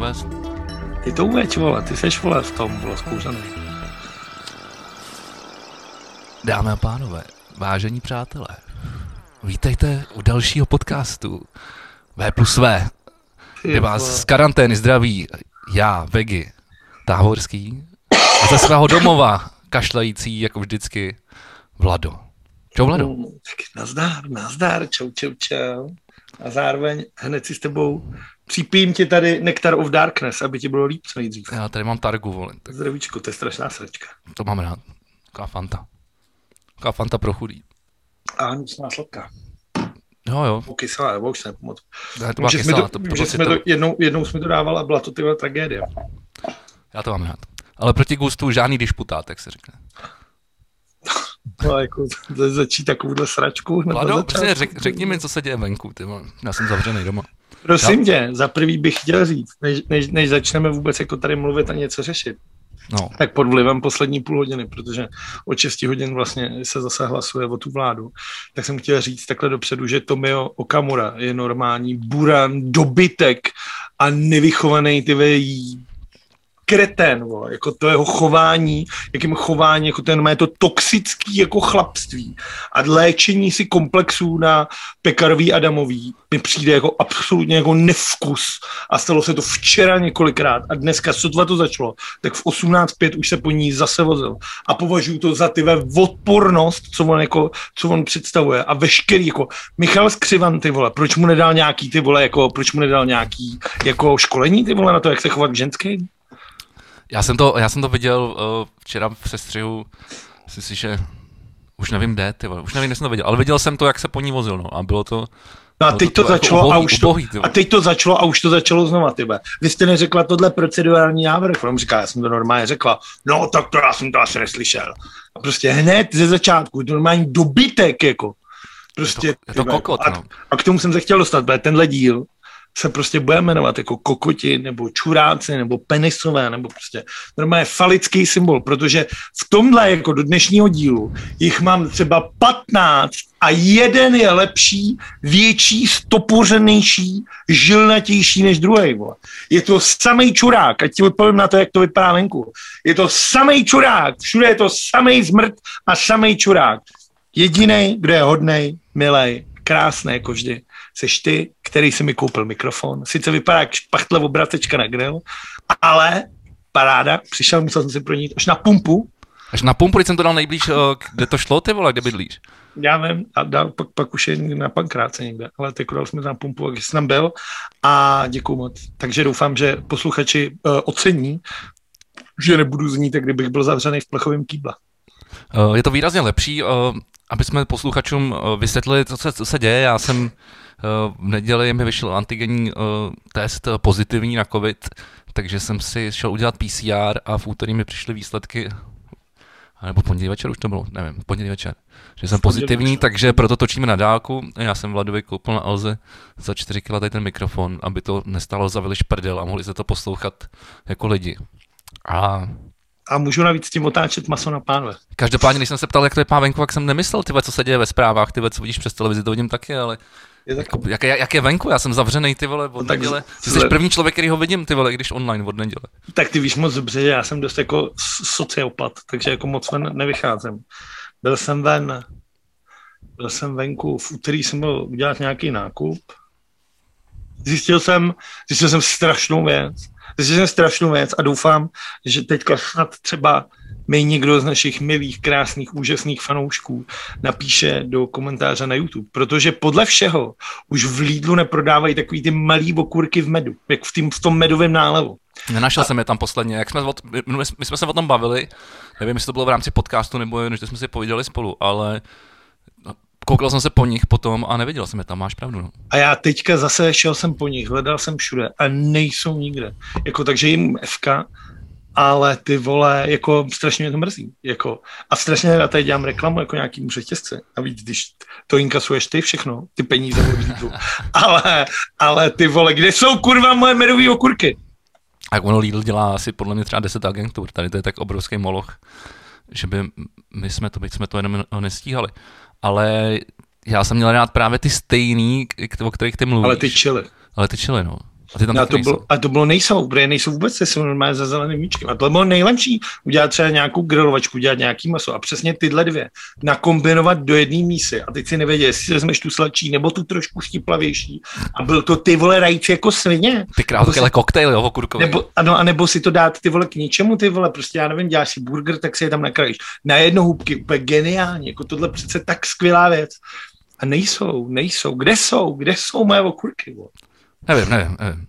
uvést? Ty to uveď, vole, ty seš, vole, v tom, vole, zkoušený. Dámy a pánové, vážení přátelé, vítejte u dalšího podcastu V plus V, kde vás z karantény zdraví já, Vegi, Táhorský, a ze svého domova, kašlající, jako vždycky, Vlado. Čau, Vlado. Mm, tak nazdár, nazdár, čau, čau, čau. A zároveň hned si s tebou připím ti tady Nectar of Darkness, aby ti bylo líp co nejdřív. Já tady mám targu, vole. Tak Zdravíčko, to je strašná srdčka. to mám rád. Taková fanta. Taková fanta pro chudý. A hnusná sladká. Jo, jo. Po kyselá, nebo už se nepomoc. Ne, to byla Že jsme kyselá, to, to, to, jsme to, to, jednou, jednou jsme to dával a byla to tyhle tragédie. já to mám rád. Ale proti gustu žádný disputát, jak se řekne. No, jako za- začít takovouhle sračku. Vlado, začátku. přesně, řek, řekni mi, co se děje venku, ty vole. Já jsem zavřený doma. Prosím tě, za prvý bych chtěl říct, než, než, než začneme vůbec jako tady mluvit a něco řešit, No, tak pod vlivem poslední půl hodiny, protože od 6 hodin vlastně se zase hlasuje o tu vládu, tak jsem chtěl říct takhle dopředu, že Tomio Okamura je normální buran, dobytek a nevychovaný ty kretén, vole, jako to jeho chování, jakým chování, jako ten má to toxický jako chlapství. A léčení si komplexů na pekarový Adamový mi přijde jako absolutně jako nevkus. A stalo se to včera několikrát a dneska sotva to začalo, tak v 18.5 už se po ní zase vozil. A považuji to za ty odpornost, co on, jako, co on představuje. A veškerý jako Michal Skřivan, ty vole, proč mu nedal nějaký ty vole, jako, proč mu nedal nějaký jako školení ty vole na to, jak se chovat k ženským? Já jsem to, já jsem to viděl uh, včera v sestřihu, myslím si, že už nevím kde, ty vole, už nevím, kde jsem to viděl, ale viděl jsem to, jak se po ní vozil, no, a bylo to, No a teď to to, jako začalo a ubohý, už to, ubohý, a teď to začalo a už to začalo znova, tybe. Vy jste neřekla tohle procedurální návrh. On říká, já jsem to normálně řekla. No tak to já jsem to asi neslyšel. A prostě hned ze začátku, to normální dobytek, jako. Prostě, Je to- je to kokot, a, no. a k tomu jsem se chtěl dostat, protože tenhle díl se prostě bude jmenovat jako kokoti, nebo čuráci, nebo penisové, nebo prostě normálně falický symbol, protože v tomhle jako do dnešního dílu jich mám třeba 15 a jeden je lepší, větší, stopořenější, žilnatější než druhý. Je to samý čurák, ať ti odpovím na to, jak to vypadá venku. Je to samý čurák, všude je to samý zmrt a samý čurák. Jediný, kdo je hodnej, milej, krásný jako vždy, seš ty, který si mi koupil mikrofon. Sice vypadá jak špachtle obratečka na grill, ale paráda, přišel, musel jsem si pro ní až na pumpu, až na pumpu, když jsem to dal nejblíž, uh, kde to šlo, ty vole, kde bydlíš? já vím, a dal, pak, pak už je na pankráce někde, ale teď dal jsme tam pumpu, jak jsem tam byl a děkuju moc. Takže doufám, že posluchači uh, ocení, že nebudu znít, jak kdybych byl zavřený v plechovém kýble. Uh, je to výrazně lepší, aby jsme posluchačům vysvětlili, co se, co se děje. Já jsem v neděli mi vyšel antigenní uh, test uh, pozitivní na COVID, takže jsem si šel udělat PCR a v úterý mi přišly výsledky a nebo pondělí večer už to bylo, nevím, pondělí večer, že jsem pozitivní, večer. takže proto točíme na dálku. Já jsem Vladovi koupil na Elze za 4 kg tady ten mikrofon, aby to nestálo za viliš prdel a mohli se to poslouchat jako lidi. A A můžu navíc s tím otáčet maso na pánve. Každopádně, když jsem se ptal, jak to je pán venku, jak jsem nemyslel, tyhle, co se děje ve zprávách, tyhle, co vidíš přes televizi, to vidím taky, ale Je tak, jako, jak, je, jak, je venku, já jsem zavřený, ty vole, od tak neděle. Ty jsi první člověk, který ho vidím, ty vole, když online od neděle. tak ty víš moc dobře, že já jsem dost jako sociopat, takže jako moc ven nevycházím. Byl jsem ven, byl jsem venku, v úterý jsem byl udělat nějaký nákup. Zjistil jsem, zjistil jsem strašnou věc. Zjistil jsem strašnou věc a doufám, že teďka snad třeba mi někdo z našich milých, krásných, úžasných fanoušků napíše do komentáře na YouTube, protože podle všeho už v Lidlu neprodávají takový ty malý okurky v medu, jak v, tým, v tom medovém nálevu. Nenašel jsem je tam posledně, jak jsme, my, my jsme se o tom bavili, nevím, jestli to bylo v rámci podcastu, nebo jen, že jsme si povídali spolu, ale no, koukal jsem se po nich potom a neviděl jsem je tam, máš pravdu. No. A já teďka zase šel jsem po nich, hledal jsem všude a nejsou nikde. Jako, takže jim FK, ale ty vole, jako strašně mě to mrzí. Jako, a strašně já tady dělám reklamu jako nějakým řetězce. A víc, když to inkasuješ ty všechno, ty peníze od ale, ale ty vole, kde jsou kurva moje medové okurky? A ono Lidl dělá asi podle mě třeba 10 agentur, tady to je tak obrovský moloch, že by my jsme to, byť jsme to jenom nestíhali. Ale já jsem měl rád právě ty stejný, o kterých ty mluvíš. Ale ty čili. Ale ty čili, no. A ty tam a taky to, nejsou. bylo, a to bylo nejsou, protože nejsou vůbec, ty jsou normálně za zeleným míčkem. A to bylo nejlepší, udělat třeba nějakou grilovačku, udělat nějaký maso a přesně tyhle dvě nakombinovat do jedné mísy. A teď si nevěděl, jestli si vezmeš tu sladší nebo tu trošku štiplavější. A byl to ty vole rajc jako svině. Ty krásný, ale koktejl, jo, okurkový. Nebo, ano, a nebo si to dát ty vole k ničemu, ty vole, prostě já nevím, děláš si burger, tak si je tam nakrájíš. Na jedno hubky, úplně geniálně, jako tohle přece tak skvělá věc. A nejsou, nejsou. Kde jsou? Kde jsou moje okurky? Nevím, nevím, nevím.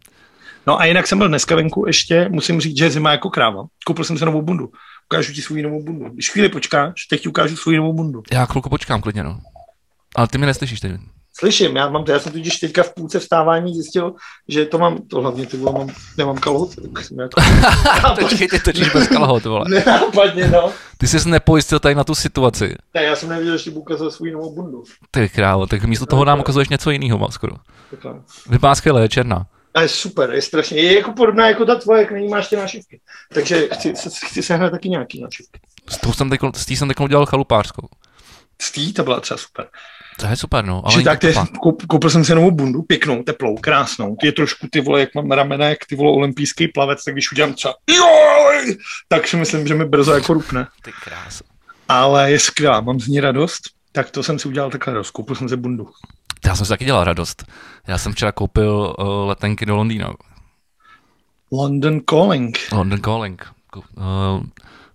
No a jinak jsem byl dneska venku ještě, musím říct, že je zima jako kráva. Koupil jsem se novou bundu. Ukážu ti svou novou bundu. Když chvíli počkáš, teď ti ukážu svou novou bundu. Já chvilku počkám klidně, no. Ale ty mě neslyšíš teď. Slyším, já mám to, já jsem totiž teďka v půlce vstávání zjistil, že to mám, to hlavně ty vole, mám, nemám kalhoty, tak jsem jako, Počkej, ty točíš bez kalhot, vole. nenápadně, no. Ty jsi nepojistil tady na tu situaci. Ne, já jsem nevěděl, že ti ukazovat svou novou bundu. Ty krávo, tak místo toho nám ukazuješ něco jiného, má skoro. Vypadá skvěle, je černá. A je super, je strašně, je jako podobná jako ta tvoje, jak není máš ty nášivky. Takže chci, chci sehnat taky nějaký nášivky. S tou jsem teď, s jsem teď udělal chalupářskou. Z tý to byla třeba super. To je super, no. Ale tak koup, koupil jsem si novou bundu, pěknou, teplou, krásnou. Ty je trošku ty vole, jak mám ramena, jak ty vole olympijský plavec, tak když udělám třeba joj, tak si myslím, že mi brzo jako rupne. Ty krása. Ale je skvělá, mám z ní radost. Tak to jsem si udělal takhle radost, koupil jsem si bundu. Já jsem si taky dělal radost. Já jsem včera koupil uh, letenky do Londýna. London Calling. London Calling. Uh,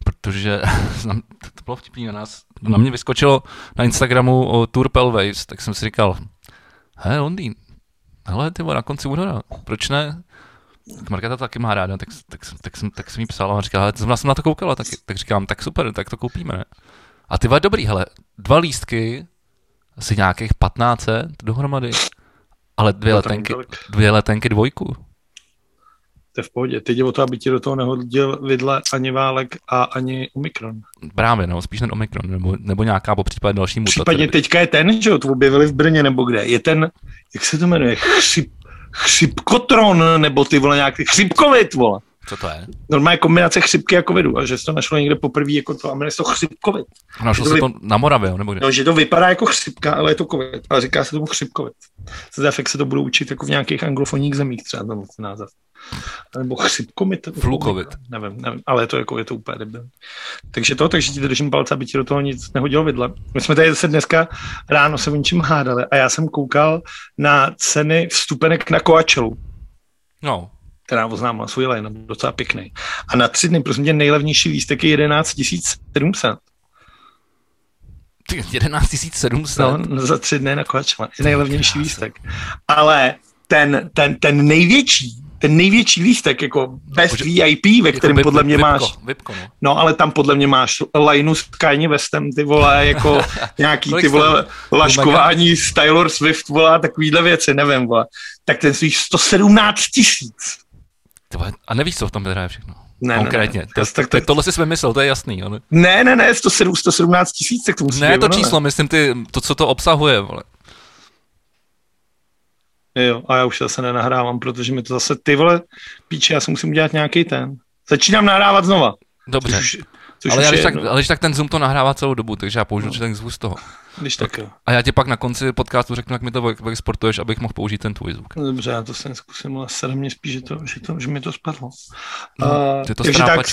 protože to bylo vtipný na nás. Na mě vyskočilo na Instagramu o Tour Pelways, tak jsem si říkal, he, Londýn, hele, ty na konci února, proč ne? Tak Markéta to taky má ráda, tak, tak, tak, tak, jsem, tak jsem jí psal a říkala, hele, zrovna jsem na to koukala, tak, tak říkám, tak super, tak to koupíme, ne? A ty vole, dobrý, hele, dva lístky, asi nějakých 15 dohromady, ale dvě letenky, dvě letenky dvojku. To je v pohodě. Teď je o to, aby ti do toho nehodil vidle ani válek a ani Omikron. Právě, no, spíš ten Omikron, nebo, nebo nějaká po případě další mutace. Případně teďka je ten, že jo, to objevili v Brně nebo kde. Je ten, jak se to jmenuje, chřip, chřipkotron, nebo ty vole nějaký chřipkovit, vole. Co to je? Normálně kombinace chřipky a covidu. A že se to našlo někde poprvé jako to, a jmenuje se to chřipkovit. Našlo To se vy- to na Moravě, nebo kde? No, že to vypadá jako chřipka, ale je to covid. A říká se tomu chřipkovit. Jak se to budou učit jako v nějakých anglofonních zemích třeba ten název. Nebo chřipkomit. Flukovit. Nevím, nevím, ale je to, jako, je to úplně debil. Takže to, takže ti držím palce, aby ti do toho nic nehodilo vidle. My jsme tady zase dneska ráno se o ničem hádali a já jsem koukal na ceny vstupenek na Coachelu No, která oznámila svůj line, docela pěkný. A na tři dny, prosím tě, nejlevnější lístek je 11 700. ty 11 700. No, za tři dny na Coachella. Je nejlevnější lístek. Ale ten, ten, ten největší, ten největší lístek, jako bez Jakože- VIP, ve kterém Jako podle mě vipko, máš, Vipko, no. no ale tam podle mě máš lineu s Kanye Westem, ty vole, jako nějaký ty vole laškování s Taylor Swift, vole, takovýhle věci, nevím, vole. Tak ten stojí 117 tisíc. A nevíš, co v tom je všechno. Ne, Konkrétně. Ne, To, ne. Tak to, to, tohle si vymyslel, to je jasný. Ale... ne, ne, ne, 107, 117 tisíc, tak to musí Ne být to číslo, myslím ty, to, co to obsahuje. Vole. Jo, a já už zase nenahrávám, protože mi to zase, ty vole, píče, já si musím udělat nějaký ten. Začínám nahrávat znova. Dobře. Což což ale, já, když tak, jedno. ale když tak ten Zoom to nahrává celou dobu, takže já použiju no. ten zvuk z toho. Když tak jo. A já ti pak na konci podcastu řeknu, jak mi to exportuješ, abych mohl použít ten tvůj zvuk. No Dobře, já to jsem zkusím, ale sere mě spíš, že, to, že, to, že mi to spadlo. No, Uh, je to takže tak,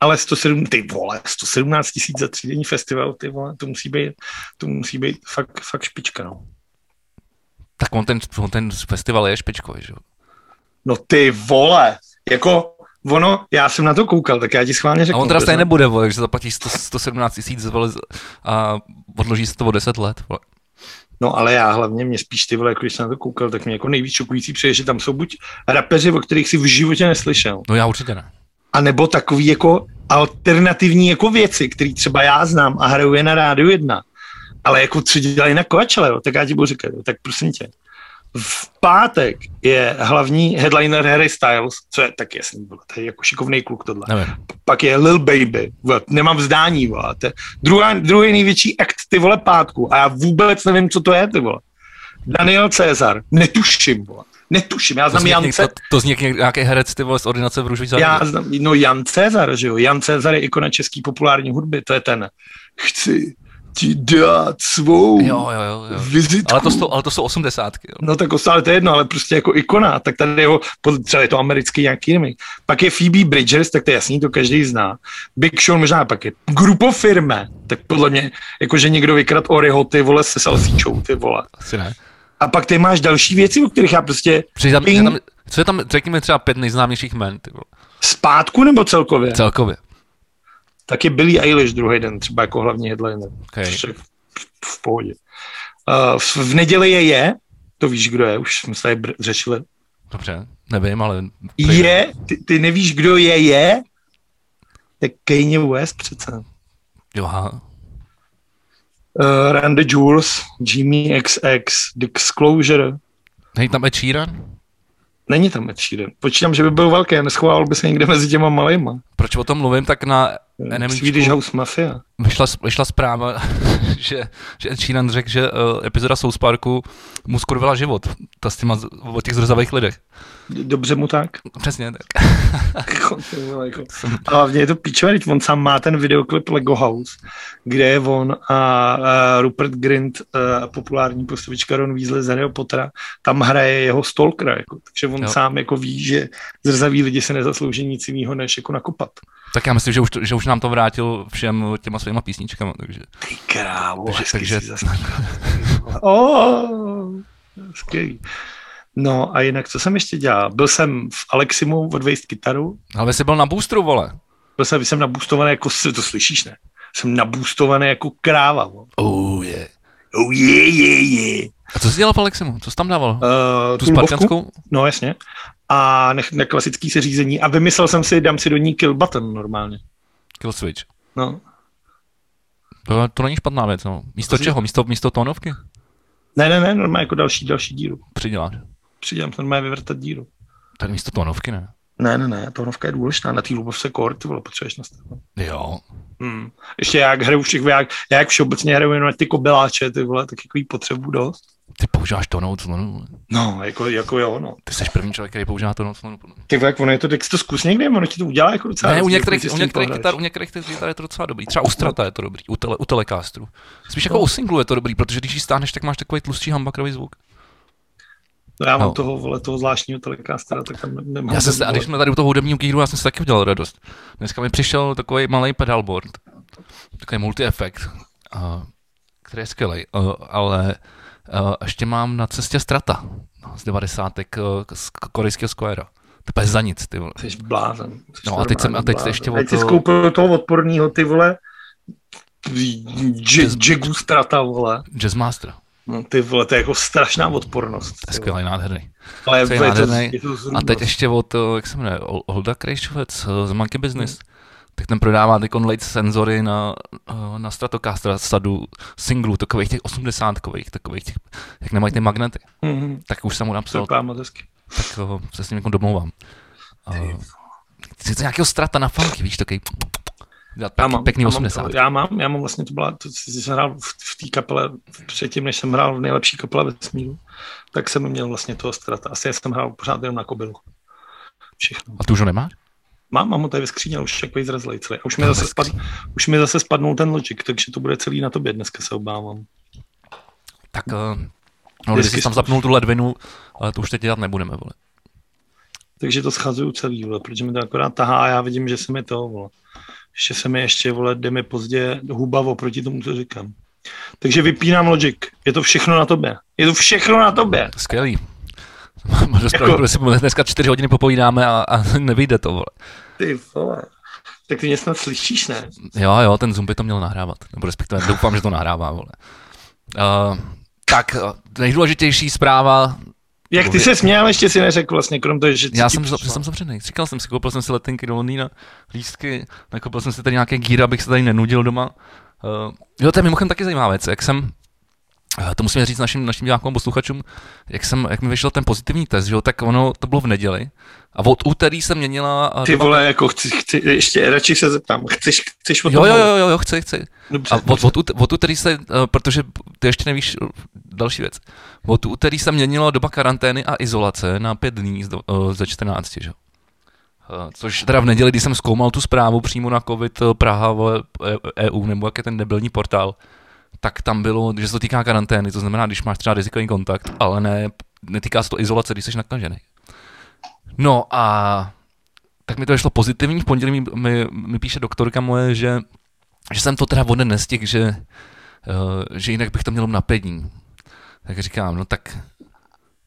ale 107, ty vole, 117 tisíc za třídenní festival, ty vole, to musí být, to musí být fakt, fakt špička, no. Tak on ten, on ten festival je špičkový, že jo? No ty vole, jako ono, já jsem na to koukal, tak já ti schválně A řeknu. on teda stejně nebude, vole, takže zaplatí 100, 117 tisíc vole, a odloží se to o 10 let. Vole. No ale já hlavně mě spíš ty vole, jako když jsem na to koukal, tak mě jako nejvíc šokující přijde, že tam jsou buď rapeři, o kterých si v životě neslyšel, No já určitě ne. a nebo takový jako alternativní jako věci, které třeba já znám a hraju je na rádiu jedna, ale jako co dělají na Kovačele, jo, tak já ti budu říkat, jo, tak prosím tě. V pátek je hlavní headliner Harry Styles, co je tak jasný, vole, to je jako šikovný kluk tohle. Nevím. Pak je Lil Baby, vole, nemám vzdání, vole, to je druhá, druhý největší akt, ty vole, pátku a já vůbec nevím, co to je, ty vole. Daniel Cezar, netuším, vole. Netuším, já To znám Jance, někdo, to zní jak nějaký herec ty vole z ordinace v Růžový já znám, no Jan Cezar, že jo, Jan Cezar je ikona český populární hudby, to je ten, chci ti dát svou Jo, jo, jo. jo. vizitku. Ale to, jsou, ale to jsou osmdesátky. Jo. No tak ale to je jedno, ale prostě jako ikona, tak tady jeho, třeba je to americký nějaký jiný. Pak je Phoebe Bridgers, tak to je jasný, to každý zná. Big Sean možná pak je Grupo firme, tak podle mě, jakože někdo vykrad Oreho, ty vole, se salsíčou, ty vole. Asi ne. A pak ty máš další věci, o kterých já prostě Přijde tam, Ping. je tam, co je tam, řekněme třeba pět nejznámějších jmen, ty vole. zpátku nebo celkově? celkově. Tak je Billy Eilish druhý den, třeba jako hlavní headliner. Okay. V, v, v pohodě. Uh, v, v neděli je je, to víš, kdo je, už jsme se tady br- řešili. Dobře, nevím, ale... Je, ty, ty nevíš, kdo je, je? Tak Kanye West přece. Jo. Uh, Randy Jules, Jimmy XX, Disclosure. Není tam Ed Sheeran? Není tam Ed Sheeran. Počítám, že by byl velký a neschovával by se někde mezi těma malejma. Proč o tom mluvím, tak na Swedish NMIčku House Mafia. vyšla, vyšla zpráva, že, že Ed Sheeran řekl, že uh, epizoda South Parku mu skurvila život. Ta s těma, o těch zrzavých lidech. Dobře mu tak. Přesně tak. Vole, jako. A hlavně je to píčové, teď on sám má ten videoklip Lego House, kde je on a, Rupert Grint, populární postavička Ron Weasley z Harryho Pottera, tam hraje jeho stalkera, jako. takže on Jo. sám jako ví, že zrzaví lidi se nezaslouží nic jiného, než jako nakopat. Tak já myslím, že už, to, že už nám to vrátil všem těma svýma písničkama, takže... Ty krávo, Takže- takže- si zasmíval. oh, skvělý. No a jinak, co jsem ještě dělal? Byl jsem v Aleximu odvejst kytaru, Ale jsi byl na boostru, vole. byl jsem, jsem nabůstovaný jako, to slyšíš, ne? Jsem nabůstovaný jako kráva. Bo. Oh, yeah. Oh je, je, je. A co jsi dělal v Aleximu? Co jsi tam dával? Uh, tu spartanskou? No jasně. A na, na klasický seřízení. A vymyslel jsem si, dám si do ní kill button normálně. Kill switch. No. To, to není špatná věc, no. Místo Asi- čeho? Místo, místo tónovky? Ne, ne, ne, normálně jako další, další díru. Přiděláš. To normálně vyvrtat díru. Tady místo tónovky, ne? Ne, ne, ne, tónovka je důležitá. Na té lubovce kor, ty vole, potřebuješ nastavit. Jo. Hmm. Ještě jak hraju všech, jak, já jak všeobecně hraju jenom na ty kobyláče, ty vole, tak jako potřebu dost. Ty používáš tónou clonu. No, jako, jako jo, no. Ty jsi první člověk, který používá tónou clonu. Ty vole, jak ono je to, tak si to zkus někdy, ono ti to udělá jako docela. Ne, u některých, si u některých, kytar, u některých těch kytar je to docela dobrý. Třeba u Strata je to dobrý, u, tele, u Telecastru. Spíš jako u singlu je to dobrý, protože když ji stáhneš, tak máš takový tlustší hambakrový zvuk. No, já mám No. toho, vole, toho zvláštního telecastera, tak tam ne- nemám. Já jsem se, a když jsme tady u toho hudebního kýru, já jsem si taky udělal radost. Dneska mi přišel takový malý pedalboard, takový multi-efekt, uh, který je skvělý, uh, ale uh, ještě mám na cestě Strata no, z 90. Uh, z korejského Squarea. To je za nic, ty vole. Jsi blázen. Jsi No a teď jsem- a teď blázen. ještě o Teď jsi to- skoupil toho odporného, ty vole, Jagu Strata, vole. Jazzmaster, No, ty vole, to je jako strašná odpornost. to je skvělý, nádherný. Ale to je je to, nádherný. je to A teď ještě od, uh, jak se jmenuje, Ol- Olda Krejšovec uh, z Monkey Business. Tak ten prodává ty late senzory na, uh, na Stratocaster sadu singlů, takových těch 80kových, takových těch, jak nemají ty magnety. Mhm, Tak už jsem mu to napsal, tak uh, se s ním jako domlouvám. Uh, chci nějakého strata na funky, víš, takový dělat Já pěkný, mám, pěkný já, mám 80. to, já mám, já mám vlastně, to byla, to, když jsem hrál v, v té kapele, předtím, než jsem hrál v nejlepší kapele ve smíru, tak jsem měl vlastně toho strata. Asi jsem hrál pořád jenom na kobylu. Všechno. A tu už ho nemáš? Mám, mám ho tady ve skříně, už takový zrazlej celý. A už mi, No, zase ve spad, už mi zase spadnul ten Logic, takže to bude celý na tobě, dneska se obávám. Tak uh, no, když jsi tam zapnul tu ledvinu, ale to už teď dělat nebudeme, vole. Takže to schazuju celý, vole, protože mi to akorát tahá a já vidím, že se mi to, vole. Ještě se mi ještě, vole, jde mi pozdě huba oproti tomu, co říkám. Takže vypínám Logic. Je to všechno na tobě. Je to všechno na tobě. Skvělý. Možná Jako- jako... si dneska čtyři hodiny popovídáme a, a nevyjde to, vole. Ty vole. Tak ty mě snad slyšíš, ne? Jo, jo, ten Zoom by to měl nahrávat. Nebo respektive doufám, že to nahrává, vole. Uh, tak, uh, nejdůležitější zpráva. Jak ty se směl, ještě si neřekl vlastně, krom toho, že Já jsem, že jsem zavřený. Říkal jsem si, koupil jsem si letenky do Londýna, lístky, nakoupil jsem si tady nějaké gíry, abych se tady nenudil doma. Uh, jo, to je mimochodem taky zajímavá věc. Jak jsem, to musíme říct našim, našim divákům a posluchačům, jak, jsem, jak mi vyšel ten pozitivní test, že jo, tak ono to bylo v neděli. A od úterý se měnila... uh, Ty doba- vole, jako chci, chci, ještě radši se zeptám. Chceš, chceš o Jo, tom jo, jo, jo, jo, chci, chci. Dobře, A od, od, út- od úterý se, uh, protože ty ještě nevíš další věc, od úterý se měnilo doba karantény a izolace na pět dní z do- ze 14, že? jo. Což teda v neděli, když jsem zkoumal tu zprávu přímo na COVID Praha vole, EU, nebo jak je ten debilní portál, tak tam bylo, že se to týká karantény, to znamená, když máš třeba rizikový kontakt, ale ne, netýká se to izolace, když jsi nakažený. No a tak mi to šlo pozitivní, v pondělí mi, mi, mi píše doktorka moje, že, že jsem to teda voden nestihl, že, uh, že jinak bych to měl na pět dní. Tak říkám, no tak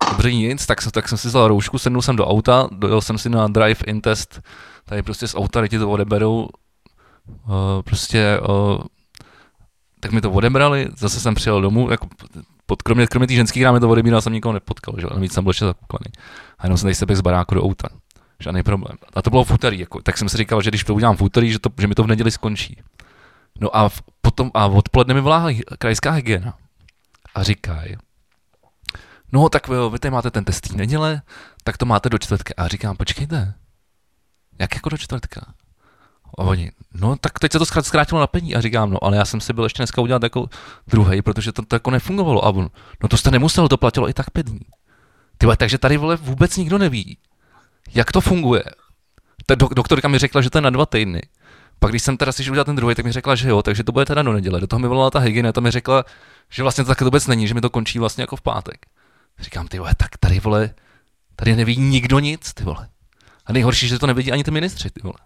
dobře nic, tak, tak jsem si vzal roušku, sednul jsem do auta, dojel jsem si na drive-in test, tady prostě z auta, ti to odeberou, uh, prostě, uh, tak mi to odebrali, zase jsem přijel domů, jako pod, kromě, kromě té ženský rámy to odebíral jsem nikoho nepotkal, že? navíc jsem byl ještě zakuklený. A jenom jsem tady sebe z baráku do auta. Žádný problém. A to bylo v úterý, jako, tak jsem si říkal, že když to udělám v úterý, že, to, že mi to v neděli skončí. No a v, potom, a odpoledne mi volá krajská hygiena. A říkají, no tak vy, vy tady máte ten test neděle, tak to máte do čtvrtka. A říkám, počkejte, jak jako do čtvrtka? A oni, no tak teď se to zkrátilo na pení. A říkám, no ale já jsem si byl ještě dneska udělat jako druhý, protože to, to jako nefungovalo. A on, no to jste nemusel, to platilo i tak pět dní. Tyhle, takže tady vole vůbec nikdo neví, jak to funguje. Ta do, doktorka mi řekla, že to je na dva týdny. Pak když jsem teda si udělal ten druhý, tak mi řekla, že jo, takže to bude teda do neděle. Do toho mi volala ta hygiena, ta mi řekla, že vlastně to tak vůbec není, že mi to končí vlastně jako v pátek. Říkám, ty vole, tak tady vole, tady neví nikdo nic, ty vole. A nejhorší, že to nevidí ani ty ministři, ty vole.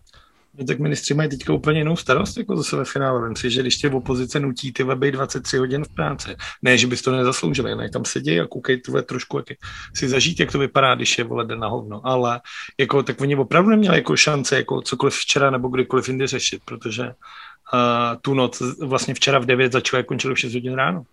No, tak ministři mají teďka úplně jinou starost jako zase ve finále. Vem si, že když tě v opozice nutí ty weby 23 hodin v práci, ne, že bys to nezasloužil, ne, tam sedí a koukej tvoje trošku, jak si zažít, jak to vypadá, když je vole na hovno. Ale jako, tak oni opravdu neměli jako šance jako cokoliv včera nebo kdykoliv jindy řešit, protože uh, tu noc vlastně včera v 9 začalo a končilo v 6 hodin ráno.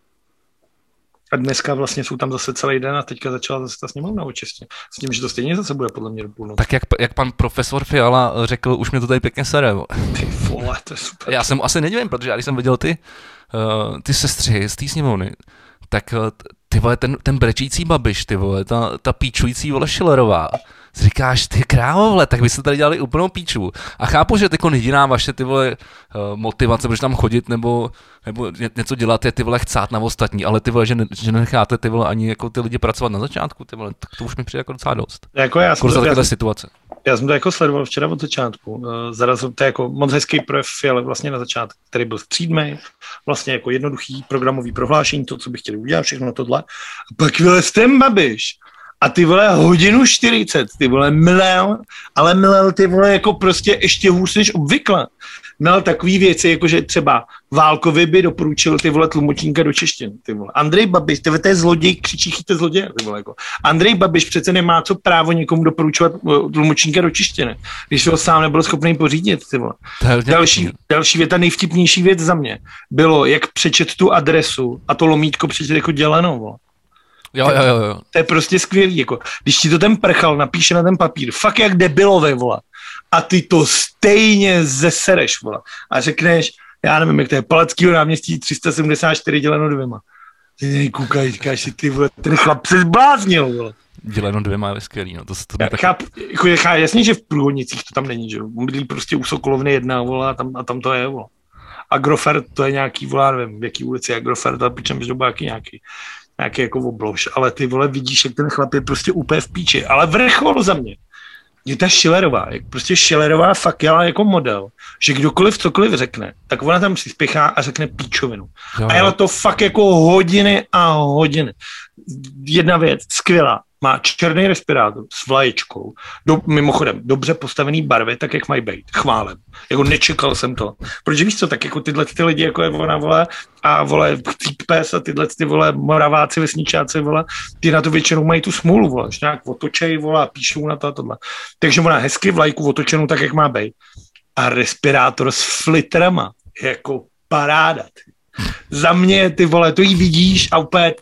A dneska vlastně jsou tam zase celý den a teďka začala zase ta sněmovna očistě. S tím, že to stejně zase bude podle mě do půlnoci. Tak jak, jak pan profesor Fiala řekl, už mě to tady pěkně sere. Ty vole, to je super. Já jsem asi nedivím, protože já když jsem viděl ty, uh, ty sestři z té sněmovny, tak uh, ty vole, ten, ten brečící babiš, ty vole, ta, ta píčující vole Šilerová, říkáš, ty krávovle, tak vy jste tady dělali úplnou píču. A chápu, že jako jediná vaše ty vole uh, motivace, protože tam chodit nebo, nebo něco dělat je ty vole chcát na ostatní, ale ty vole, že, ne, že necháte ty vole ani jako ty lidi pracovat na začátku, ty vole, tak to už mi přijde jako docela dost. Jako já jsem to, já, situace. Já jsem to jako sledoval včera od začátku. Uh, zarazil to jako moc hezký projev ale vlastně na začátku, který byl střídmý, vlastně jako jednoduchý programový prohlášení, to, co bych chtěli udělat, všechno tohle. A pak vylez ten babiš a ty vole hodinu 40, ty vole mlel, ale mlel ty vole jako prostě ještě hůř než obvykle. Měl takový věci, jako že třeba Válkovi by doporučil ty vole tlumočníka do češtiny, ty vole. Andrej Babiš, ty vole, to je zloděj, křičí chyťte zloděje, ty vole, jako. Andrej Babiš přece nemá co právo někomu doporučovat uh, tlumočníka do češtiny, když ho sám nebyl schopný pořídit, ty vole. Další, další věta, nejvtipnější věc za mě, bylo, jak přečet tu adresu a to lomítko přečet jako děleno, vole. Jo, jo, jo, jo. To je prostě skvělý, jako, když ti to ten prchal napíše na ten papír, fakt jak debilové, vole, a ty to stejně zesereš, vole, a řekneš, já nevím, jak to je, Palackýho náměstí 374 děleno dvěma. Ty koukaj, říkáš si, ty vole, ten chlap se zbláznil, vole. Děleno dvěma je skvělý, no to, to já, tak... cháp, jako, jasně, že v průhodnicích to tam není, že jo, bydlí prostě u Sokolovny jedna, vole, a tam, a tam to je, vole. Agrofert, to je nějaký, vole, nevím, v jaký ulici Agrofert, a přičemž to nějaký nějaký nějaký jako oblož, ale ty vole vidíš, jak ten chlap je prostě úplně v píči, ale vrchol za mě je ta Schillerová, jak prostě Schillerová fakt jela jako model, že kdokoliv cokoliv řekne, tak ona tam přispěchá a řekne píčovinu. Jo. A jela to fakt jako hodiny a hodiny. Jedna věc, skvělá, má černý respirátor s vlaječkou, do, mimochodem dobře postavený barvy, tak jak mají být, chválem. Jako nečekal jsem to. Protože víš co, tak jako tyhle ty lidi, jako je ona, vole, a vole, pes a tyhle ty, vole, moraváci, vesničáci, vole, ty na to většinou mají tu smůlu, vole, že nějak otočej, vole, a píšou na to a tohle. Takže ona hezky vlajku otočenou tak, jak má být. A respirátor s flitrama, jako paráda. Ty za mě, ty vole, to jí vidíš a úplně,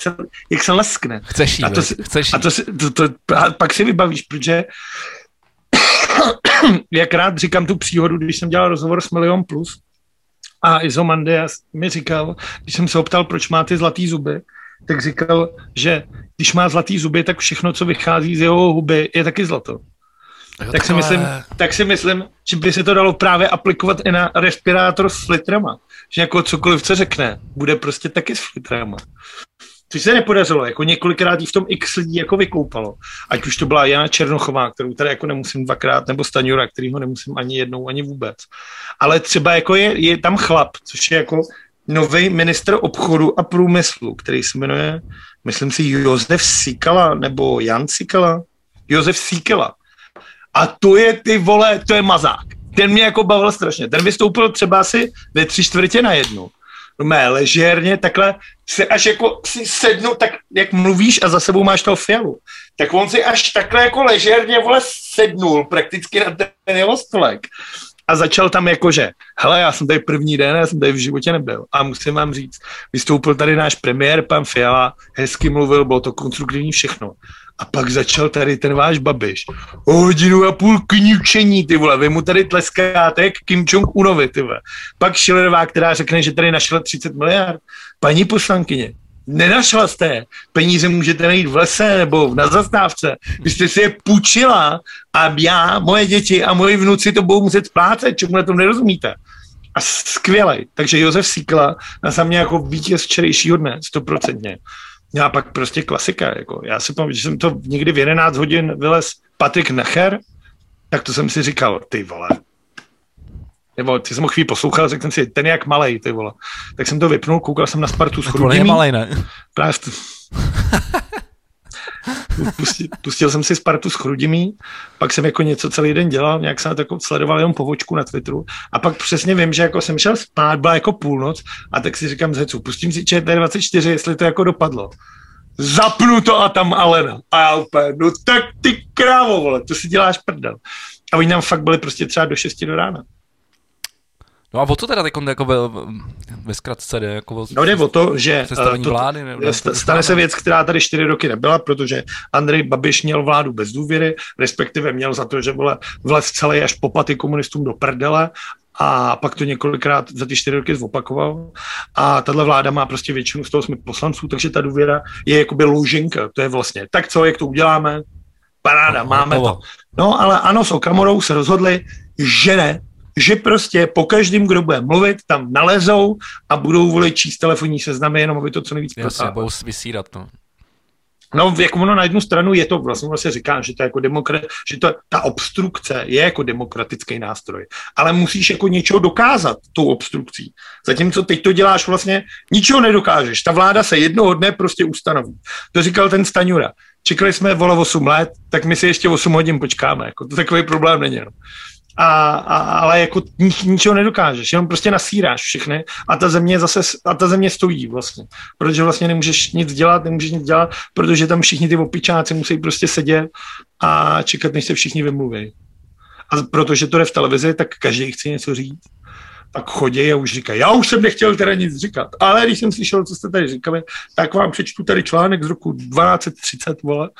jak se leskne. Chceš jí, a to, si, chceš. A to, to, to, a pak si vybavíš, protože jak rád říkám tu příhodu, když jsem dělal rozhovor s Milion Plus a Izomandias mi říkal, když jsem se optal, proč má ty zlatý zuby, tak říkal, že když má zlatý zuby, tak všechno, co vychází z jeho huby, je taky zlato. Jo, tak, si myslím, tak si myslím, že by se to dalo právě aplikovat i na respirátor s flitrama. Že jako cokoliv, co řekne, bude prostě taky s flitrama. Což se nepodařilo, jako několikrát jí v tom x lidí jako vykoupalo. Ať už to byla Jana Černochová, kterou tady jako nemusím dvakrát, nebo Staňura, kterýho nemusím ani jednou, ani vůbec. Ale třeba jako je, je tam chlap, což je jako nový ministr obchodu a průmyslu, který se jmenuje, myslím si, Josef Sikala nebo Jan Sikala. Josef Sikala. A to je ty vole, to je mazák. Ten mě jako bavil strašně. Ten vystoupil třeba asi ve tři čtvrtě na jednu. Mé ležérně, takhle se až jako si sednu, tak jak mluvíš a za sebou máš toho fialu. Tak on si až takhle jako ležérně vole sednul prakticky na ten jeho stolek a začal tam jakože, hele, já jsem tady první den, já jsem tady v životě nebyl. A musím vám říct, vystoupil tady náš premiér, pan Fiala, hezky mluvil, bylo to konstruktivní všechno. A pak začal tady ten váš babiš. O hodinu a půl kňučení, ty vole. Vy mu tady tleskáte jak Kim Jong-unovi, ty vole. Pak Schillerová, která řekne, že tady našla 30 miliard. Paní poslankyně, nenašla jste. Peníze můžete najít v lese nebo na zastávce. Vy jste si je půjčila a já, moje děti a moji vnuci to budou muset splácet, čemu na tom nerozumíte. A skvělej. Takže Josef Síkla na za mě jako vítěz včerejšího dne, stoprocentně. No a pak prostě klasika. Jako. Já si pamatuju, že jsem to někdy v 11 hodin vylez Patrik Nacher, tak to jsem si říkal, ty vole, nebo ty jsem ho chvíli poslouchal, řekl jsem si, ten je jak malej, ty vole. Tak jsem to vypnul, koukal jsem na Spartu s Chrudimí. je malej, ne? Právě pustil, pustil jsem si Spartu s Chrudimí, pak jsem jako něco celý den dělal, nějak jsem jako sledoval jenom povočku na Twitteru a pak přesně vím, že jako jsem šel spát, byla jako půlnoc a tak si říkám z hecu, pustím si ČT24, jestli to jako dopadlo. Zapnu to a tam Alena. A já úplně, no tak ty krávo, vole, to si děláš prdel. A oni tam fakt byli prostě třeba do 6 do rána. No a o co teda teď jako ve, ve zkratce jde? Jako no jde o to, že uh, to, vlády, ne, ne, stane se věc, která tady čtyři roky nebyla, protože Andrej Babiš měl vládu bez důvěry, respektive měl za to, že vole vlez celý až popaty komunistům do prdele a pak to několikrát za ty čtyři roky zopakoval. A tahle vláda má prostě většinu z toho jsme poslanců, takže ta důvěra je jakoby louženka. To je vlastně, tak co, jak to uděláme? Paráda, no, máme to. No ale ano, s Okamorou se rozhodli, že ne, že prostě po každém, kdo bude mluvit, tam nalezou a budou volit číst telefonní seznamy, jenom aby to co nejvíc Jasně, budou vysírat, no. No, jak ono na jednu stranu je to, vlastně vlastně říká, že to jako demokrat, že to, ta obstrukce je jako demokratický nástroj, ale musíš jako něčeho dokázat tou obstrukcí. Zatímco teď to děláš vlastně, ničeho nedokážeš. Ta vláda se jednoho dne prostě ustanoví. To říkal ten Staňura. Čekali jsme vole 8 let, tak my si ještě 8 hodin počkáme. Jako to takový problém není. No a, a, ale jako nic, ničeho nedokážeš, jenom prostě nasíráš všechny a ta země zase, a ta země stojí vlastně, protože vlastně nemůžeš nic dělat, nemůžeš nic dělat, protože tam všichni ty opičáci musí prostě sedět a čekat, než se všichni vymluví. A protože to jde v televizi, tak každý chce něco říct. Tak chodí a už říkají, já už jsem nechtěl teda nic říkat, ale když jsem slyšel, co jste tady říkali, tak vám přečtu tady článek z roku 1230, vole,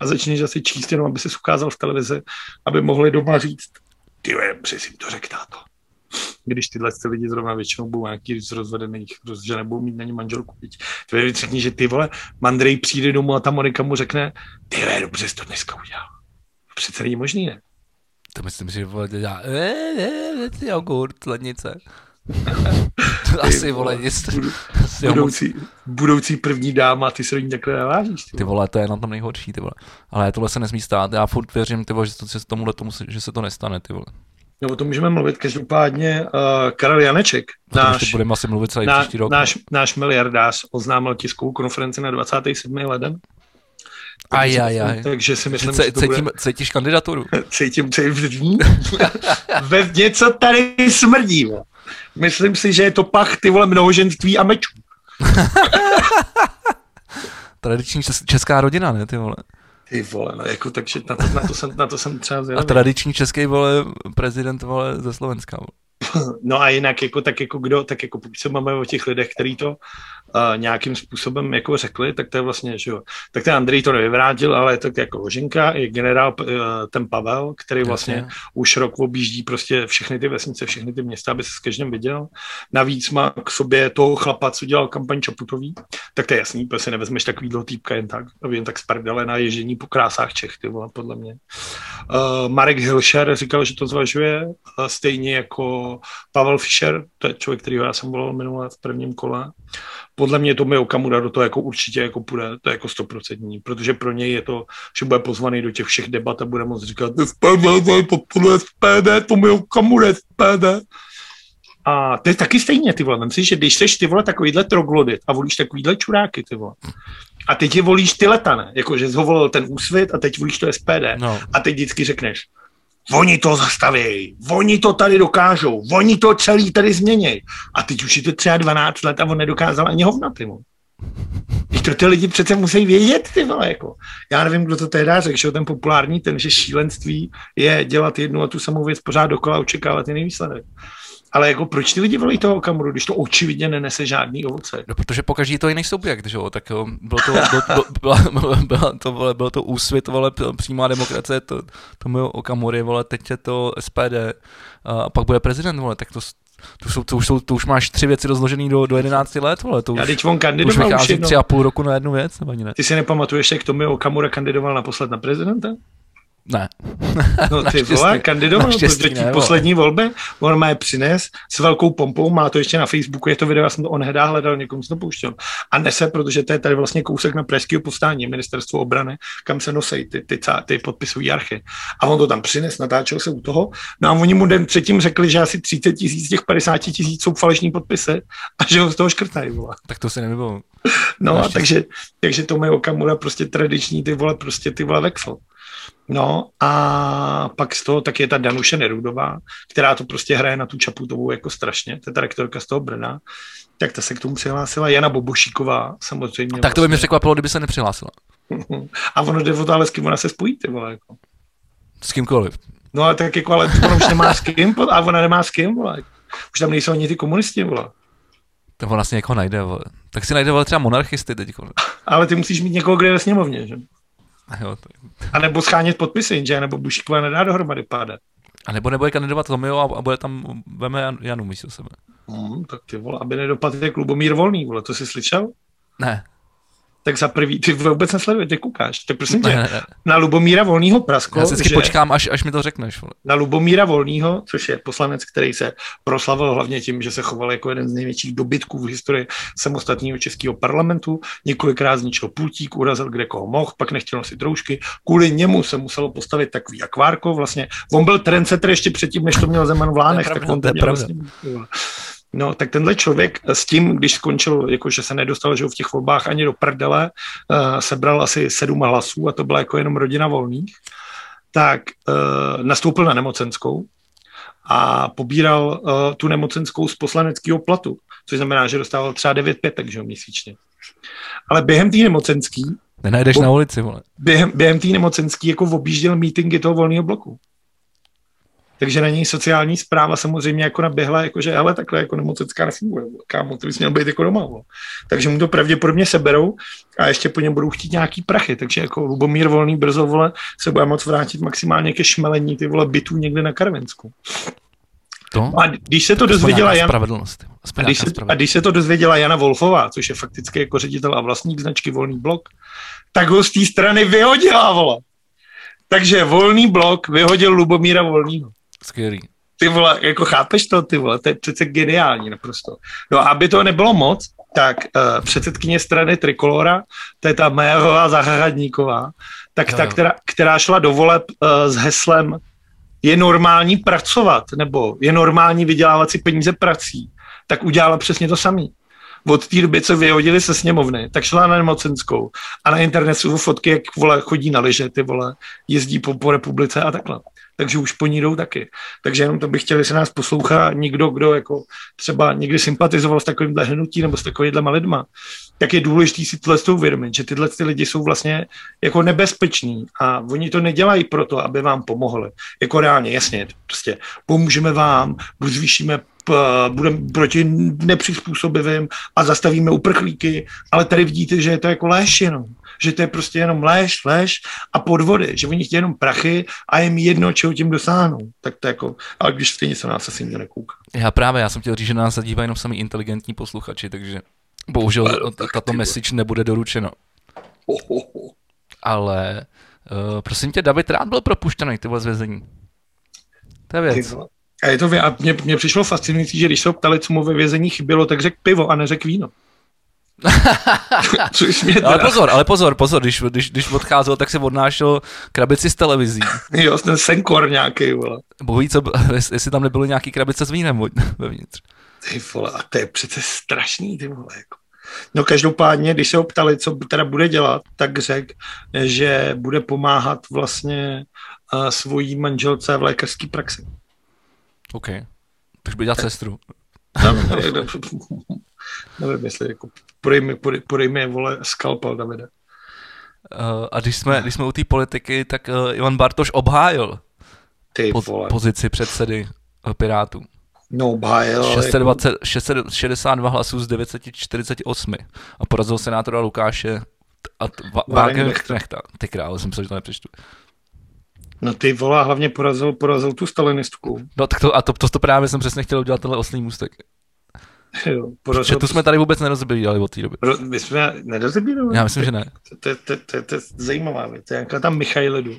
a začneš asi číst jenom, aby se ukázal v televizi, aby mohli doma říct, ty přesně to řekl to. Když tyhle ty lidi zrovna většinou budou nějaký z rozvedených, že nebudou mít na ně manželku. Ty řekni, že ty vole, Mandrej přijde domů a ta Monika mu řekne, ty vole, dobře jsi to dneska udělal. Přece není možný, ne? To myslím, že vole dělá, jogurt, lednice. Asi, vole, nic. Budoucí, budoucí první dáma, ty se do ní takhle navážíš. Ty, ty vole, to je na tom nejhorší, ty vole. Ale tohle se nesmí stát. Já furt věřím, ty vole, že, to, že, tomuhle tomu, že se to nestane, ty vole. No o tom můžeme mluvit, každopádně uh, Karel Janeček, náš, budeme asi mluvit celý náš, rok. Náš, náš miliardář oznámil tiskovou konferenci na 27. leden. Aj, aj, aj. Takže si myslím, že to cítím, bude... Cítíš kandidaturu? Cítím, cítím. Ve něco tady smrdí. Myslím si, že je to pach ty vole mnohoženství a mečů. Tradiční česká rodina, ne ty vole? Ty vole, no jako takže na to, na to, jsem, na to jsem třeba zjel. A tradiční český vole prezident vole ze Slovenska. Vole. No a jinak jako, tak jako kdo, tak jako pokud se máme o těch lidech, kteří to uh, nějakým způsobem jako řekli, tak to je vlastně, že jo. Tak ten Andrej to nevyvrátil, ale je to jako loženka, je generál uh, ten Pavel, který vlastně Jasně. už rok objíždí prostě všechny ty vesnice, všechny ty města, aby se s každým viděl. Navíc má k sobě toho chlapa, co dělal kampaň Čaputový, tak to je jasný, protože si nevezmeš takovýhle týpka jen tak, jen tak sprdele na ježení po krásách Čech, ty vole, podle mě. Uh, Marek Hilšer říkal, že to zvažuje, uh, stejně jako Pavel Fischer, to je člověk, který já jsem volal minule v prvním kole. Podle mě to mi Okamura do toho jako určitě jako půjde, to je jako stoprocentní, protože pro něj je to, že bude pozvaný do těch všech debat a bude moct říkat SPD, SPD, SPD, to mi Okamura SPD. A to je taky stejně, ty vole. Myslím, že když seš ty vole takovýhle troglodit a volíš takovýhle čuráky, ty vole, a teď je volíš ty leta, ne? Jakože jsi ho volil ten úsvit a teď volíš to SPD. No. A teď vždycky řekneš, oni to zastaví, oni to tady dokážou, oni to celý tady změnějí. A teď už je to třeba 12 let a on nedokázal ani hovna, ty. Když to ty lidi přece musí vědět, ty vole, jako. Já nevím, kdo to tehdy řekl, že ten populární, ten, že šílenství je dělat jednu a tu samou věc pořád dokola očekávat jiný výsledek. Ale jako proč ty lidi volí toho Okamuru, když to očividně nenese žádný ovoce? No, protože pokaždý je to jiný subjekt, že jo, tak jo, bylo to, bylo, bylo, bylo, bylo, to, vole, bylo to úsvit, vole, přímá demokracie, to, to mi Okamury, vole, teď je to SPD a pak bude prezident, vole, tak to, to, jsou, to, už jsou, to už máš tři věci rozložené do, do 11 let, vole, to už, Já teď on už už vychází tři a půl roku na jednu věc, nebo ani ne? Ty si nepamatuješ, jak Tomio Okamura kandidoval naposled na prezidenta? Ne. No ty vole, kandidoval, ne, ti vole. poslední volby, on má je přines s velkou pompou, má to ještě na Facebooku, je to video, já jsem to on hedá hledal, někomu jsem to pouštěl. A nese, protože to je tady vlastně kousek na pražského povstání, ministerstvo obrany, kam se nosí ty, ty, ty, ty podpisové archy. A on to tam přines, natáčel se u toho. No a oni mu den předtím řekli, že asi 30 tisíc z těch 50 tisíc jsou falešní podpisy a že ho z toho škrtají. Vole. Tak to si nevybavu. No a takže, takže to je Okamura prostě tradiční, ty vole, prostě ty vole Vexel. No a pak z toho tak je ta Danuše Nerudová, která to prostě hraje na tu Čaputovou jako strašně, to je ta rektorka z toho Brna, tak ta se k tomu přihlásila. Jana Bobošíková samozřejmě. Tak to by mě vlastně. překvapilo, kdyby se nepřihlásila. A ono jde o to, ale s kým ona se spojí, ty vole. Jako. S kýmkoliv. No ale tak jako, ale ona už nemá s kým, a ona nemá s kým, vole. Už tam nejsou ani ty komunisti, vole. To ona si někoho najde, vole. Tak si najde vole, třeba monarchisty teď. Vole. Ale ty musíš mít někoho, kde je ve sněmovně, že? Jo. A nebo schánět podpisy, že? Nebo Bušíková nedá dohromady pádat. A nebo nebude kandidovat Tomio a, a bude tam, veme Jan- Janu místo sebe. Hmm, tak ty vole, aby nedopadl jak Lubomír Volný, vole, to jsi slyšel? Ne, Tak za prvý, ty vůbec nesleduješ, ty koukáš. Tak prosím tě, ne, ne, ne. na Lubomíra Volného Prasko, Já si vždycky že počkám, až, až mi to řekneš. Vole. na Lubomíra Volného, což je poslanec, který se proslavil hlavně tím, že se choval jako jeden z největších dobytků v historii samostatného českého parlamentu, několikrát zničil pultík, urazil kde koho mohl, pak nechtěl nosit roušky, kvůli němu se muselo postavit takový akvárko, vlastně on byl trendsetter ještě předtím, než to měl Zeman v Lánech, tak on to měl vlastně, No, tak tenhle člověk s tím, když skončil, jakože se nedostal že v těch volbách ani do prdele, uh, sebral asi sedm hlasů a to byla jako jenom rodina volných, tak uh, nastoupil na nemocenskou a pobíral uh, tu nemocenskou z poslaneckého platu, což znamená, že dostával třeba 9,5 takže měsíčně. Ale během té nemocenský, Nenajdeš Bo- na ulici, vole. během, během té nemocenský jako objížděl mítingy toho volného bloku. Takže na něj sociální zpráva samozřejmě jako naběhla, jakože ale takhle jako nemocenská nefunguje. Kámo, ty bys měl být jako doma. vole. Takže mu to pravděpodobně seberou a ještě po něm budou chtít nějaký prachy. Takže jako Lubomír Volný brzo vole, se bude moct vrátit maximálně ke šmelení ty vole bytů někde na Karvinsku. To? A když se to Aspoň dozvěděla nějaká Jan, Spravedlnost. a když, se, a když se to dozvěděla Jana Wolfová, což je fakticky jako ředitel a vlastník značky Volný blok, tak ho z té strany vyhodila, vole. Takže Volný blok vyhodil Lubomíra Volnýho. Skvělý. Ty vole, jako chápeš to, ty vole, to je přece geniální naprosto. No a aby to nebylo moc, tak uh, předsedkyně strany Trikolora, to je ta Majerová Zahradníková, tak Jo, ta, která, která šla do voleb uh, s heslem je normální pracovat, nebo je normální vydělávat si peníze prací, tak udělala přesně to samý. Od té doby, co vyhodili se sněmovny, tak šla na nemocenskou a na internet jsou fotky, jak vole, chodí na lyže, ty vole, jezdí po, po republice a takhle. Takže už po ní jdou taky. Takže jenom to bych chtěl, jestli nás poslouchá někdo, kdo jako třeba někdy sympatizoval s takovýmhle hnutí nebo s takovýmhle lidma, tak je důležité si tohle uvědomit, že tyhle ty lidi jsou vlastně jako nebezpeční a oni to nedělají proto, aby vám pomohli. Jako reálně, jasně, prostě pomůžeme vám, zvýšíme budeme proti nepřizpůsobivým a zastavíme uprchlíky, ale tady vidíte, že je to jako léž jenom. Že to je prostě jenom léž, léž a podvody, že oni chtějí jenom prachy a je mi jedno, čeho tím dosáhnou. Tak to jako, ale když stejně se na nás asi nikdo nekouká. Já právě, já jsem chtěl říct, že nás se dívají jenom sami inteligentní posluchači, takže bohužel tato message nebude doručeno. Ale uh, prosím tě, David rád byl propuštěný, ty z vězení. To je věc. A je to a mě, mě přišlo fascinující, že když se ho ptali, co mu ve vězení chybělo, tak řekl pivo a neřekl víno. Což mě Ale teda- pozor, ale pozor, pozor, když, když, když odcházel, tak se odnášel krabici z televizí. Jo, ten senkor nějaký, vole. Bohu co, jestli tam nebyly nějaký krabice s vínem vevnitř. Ty vole, a to je přece strašný, ty vole, jako. No každopádně, když se ho ptali, co teda bude dělat, tak řekl, že bude pomáhat vlastně uh, svojí manželce v lékařské praxi. OK. Takže bude dělat sestru. Nevím, jestli jako podej mi, podej, podej mi vole, skalpel, Davide. Uh, a když jsme, když jsme u té politiky, tak uh, Ivan Bartoš obhájil Ty po, vole. pozici předsedy uh, Pirátů. No, ale 620, 662 hlasů z 948 a porazil senátora Lukáše a Wagenknechta. Ty král, jsem se, že to nepřečtu. No ty vole, a hlavně porazil, porazil tu stalinistku. No tak to, a to, to, to právě jsem přesně chtěl udělat tenhle oslý můstek. Jo, porazil Že tu jsme tady vůbec nerozbíjali od té doby. My jsme nedozebírali. Já myslím, že ne. To, to, to, to, je zajímavá věc. To je nějaká tam Michailedu,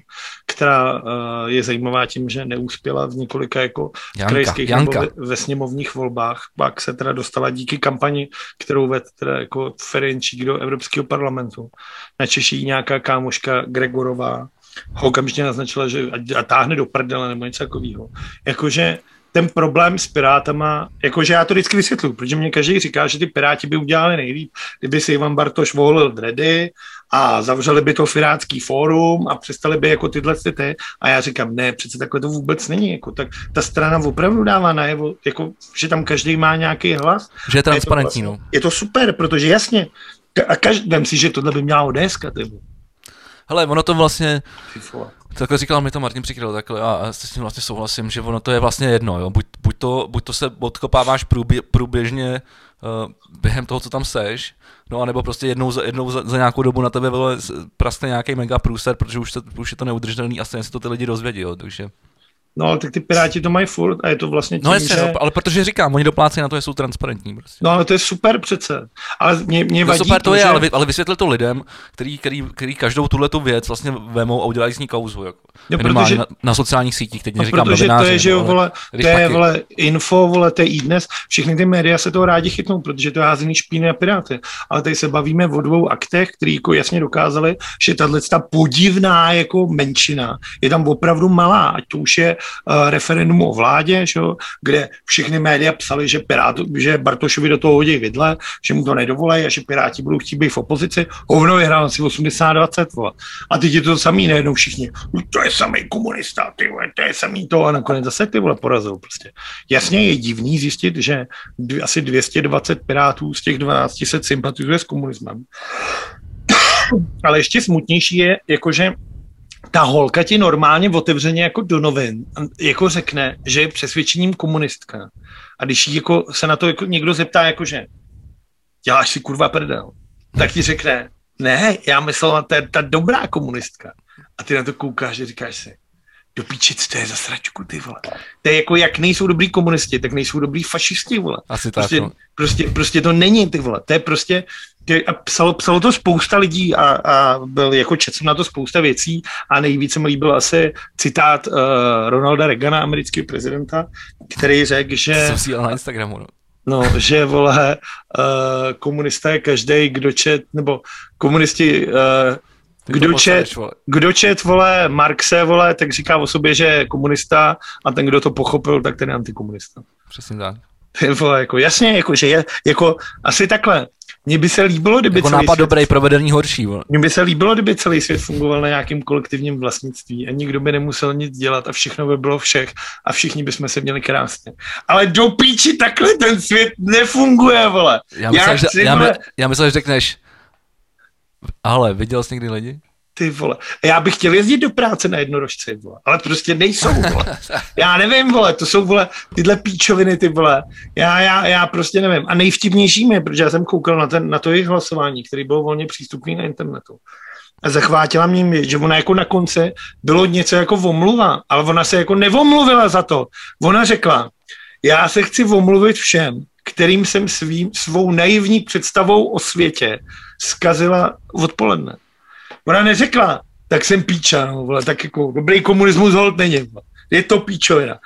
která uh, je zajímavá tím, že neuspěla v několika jako Janka, krajských Janka. nebo ve, ve sněmovních volbách. Pak se teda dostala díky kampani, kterou ved teda jako Ferenčík do Evropského parlamentu. Na Češi nějaká kámoška Gregorová ho okamžitě naznačila, že a, a táhne do prdele nebo něco takového. Jakože ten problém s Pirátama, jakože já to vždycky vysvětluji, protože mě každý říká, že ty Piráti by udělali nejlíp, kdyby si Ivan Bartoš volil dredy a zavřeli by to Pirátský fórum a přestali by jako tyhle ty ty. A já říkám, ne, přece takhle to vůbec není. Jako, tak ta strana opravdu dává najevo, jako, že tam každý má nějaký hlas. Že je transparentní, je to, no. vlastně, je to super, protože jasně, a každý, vem si, že tohle by měla ty, vole. Hele, ono to vlastně, takhle říkal mi to Martin Přikryl, takhle a já se s tím vlastně souhlasím, že ono to je vlastně jedno, jo. Buď, buď, to, buď to se odkopáváš průbě, průběžně uh, během toho, co tam seš, no a nebo prostě jednou za, jednou za, za nějakou dobu na tebe vole, s- praskne nějaký mega průser, protože už, to, už je to neudržitelný a stejně se to ty lidi dozvědí, jo, takže. No, ale tak ty Piráti to mají furt a je to vlastně tím, No jasně, že... no, ale protože říkám, oni doplácejí na to, že jsou transparentní prostě. No, ale to je super přece. Ale mě, mě No vadí super to to, je, že... ale, ale vysvětli to lidem, který, který, který každou tuhle tu věc vlastně vemou a udělají z ní kauzu. Jako. No, protože- na, na, sociálních sítích, teď No, neříkám protože to je, že jo, vole, to je, vole, info, vole, to je i dnes, všechny ty média se toho rádi chytnou, protože to je házený špíny a piráty. Ale tady se bavíme o dvou aktech, který jako jasně dokázali, že tahle ta podivná jako menšina je tam opravdu malá, ať to už je referendum o vládě, že jo, kde všechny média psali, že, Pirát, že Bartošovi do toho hodí vidle, že mu to nedovolají a že Piráti budou chtít být v opozici. Hovno vyhrál si 80-20, vole. A teď je to samý najednou všichni. "No, To je samý komunista, ty vole, to je samý to. A nakonec zase ty vole porazil prostě. Jasně je divný zjistit, že dvě- asi 220 pirátů z těch 12 se sympatizuje s komunismem. Ale ještě smutnější je, jakože ta holka ti normálně otevřeně jako do novin jako řekne, že je přesvědčením komunistka. A když jí jako se na to jako někdo zeptá, jakože děláš si kurva prdel, tak ti řekne, ne, já myslel, to je ta dobrá komunistka. A ty na to koukáš a říkáš si, do píči, co to je za sračku, ty vole. To je jako, jak nejsou dobrý komunisti, tak nejsou dobrý fašisti, vole. Asi tak, Prostě, no. prostě, prostě to není, ty vole. To je prostě, a psalo, psalo to spousta lidí a, a byl jako četl jsem na to spousta věcí a nejvíce mi líbil asi citát uh, Ronalda Reagana, amerického prezidenta, který řekl, že... Jsem si na Instagramu, no. No, že vole, uh, komunista je každý, kdo čet, nebo komunisti, uh, kdo čet, vole. kdo čet, vole, Marxe, vole, tak říká o sobě, že je komunista a ten, kdo to pochopil, tak ten je antikomunista. Přesně tak. Ty vole, jako jasně, jako, že je, jako asi takhle. Mně by se líbilo, kdyby Jako celý nápad svět, dobrý, provedený horší, vole. mně by se líbilo, kdyby celý svět fungoval na nějakém kolektivním vlastnictví a nikdo by nemusel nic dělat a všechno by bylo všech a všichni bychom se měli krásně. Ale do píči takhle ten svět nefunguje, vole. Já myslel, že, chci, já, my, já myslel, že řekneš, ale viděl jsi někdy lidi? Ty vole. Já bych chtěl jezdit do práce na jednorožce, vole. Ale prostě nejsou, vole. Já nevím, vole, to jsou, vole, tyhle píčoviny, ty vole. Já, já, já prostě nevím. A nejvtipnější mi, protože já jsem koukal na, ten, na to jejich hlasování, který byl volně přístupný na internetu. A zachvátila mě, že ona jako na konci bylo něco jako omluva, ale ona se jako nevomluvila za to. Ona řekla, já se chci omluvit všem, kterým jsem svým, svou naivní představou o světě zkazila odpoledne. Ona neřekla, tak jsem píča, no, vole, tak jako dobrý komunismus hold není. Je to píčovina.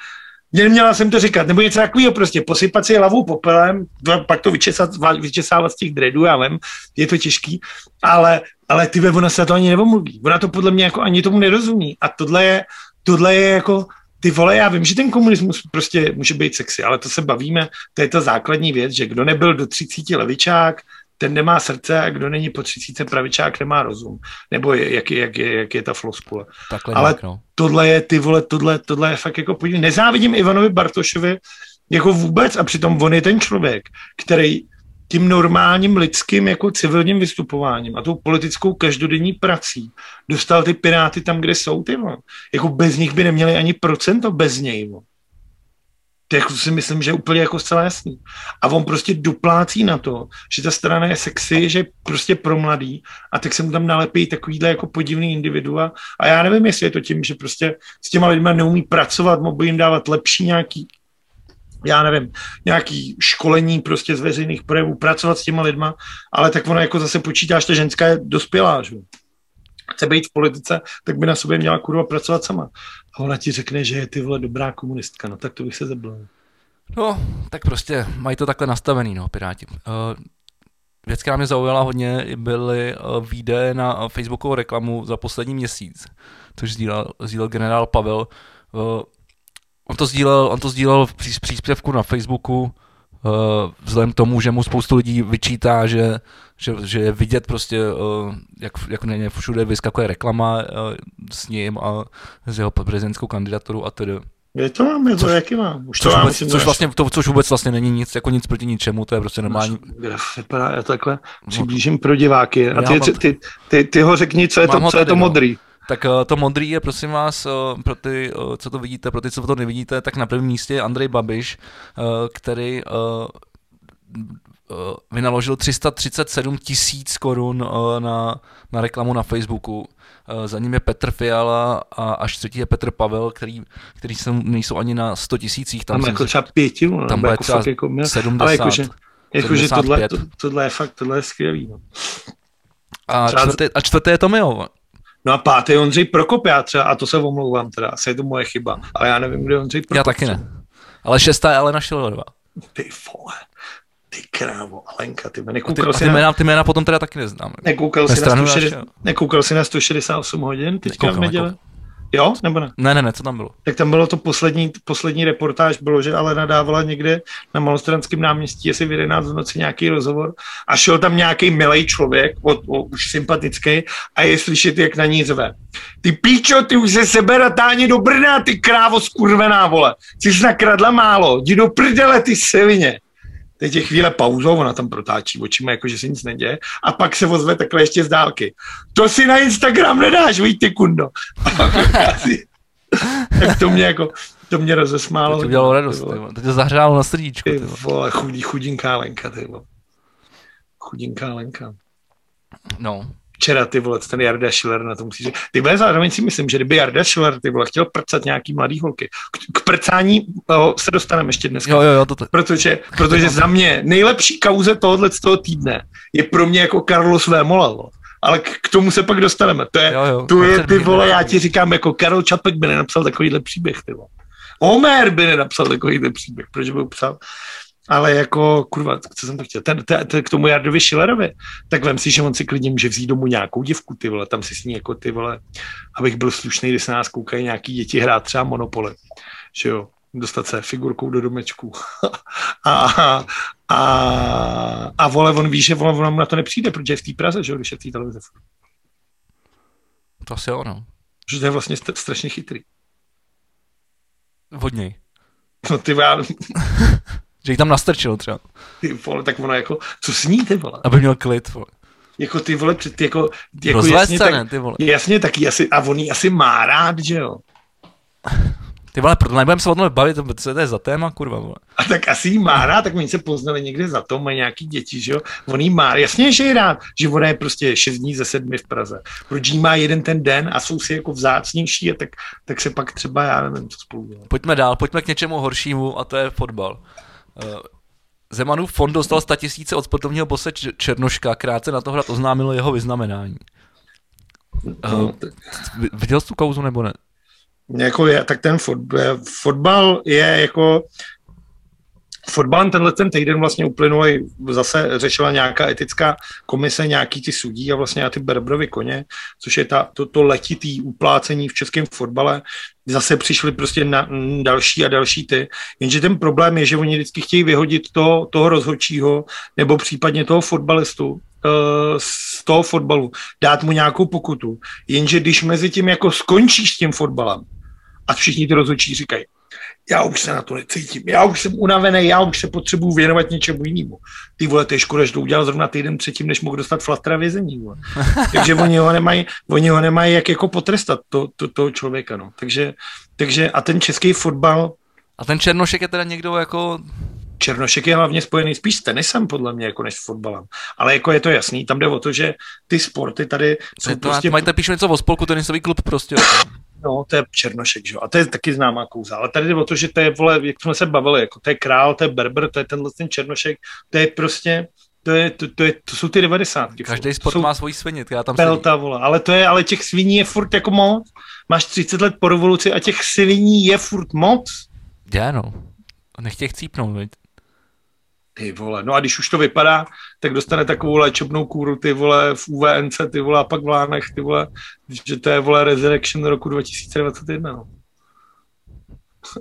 Neměla jsem to říkat, nebo něco takového prostě, posypat si hlavu popelem, pak to vyčesat, vyčesávat z těch dreadů, já vím, je to těžký, ale, ale ty ona se to ani nevomluví. Ona to podle mě jako ani tomu nerozumí. A tohle je, tohle je jako, ty vole, já vím, že ten komunismus prostě může být sexy, ale to se bavíme, to je ta základní věc, že kdo nebyl do 30 levičák, ten nemá srdce a kdo není po 30 pravičák, nemá rozum. Nebo jak, je, jak, je, jak je ta floskule. Takhle Ale nějak, no. tohle je, ty vole, tohle, tohle je fakt jako podívej. Nezávidím Ivanovi Bartošovi jako vůbec a přitom on je ten člověk, který tím normálním lidským jako civilním vystupováním a tou politickou každodenní prací dostal ty piráty tam, kde jsou ty. Vole. Jako bez nich by neměli ani procento bez něj. Vole. To jako si myslím, že je úplně jako zcela jasný. A on prostě doplácí na to, že ta strana je sexy, že je prostě pro mladý a tak se mu tam nalepí takovýhle jako podivný individua. A já nevím, jestli je to tím, že prostě s těma lidmi neumí pracovat, mohl jim dávat lepší nějaký já nevím, nějaký školení prostě z veřejných projevů, pracovat s těma lidma, ale tak ono jako zase počítá, že ta ženská je dospělá, že? chce být v politice, tak by na sobě měla kurva pracovat sama. A ona ti řekne, že je ty vole dobrá komunistka, no tak to bych se zabil. No, tak prostě mají to takhle nastavený, no, Piráti. Uh, věc, která mě zaujala hodně, byly uh, výdaje na Facebookovou reklamu za poslední měsíc, což sdílel, sdílel generál Pavel. Uh, on to sdílel, on to sdílel v příspěvku na Facebooku, Uh, vzhledem k tomu, že mu spoustu lidí vyčítá, že, že, že je vidět prostě, uh, jak, jak na všude vyskakuje reklama uh, s ním a s jeho prezidentskou kandidaturu a tedy. Je to mám, je to, což, jaký mám. Už to což, mám, vůbec, což, vlastně, to, což vůbec vlastně není nic, jako nic proti ničemu, to je prostě normální. Graf vypadá, já takhle přiblížím pro diváky. A ty, ty, ty, ty, ty ho řekni, co je to, co je to no. modrý. No. Tak uh, to modrý je, prosím vás, pro ty, co to vidíte, pro ty, co to nevidíte, tak na prvním místě je Andrej Babiš, který vynaložil 337 tisíc korun uh, na, na reklamu na Facebooku. Uh, za ním je Petr Fiala a až třetí je Petr Pavel, který, který jsou, nejsou ani na 100 tisících. Tam, tam jako třeba pěti, no, tam bude jako třeba jako, 70. Ale jakože, jakože tohle, to, tohle, je fakt, tohle je skvělý. No. A, čtvrtý, a čtvrté je Tomio. No a pátý Ondřej Prokop, já třeba, a to se omlouvám teda, asi je to moje chyba, ale já nevím, kde Ondřej Prokop. Já taky ne. Ale šestá je Alena Šilerová. Ty vole, ty krávo, Alenka, ty nekoukal ty, ty, jména, ty jména potom teda taky neznám. Nekoukal, jsi na, 160, nekoukal na 168 hodin teďka v neděli? Nekoukal. Jo, nebo ne? Ne, ne, ne, co tam bylo? Tak tam bylo to poslední, poslední reportáž, bylo, že ale nadávala někde na Malostranském náměstí, jestli v 11 v noci nějaký rozhovor a šel tam nějaký milý člověk, o, o, už sympatický, a je slyšet, jak na ní zve. Ty píčo, ty už se sebe ratáni do Brna, ty krávo skurvená vole. Jsi nakradla málo, jdi do prdele, ty svině teď je chvíle pauzou, ona tam protáčí očima, jako že se nic neděje, a pak se ozve takhle ještě z dálky. To si na Instagram nedáš, víš ty kundo. tak to mě jako, to mě rozesmálo. To ti udělalo radost, to tě zahřálo na srdíčku. Ty vole, chudí, chudinká Lenka, ty vole. Chudinká Lenka. No, včera, ty vole, ten Jarda Schiller na to musí říct. Ty vole, zároveň si myslím, že kdyby Jarda Schiller, ty vole, chtěl prcat nějaký mladý holky, k, k prcání oh, se dostaneme ještě dneska. Jo, jo, jo, to, to. Protože, protože za mě nejlepší kauze tohohle z toho týdne je pro mě jako Carlos Vémola, ale k, k tomu se pak dostaneme. To je, jo, jo, to je ty vole, já ti říkám, jako Karol Čapek by nenapsal takovýhle příběh, ty vole. Homer by nenapsal takovýhle příběh, proč by ho psal? Ale jako, kurva, co jsem to chtěl, ten, ten, ten, k tomu Jardovi Schillerovi, tak vem si, že on si klidně může vzít domů nějakou děvku, ty vole, tam si s ní jako ty vole, abych byl slušný, když se nás koukají nějaký děti hrát třeba Monopoly, že jo, dostat se figurkou do domečku. a, a, a, a vole, on ví, že vole, on na to nepřijde, protože je v té Praze, že jo, když je v té televize. To asi ono. Že to je vlastně strašně chytrý. Vodněj. No ty já... Že jich tam nastrčil třeba. Ty vole, tak ono jako, co sní ty vole? Aby měl klid, vole. Jako ty vole, ty jako, jako jasně, tak, ne, ty vole. jasně, taky asi, a on asi má rád, že jo? Ty vole, proto nebudeme se o tom bavit, co to je za téma, kurva, vole. A tak asi jí má rád, tak oni se poznali někde za to, mají nějaký děti, že jo? On jí má, jasně, že je rád, že ona je prostě 6 dní ze sedmi v Praze. Proč jí má jeden ten den a jsou si jako vzácnější, a tak, tak se pak třeba, já nevím, co spolu dělat. Pojďme dál, pojďme k něčemu horšímu a to je fotbal. Eh, Zemanův fond dostal 100 tisíce od sportovního bose Černoška, krátce na to hrad oznámilo jeho vyznamenání. Uh, viděl jsi tu kauzu nebo ne? Jako je, tak ten fotbal je jako Fotbalem tenhle ten týden vlastně uplynul, zase řešila nějaká etická komise, nějaký ty sudí a vlastně a ty Berbrovi koně, což je ta, to, to letitý uplácení v českém fotbale. Zase přišli prostě na další a další ty. Jenže ten problém je, že oni vždycky chtějí vyhodit to, toho rozhodčího nebo případně toho fotbalistu eh, z toho fotbalu, dát mu nějakou pokutu. Jenže když mezi tím jako skončíš s tím fotbalem, a všichni ty rozhodčí říkají, já už se na to necítím, já už jsem unavený, já už se potřebuju věnovat něčemu jinému. Ty vole, to je škoda, že to udělal zrovna týden předtím, než mohl dostat flastra vězení. Vole. Takže oni ho nemají, oni ho nemají jak jako potrestat, to, to, toho člověka. No. Takže, takže a ten český fotbal... A ten Černošek je teda někdo jako Černošek je hlavně spojený spíš s tenisem, podle mě, jako než s fotbalem. Ale jako je to jasný, tam jde o to, že ty sporty tady jsou to, prostě... Mají píšu něco o spolku tenisový klub prostě. No, to je Černošek, že? A to je taky známá kouza. Ale tady jde o to, že to je, vole, jak jsme se bavili, jako to je král, to je Berber, to je tenhle ten Černošek, to je prostě, to, je, to, to, je, to jsou ty 90. Každý sport jsou má svoji svině, já tam pelta, vole. Ale to je, ale těch sviní je furt jako moc. Máš 30 let po revoluci a těch sviní je furt moc. Já no. Nech těch cípnout, veď. Ty vole, no a když už to vypadá, tak dostane takovou léčebnou kůru, ty vole, v UVNC, ty vole, a pak v Lánech, ty vole, že to je, vole, Resurrection roku 2021, no.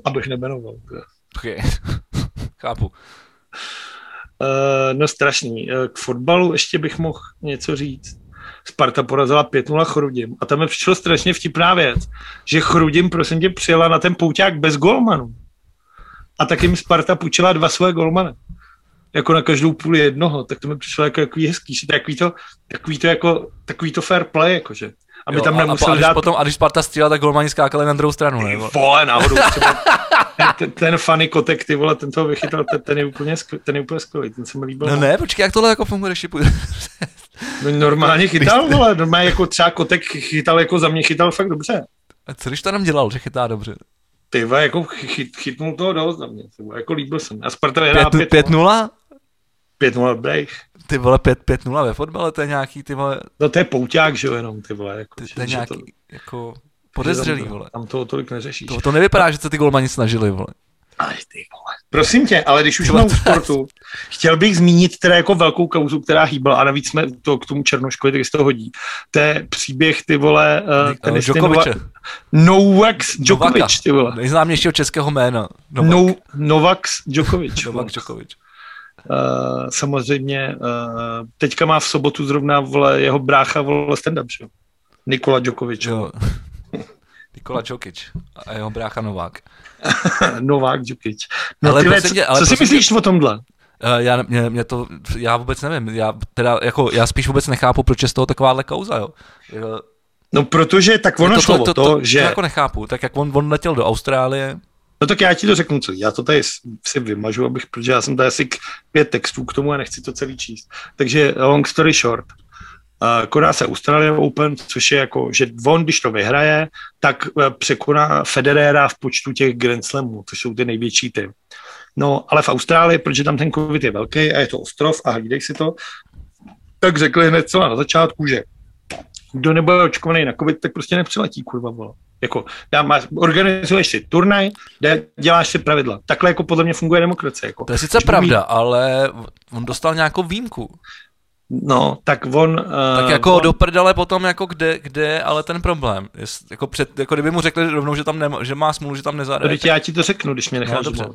Abych nemenoval. Okay. Chápu. Uh, no strašný. Uh, k fotbalu ještě bych mohl něco říct. Sparta porazila 5-0 Chrudim. A tam mi přišlo strašně vtipná věc, že Chrudim, prosím tě, přijela na ten pouťák bez golmanů. A tak jim Sparta půjčila dva svoje golmany jako na každou půli jednoho, tak to mi přišlo jako jako hezký, že takový to, takový to jako, takový to fair play, jakože. Aby jo, tam nemusel a, a, dát... Potom, a když Sparta střílela, tak golmani skákali na druhou stranu, ne? Vole, náhodou. Třeba, ten, ten funny kotek, ty vole, ten toho vychytal, ten, ten, je úplně, ten je úplně skvělý, ten se mi líbil. No ne, počkej, jak tohle jako funguje, když No normálně chytal, vole, normálně jako třeba kotek chytal, jako za mě chytal fakt dobře. A co když to nám dělal, že chytá dobře? Ty jako chyt, chytnul toho dost za mě, jako líbil jsem. A Sparta vyhrál 5-0? 5-0 break. Ty vole, 5-0 ve fotbale, to je nějaký, ty vole... No to je pouťák, že jo, jenom, ty vole. Jako, ty, to je nějaký, to, jako, podezřelý, tam, vole. Tam to tolik neřešíš. To, to nevypadá, že se ty golmani snažili, vole. Aj, ty vole. Prosím tě, ale když už u sportu, chtěl bych zmínit teda jako velkou kauzu, která hýbala a navíc jsme to k tomu Černoškovi, tak se to hodí. To je příběh, ty vole, uh, Djokoviče. Novak Djokovic, ty vole. Nejznámějšího českého jména. Novak. No, Novak Djokovic. Novak Djokovic. Uh, samozřejmě uh, teďka má v sobotu zrovna vole, jeho brácha vole stand-up, že? Nikola Djokovic. Jo. Nikola Djokic a jeho brácha Novák. Novák Djokic. No, ale tyhle, tě, ale co si myslíš tě... o tomhle? Uh, já, mě, mě, to, já vůbec nevím, já, teda, jako, já spíš vůbec nechápu, proč je z toho takováhle kauza, jo. No protože tak ono to, šlo to, to, to, to, že... To jako nechápu, tak jak on, on letěl do Austrálie, No tak já ti to řeknu, co já to tady si vymažu, abych, protože já jsem tady asi pět textů k tomu a nechci to celý číst. Takže long story short, uh, koná se Australia Open, což je jako, že on, když to vyhraje, tak uh, překoná Federera v počtu těch Grand Slamů, což jsou ty největší ty. No, ale v Austrálii, protože tam ten covid je velký a je to ostrov a hlídej si to, tak řekli hned celá na začátku, že kdo nebude očkovaný na covid, tak prostě nepřiletí, kurva, vole. Jako, má, organizuješ si turnaj, děláš si pravidla. Takhle jako podle mě funguje demokracie. Jako. To je sice pravda, mít... ale on dostal nějakou výjimku. No, tak on... Uh, tak jako on... do prdele potom, jako kde, kde ale ten problém. Jest, jako, před, jako kdyby mu řekli rovnou, že tam nema, že má smůlu, že tam nezadaje. Tak... Já ti to řeknu, když mě necháš no,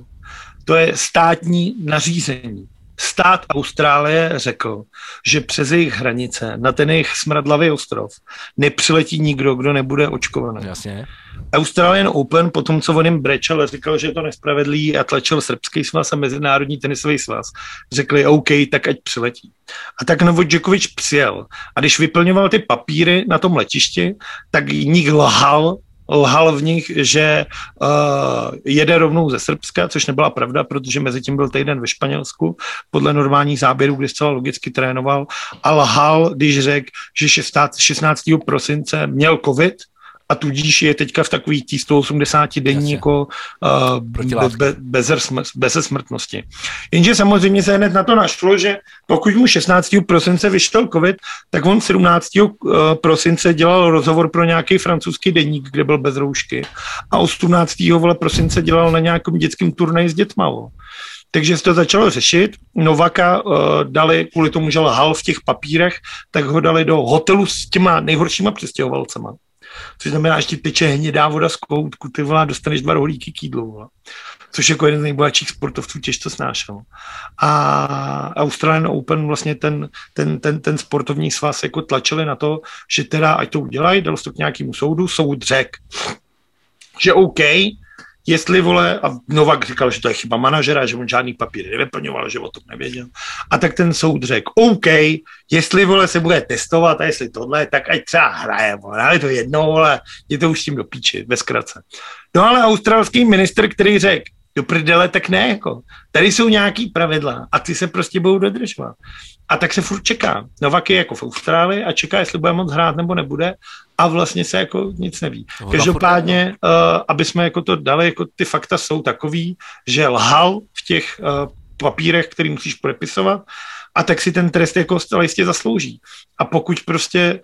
To je státní nařízení stát Austrálie řekl, že přes jejich hranice na ten jejich smradlavý ostrov nepřiletí nikdo, kdo nebude očkovaný. Jasně. Australian Open, po tom, co on jim brečel, říkal, že je to nespravedlý a tlačil srbský svaz a Mezinárodní tenisový svaz. Řekli, OK, tak ať přiletí. A tak Novot Djokovic přijel. A když vyplňoval ty papíry na tom letišti, tak nik lhal lhal v nich, že uh, jede rovnou ze Srbska, což nebyla pravda, protože mezi tím byl týden ve Španělsku, podle normálních záběrů, kdy zcela logicky trénoval, a lhal, když řekl, že 16, 16. prosince měl covid a tudíž je teďka v takový tý 180 denní jako uh, be, bez, bez smrtnosti. Jenže samozřejmě se hned na to našlo, že pokud mu 16. prosince vyšel covid, tak on 17. prosince dělal rozhovor pro nějaký francouzský denník, kde byl bez roušky a 18. vole prosince dělal na nějakém dětském turnaji s dětma. Takže se to začalo řešit. Novaka uh, dali, kvůli tomu, že lhal v těch papírech, tak ho dali do hotelu s těma nejhoršíma přestěhovalcema. Což znamená, že ti teče hnědá voda z koutku, ty volá, dostaneš dva rohlíky k jídlu. Volá. Což jako jeden z nejbohatších sportovců těžko snášel. A Australian Open vlastně ten, ten, ten, ten sportovní svaz jako tlačili na to, že teda ať to udělají, dalo se to k nějakému soudu, soud řek, že OK, jestli vole, a Novak říkal, že to je chyba manažera, že on žádný papír nevyplňoval, že o tom nevěděl. A tak ten soud řekl, OK, jestli vole se bude testovat a jestli tohle, tak ať třeba hraje, vole, ale to jedno, vole, je to už tím do píči, ve. No ale australský minister, který řekl, do prdele, tak ne, jako. Tady jsou nějaký pravidla a ty se prostě budou dodržovat. A tak se furt čeká. Novak je jako v Austrálii a čeká, jestli bude moc hrát nebo nebude a vlastně se jako nic neví. Každopádně, uh, aby jsme jako to dali, jako ty fakta jsou takový, že lhal v těch uh, papírech, který musíš podepisovat a tak si ten trest jako zcela jistě zaslouží. A pokud prostě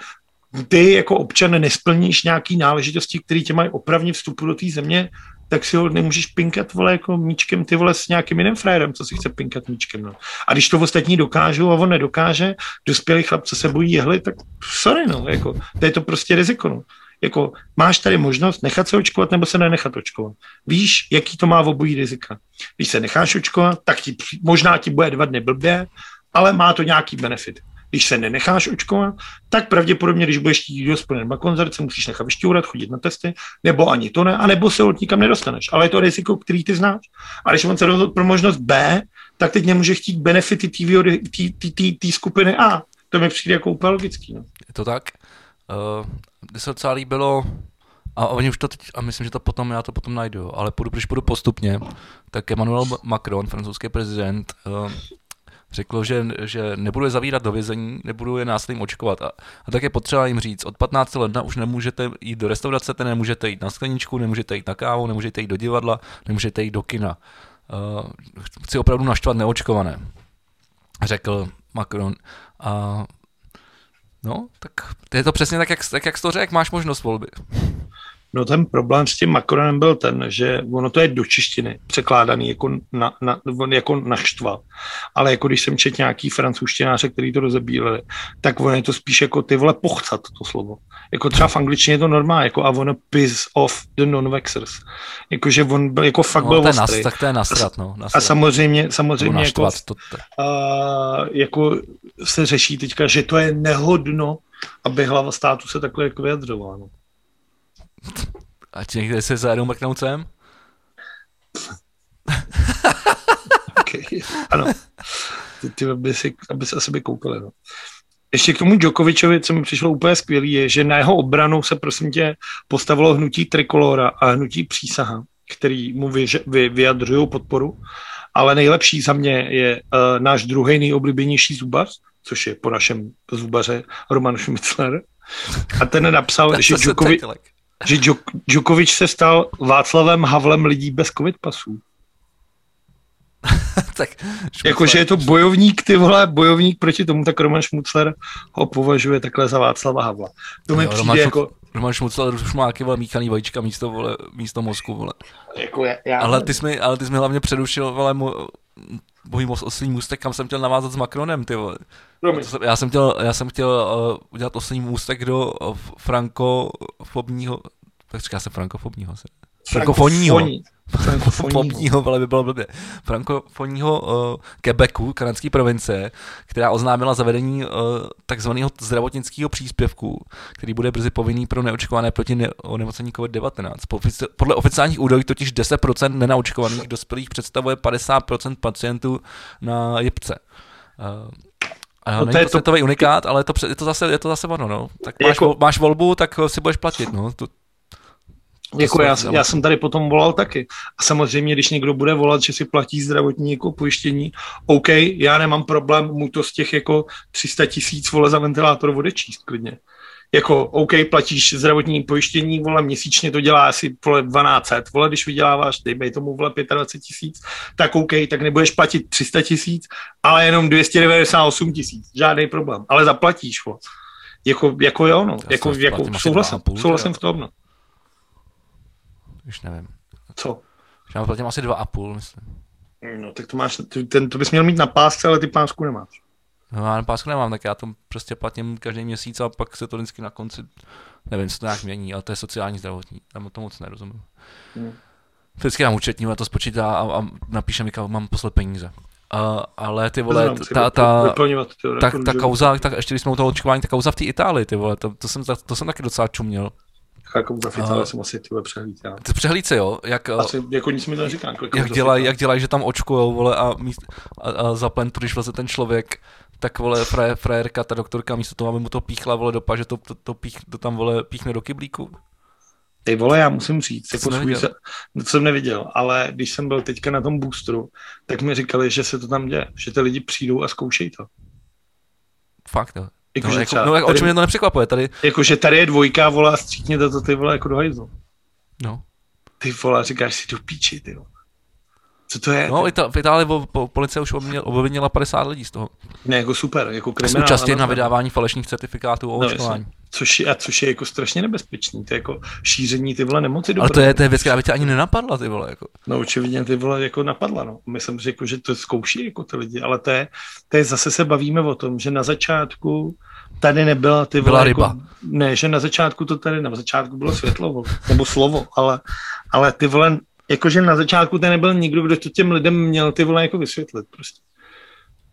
ty jako občan nesplníš nějaký náležitosti, které tě mají opravně vstupu do té země, tak si ho nemůžeš pinkat, vole, jako míčkem, ty vole, s nějakým jiným frajerem, co si chce pinkat míčkem, no. A když to ostatní dokážou a on nedokáže, dospělý chlap, co se bojí jehly, tak sorry, no, jako, to je to prostě riziko, no. Jako, máš tady možnost nechat se očkovat nebo se nenechat očkovat. Víš, jaký to má v obojí rizika. Když se necháš očkovat, tak ti, možná ti bude dva dny blbě, ale má to nějaký benefit. Když se nenecháš očkovat, tak pravděpodobně, když budeš chtít do na koncert, se musíš nechat vyšťourat, chodit na testy, nebo ani to ne, anebo se od nikam nedostaneš. Ale je to riziko, který ty znáš. A když on se rozhodl pro možnost B, tak teď nemůže chtít benefity té skupiny A. To mi přijde jako úplně logický. No. Je to tak? Uh, mně se docela líbilo, a oni už to teď, a myslím, že to potom, já to potom najdu, ale půjdu, když půjdu postupně, tak Emmanuel Macron, francouzský prezident, uh, řeklo, že, že nebudu je zavírat do vězení, nebudu je následně očkovat. A, a tak je potřeba jim říct, od 15 ledna už nemůžete jít do restaurace, nemůžete jít na skleničku, nemůžete jít na kávu, nemůžete jít do divadla, nemůžete jít do kina. Uh, chci opravdu naštvat neočkované, řekl Macron. A no, tak je to přesně tak, jak, tak, jak jsi to řekl, máš možnost volby. No ten problém s tím Macronem byl ten, že ono to je do češtiny překládaný jako, na, na, jako naštval. Ale jako když jsem četl nějaký francouzštináře, který to rozebíleli, tak ono je to spíš jako ty vole pochcat to slovo. Jako třeba v angličtině je to normální, jako I wanna piss off the non-vexers. Jako, že on byl, jako fakt no, byl nas, tak to je nasrat, no. Nasrat. A samozřejmě, samozřejmě jako, to, to. Uh, jako se řeší teďka, že to je nehodno, aby hlava státu se takhle jako vyjadřovala. No. A ti někde se zajedou mrknout sem? okay. Ano. Ty, ty aby, si, aby se asi by koukali. No. Ještě k tomu Djokovičovi, co mi přišlo úplně skvělý, je, že na jeho obranu se prosím tě postavilo hnutí Trikolora a hnutí Přísaha, který mu vy, vy, vyjadřují podporu, ale nejlepší za mě je uh, náš druhý nejoblíbenější zubař, což je po našem zubaře Roman Schmitzler. A ten napsal, že Djokovič, že Djokovič se stal Václavem Havlem lidí bez covid pasů. tak, Jakože je to bojovník, ty vole, bojovník proti tomu, tak Roman Šmucler ho považuje takhle za Václava Havla. To mi jo, přijde Roman jako... Roman Šmucler už má nějaký vole míchaný vajíčka místo, vole, místo mozku, vole. Jako já, já... Ale ty jsi mi, ale ty jsi mi hlavně předušil, vole, můj, můj oslý můstek, kam jsem chtěl navázat s Macronem, ty vole. Já jsem chtěl, já jsem chtěl uh, udělat oslý můstek do uh, frankofobního, tak říká se frankofobního. Se. Frankofonního. Frankofonního, ale by bylo blbě. Frankofonního uh, Quebecu, kanadské provincie, která oznámila zavedení uh, takzvaného zdravotnického příspěvku, který bude brzy povinný pro neočkované proti ne- onemocnění COVID-19. Podle oficiálních údajů totiž 10% nenaočkovaných dospělých představuje 50% pacientů na jipce. Uh, a no, to je to unikát, ale je to, je to, zase, je to zase ono, no. Tak máš, jako, máš volbu, tak si budeš platit, no. To, jako já, já jsem tady potom volal taky. A samozřejmě, když někdo bude volat, že si platí zdravotní jako pojištění, OK, já nemám problém mu to z těch jako 300 tisíc vole za ventilátor odečíst klidně. Jako, OK, platíš zdravotní pojištění, vole, měsíčně to dělá asi vole 1200, vole, když vyděláváš, dejme tomu vole 25 tisíc, tak OK, tak nebudeš platit 300 tisíc, ale jenom 298 tisíc, žádný problém, ale zaplatíš, vole. Jako, jako jo, no, jako, jako souhlasím, souhlasím v tom, no. Už nevím. Co? Já platím asi dva a půl, myslím. No, tak to máš, ten, to bys měl mít na pásce, ale ty pásku nemáš. No, já pásku nemám, tak já to prostě platím každý měsíc a pak se to vždycky na konci, nevím, co to nějak mění, ale to je sociální zdravotní, tam to moc nerozumím. Hmm. Vždycky nám účetní a to spočítá a, a napíše mi, mám poslat peníze. Uh, ale ty vole, Znám, ta, ta, ta, ta, ta kauza, tak ještě když jsme u toho očkování, ta kauza v té Itálii, ty vole, to, to, jsem, to jsem taky docela čuměl. Jako v Itálii jsem asi tyhle přehlídal. Ty přehlídce, jo? Jak, asi, jako nic mi to neříká. Jak dělají, jak dělají, že tam očkujou, vole, a, míst, a, a za plentu, když vlastně ten člověk tak vole frajer, frajerka, ta doktorka místo toho, aby mu to píchla vole dopa, že to, to, to, pích, to tam vole píchne do kyblíku. Ty vole, já musím říct, jako svůj se, no, to jsem neviděl, ale když jsem byl teďka na tom boostru, tak mi říkali, že se to tam děje, že ty lidi přijdou a zkoušejí to. Fakt, jo. Jako, no, jako, no, o čem mě to nepřekvapuje tady. Jakože tady je dvojka, vole, a stříkněte to ty vole jako do hajzlu. No. Ty vole, říkáš si do píči, ty vole. Co to je? No, v Itálii po, policie už obvinila 50 lidí z toho. Ne, jako super, jako kriminál. Současně na vydávání falešných certifikátů o no, očkování. Což je, a což je jako strašně nebezpečný, to je jako šíření ty vole nemoci Ale to je, to je věc, která by tě ani nenapadla, ty vole. Jako. No určitě ty vole jako napadla, no. Myslím, že, jako, že to zkouší jako ty lidi, ale to je, to je, zase se bavíme o tom, že na začátku tady nebyla ty vole, Byla ryba. Jako, ne, že na začátku to tady, na začátku bylo světlo, nebo slovo, ale, ale ty vole, jakože na začátku tady nebyl nikdo, kdo to těm lidem měl ty vole jako vysvětlit prostě.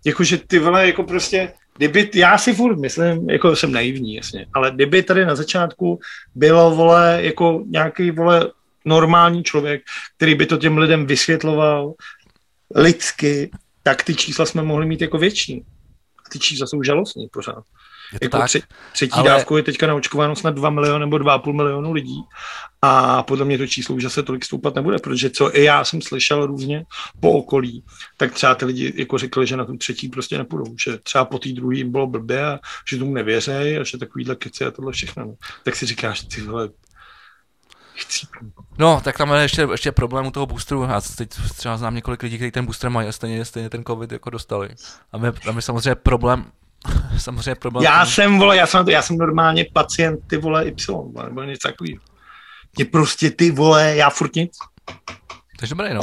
Jakože ty vole jako prostě, kdyby, já si furt myslím, jako jsem naivní, jasně, ale kdyby tady na začátku bylo, vole, jako nějaký, vole, normální člověk, který by to těm lidem vysvětloval lidsky, tak ty čísla jsme mohli mít jako větší. Ty čísla jsou žalostní pořád. Je to jako tak, tři, třetí ale... dávku je teďka naočkováno snad 2 miliony nebo 2,5 milionu lidí a podle mě to číslo už zase tolik stoupat nebude, protože co i já jsem slyšel různě po okolí, tak třeba ty lidi jako řekli, že na tu třetí prostě nepůjdou, že třeba po té druhé jim bylo blbě a že tomu nevěřejí a že takovýhle keci a tohle všechno. No. Tak si říkáš, ty vole, No, tak tam je ještě, ještě problém u toho boosteru. Já teď třeba znám několik lidí, kteří ten booster mají a stejně, stejně ten covid jako dostali. A my, a my samozřejmě problém, samozřejmě problém. Já jsem, vole, já jsem, já jsem normálně pacient, ty vole, Y, nebo něco takového. Ty prostě, ty vole, já furt nic. Takže dobrý, no.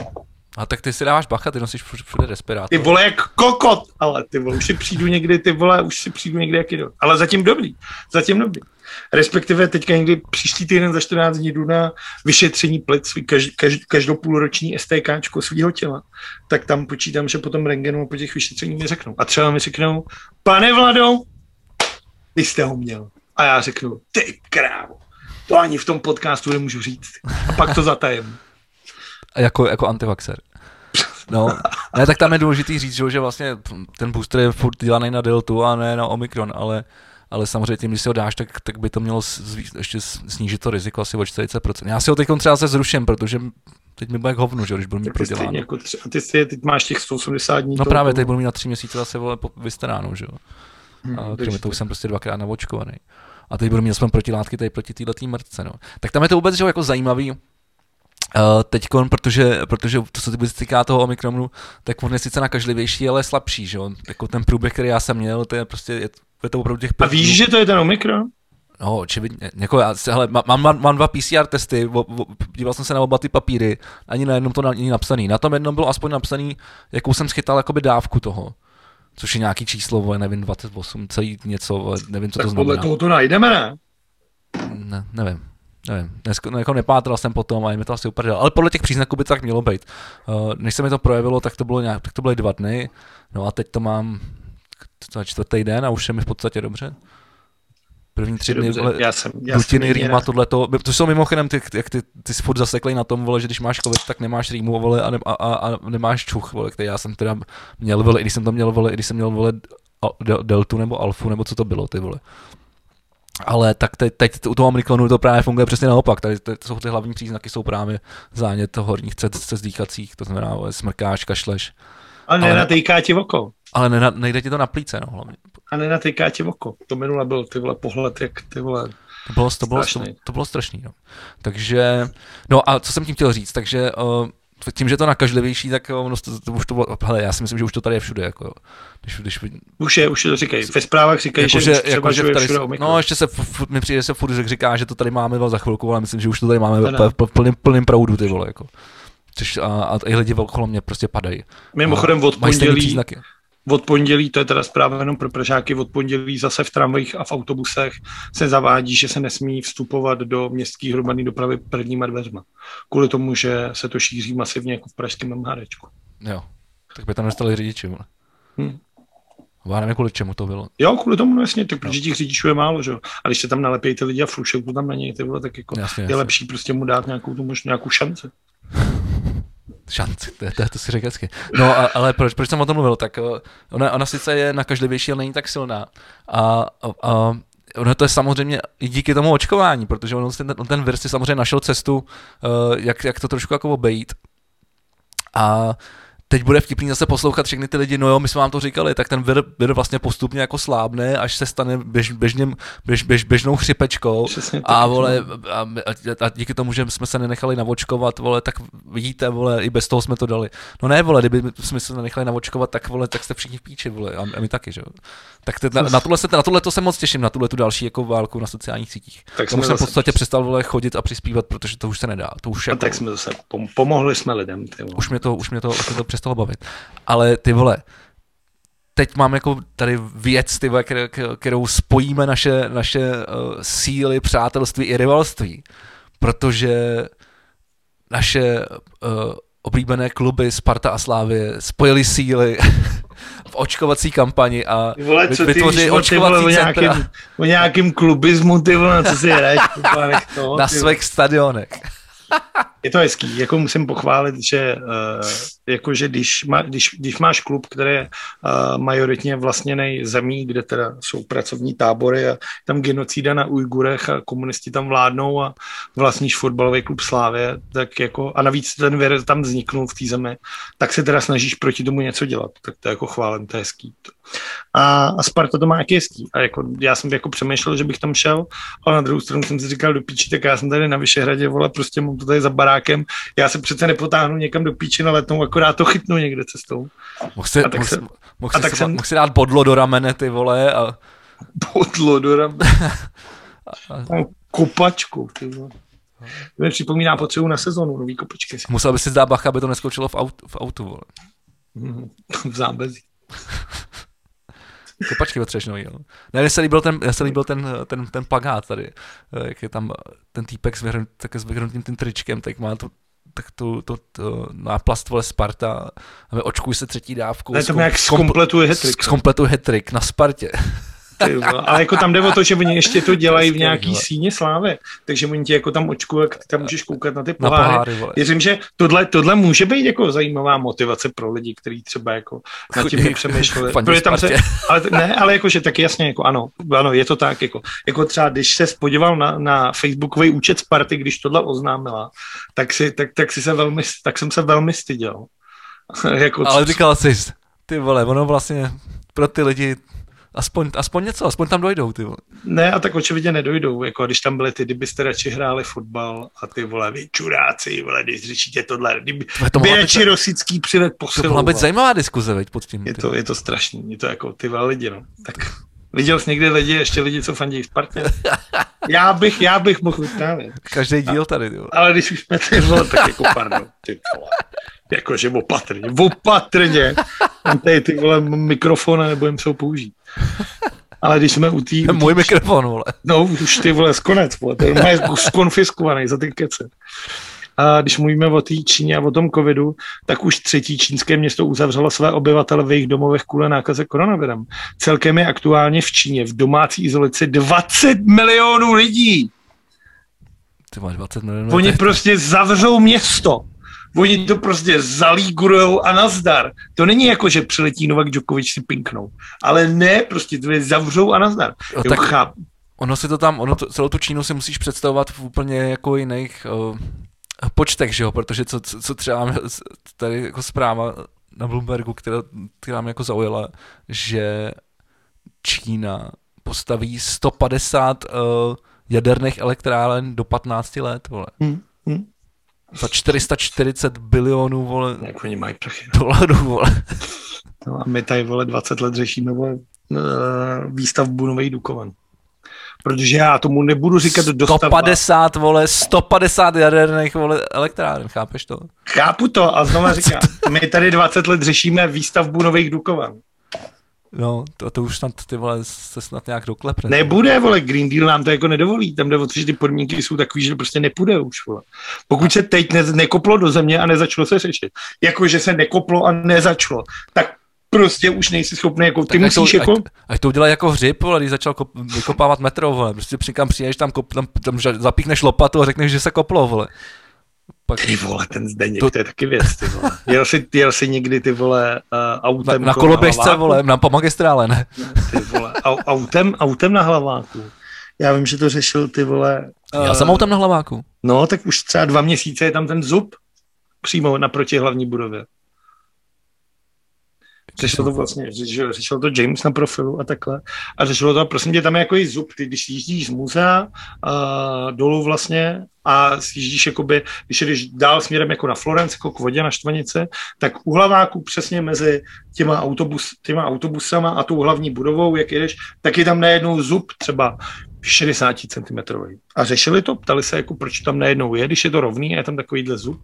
A tak ty si dáváš bacha, ty nosíš všude respirátor. Ty vole, jak kokot, ale ty vole, už si přijdu někdy, ty vole, už si přijdu někdy, jak jdu. Ale zatím dobrý, zatím dobrý. Respektive teďka někdy příští týden za 14 dní jdu na vyšetření plic, svý každý, každý, každopůlroční STK svého těla, tak tam počítám, že potom rengenu po těch vyšetření mi řeknou. A třeba mi řeknou, pane Vlado, vy jste ho měl. A já řeknu, ty krávo, to ani v tom podcastu nemůžu říct. A pak to zatajem. A jako, jako antivaxer. No, ne, tak tam je důležitý říct, že vlastně ten booster je furt dělaný na deltu a ne na omikron, ale ale samozřejmě tím, když si ho dáš, tak, tak by to mělo zví, ještě snížit to riziko asi o 40%. Já si ho teď třeba se zruším, protože teď mi bude jak hovnu, že když budu mít proděláno. Jako tři, a ty si teď máš těch 180 dní. No právě, teď budu mít na tři měsíce zase vole vystaráno, že jo. Hmm, a kromě toho už jsem prostě dvakrát navočkovaný. A teď budu mít aspoň protilátky tady proti této mrtce. No. Tak tam je to vůbec že jako zajímavý, Uh, teď, protože, protože to, co se týká toho Omikronu, tak on je sice nakažlivější, ale je slabší, že jo? Jako ten průběh, který já jsem měl, to je prostě, je, je to opravdu těch A víš, že to je ten Omikron? No, očividně. Jako já, hele, mám, mám, mám dva PCR testy, o, o, díval jsem se na oba ty papíry, ani na jednom to není napsaný. Na tom jednom bylo aspoň napsaný, jakou jsem schytal jakoby dávku toho. Což je nějaký číslo, nevím, 28, celý něco, nevím, co tak to znamená. podle toho to najdeme, ne? Ne, nevím. Nevím, dnes, no, jako nepátral jsem potom a mi to asi úplně ale podle těch příznaků by to tak mělo být. Uh, než se mi to projevilo, tak to bylo nějak, tak to byly dva dny, no a teď to mám to čtvrtý den a už je mi v podstatě dobře. První tři dny, vole, já jsem, já rutiny, rýma, tohleto, to jsou mimochodem, ty, jak ty, ty jsi furt zaseklej na tom, vole, že když máš covid, tak nemáš rýmu, vole, a, ne, a, a, nemáš čuch, vole, který já jsem teda měl, vole, i když jsem to měl, vole, i když jsem měl, vole, deltu nebo alfu, nebo co to bylo, ty vole. Ale tak teď, teď u toho Omniklonu to právě funguje přesně naopak. Tady to jsou ty hlavní příznaky, jsou právě zánět horních cest dýchacích, to znamená smrkáš, kašleš. Ale nenatýká ti oko. Ale ne, nejde ti to na plíce, no hlavně. a nenatýká tě oko. To minule byl ty vole pohled, jak ty vole to bylo, to bylo, to, to bylo strašný. No. Takže, no a co jsem tím chtěl říct, takže uh, tím, že to nakažlivější, tak ono to, to, už to bylo, hele, já si myslím, že už to tady je všude, jako, když, když, už je, už je to říkají, ve zprávách říkají, jako, že, že, třeba, jako, že tady, všude No, ještě se, mi přijde, se furt říká, že to tady máme za chvilku, ale myslím, že už to tady máme v plným, plným proudu, ty vole, jako. Což a, a i lidi okolo mě prostě padají. Mimochodem od pondělí, od pondělí, to je teda zpráva jenom pro Pražáky, od pondělí zase v tramvajích a v autobusech se zavádí, že se nesmí vstupovat do městské hromadné dopravy prvníma dveřma. Kvůli tomu, že se to šíří masivně jako v pražském MHDčku. Jo, tak by tam nestali řidiči. Hmm. Já nevím, kvůli čemu to bylo. Jo, kvůli tomu, no jasně, tak protože těch řidičů je málo, že jo. A když se tam nalepějí ty lidi a flušou tam na něj, ty vole, tak jako jasně, je jasně. lepší prostě mu dát nějakou, tu možná, nějakou šanci. šanci, to, to, to si řekl hezky. No, a, ale proč, proč jsem o tom mluvil, tak eh, ona, ona sice je nakažlivější, ale není tak silná. A, a, a ono to je samozřejmě i díky tomu očkování, protože on ten, on ten vir si samozřejmě našel cestu, uh, jak, jak to trošku jako obejít. A teď bude vtipný zase poslouchat všechny ty lidi, no jo, my jsme vám to říkali, tak ten vir, vir vlastně postupně jako slábne, až se stane běž, běžněm, běž, běž, běžnou chřipečkou a, vole, no. a, a, díky tomu, že jsme se nenechali navočkovat, vole, tak vidíte, vole, i bez toho jsme to dali. No ne, vole, kdyby jsme se nenechali navočkovat, tak vole, tak jste všichni v píči, vole, a, a my taky, že jo. Tak te, na, na, tohle se, na tohle to se moc těším, na tuhle tu další jako válku na sociálních sítích. Tak jsem v podstatě přestal vole, chodit a přispívat, protože to už se nedá. To už jako, tak jsme zase pomohli jsme lidem. Ty už mě to, už mě to, už mě to přestalo bavit. Ale ty vole, teď mám jako tady věc, ty vole, kterou spojíme naše, naše uh, síly, přátelství i rivalství. Protože naše uh, oblíbené kluby Sparta a Slávě spojili síly v očkovací kampani a vole, co vytvořili ty, očkovací ty vole, o nějakým, o nějakým klubismu, ty vole, co si hraješ, Na svých stadionech. Je to hezký, jako musím pochválit, že, uh, jako, že když, má, když, když máš klub, který je uh, majoritně vlastněný zemí, kde teda jsou pracovní tábory a tam genocída na Ujgurech a komunisti tam vládnou a vlastníš fotbalový klub Slávě, tak jako, a navíc ten věr tam vzniknul v té zemi, tak se teda snažíš proti tomu něco dělat. Tak to jako chválem, to je hezký. A, a Sparta to má jaký hezký. A jako, já jsem jako přemýšlel, že bych tam šel, ale na druhou stranu jsem si říkal do píči, tak já jsem tady na Vyšehradě, vole, prostě mám to tady za barákem, já se přece nepotáhnu někam do píči na letnou, akorát to chytnu někde cestou. Mohl si, mohl, se, mohl, si, jsem... mohl si dát bodlo do ramene, ty vole. A... Bodlo do ramene. Kopačku, ty vole. To mi připomíná potřebu na sezonu, nový kopačky. Musel by si dát bacha, aby to neskočilo v, aut, v autu, vole. v zábezí. Kopačky potřebuješ nový, jo. Ne, mně se líbil ten, mně se líbil ten, ten, ten plagát tady, jak je tam ten týpek s, vyhrn, tak s vyhrnutým tím tričkem, tak má to tak to, to, to náplast vole Sparta, a očkuj se třetí dávku. Ne, to nějak zkompletuje hetrik. Zkompletuje hetrik na Spartě. Ale jako tam jde o to, že oni ještě to dělají v nějaký síně slávy, takže oni ti jako tam očkují, jak ty tam můžeš koukat na ty poháry. Na poháry Věřím, že tohle, tohle může být jako zajímavá motivace pro lidi, kteří třeba jako nad tím nepřemýšleli. tam se, ale, ne, ale jakože taky jasně, jako ano, ano, je to tak, jako, jako třeba když se spodíval na, na facebookový účet Sparty, když tohle oznámila, tak, si, tak, tak, si se velmi, tak jsem se velmi styděl. jako, ale říkal jsi, ty vole, ono vlastně pro ty lidi aspoň, aspoň něco, aspoň tam dojdou, ty vole. Ne, a tak očividně nedojdou, jako když tam byli ty, kdybyste radši hráli fotbal a ty vole, vy čuráci, vole, když řečíte tohle, kdyby, to by radši rosický přived posilu. To mohla být zajímavá diskuze, veď, pod tím. Je to, je to strašný, je to jako ty vole lidi, no. Tak Viděl jsi někdy lidi, ještě lidi, co fandí Spartě? Já bych, já bych mohl vyprávět. Každý díl tady, jo. Ale když už jsme ty vole, tak jako pardon, ty vole. Jakože opatrně, opatrně. Mám tady ty vole mikrofon a nebudem se ho použít. Ale když jsme u té... Můj mikrofon, vole. No, už ty vole, skonec, vole. To je skonfiskovaný za ty kece. A když mluvíme o té Číně a o tom covidu, tak už třetí čínské město uzavřelo své obyvatele v jejich domovech kvůli nákaze koronavirem. Celkem je aktuálně v Číně v domácí izolaci 20 milionů lidí. Ty máš 20 milionů. Oni prostě zavřou město. Oni to prostě zalígurujou a nazdar. To není jako, že přiletí Novak Djokovic si pinknou. Ale ne, prostě to je zavřou a nazdar. Jo, tak cháp. Ono si to tam, ono to, celou tu Čínu si musíš představovat v úplně jako jiných uh, počtech, že jo, protože co, co třeba tady jako zpráva na Bloombergu, která, která mě jako zaujala, že Čína postaví 150 uh, jaderných elektráren do 15 let, vole. Hmm. Hmm. Za 440 bilionů, vole, Jak oni mají prachy. dolarů, vole. No a my tady, vole, 20 let řešíme, vole, eh, výstavbu nových Dukovan. Protože já tomu nebudu říkat dostavba. 150, vole, 150 jaderných, vole, elektráren, chápeš to? Chápu to a znova říkám, my tady 20 let řešíme výstavbu nových Dukovan. No, to, to už snad, ty vole, se snad nějak doklepne. Nebude, vole, Green Deal nám to jako nedovolí. Tam jde o to, že ty podmínky jsou takový, že prostě nepůjde už, vole. Pokud se teď ne, nekoplo do země a nezačalo se řešit, jako že se nekoplo a nezačalo, tak prostě už nejsi schopný, jako ty Tak ať musíš to, jako... ať, ať to udělá jako hřib, vole, když začal kop, vykopávat metro, vole. Prostě přikam přijdeš tam, kop, tam, tam zapíchneš lopatu a řekneš, že se koplo, vole. Pak Ty vole, ten Zdeněk, To- to, je taky věc, ty vole. Jel jsi, jel jsi někdy, ty vole, uh, na, autem na kolem koloběžce, vole, na po magistrále, ne? Ty vole, au, autem, autem na hlaváku. Já vím, že to řešil ty vole. Já eh, jsem autem na hlaváku. No, tak už třeba dva měsíce je tam ten zub přímo naproti hlavní budově. Řešil to vlastně, řešil, řešil to James na profilu a takhle. A řešilo to, prosím tě, tam je jako i zub, ty když jíždíš z muzea uh, dolů vlastně a jíždíš jakoby, když jdeš dál směrem jako na Florence, jako k vodě na Štvanice, tak u hlaváku přesně mezi těma, autobus, těma autobusama a tou hlavní budovou, jak jedeš, tak je tam najednou zub třeba 60 cm. A řešili to, ptali se, jako proč tam najednou je, když je to rovný a je tam takovýhle zub.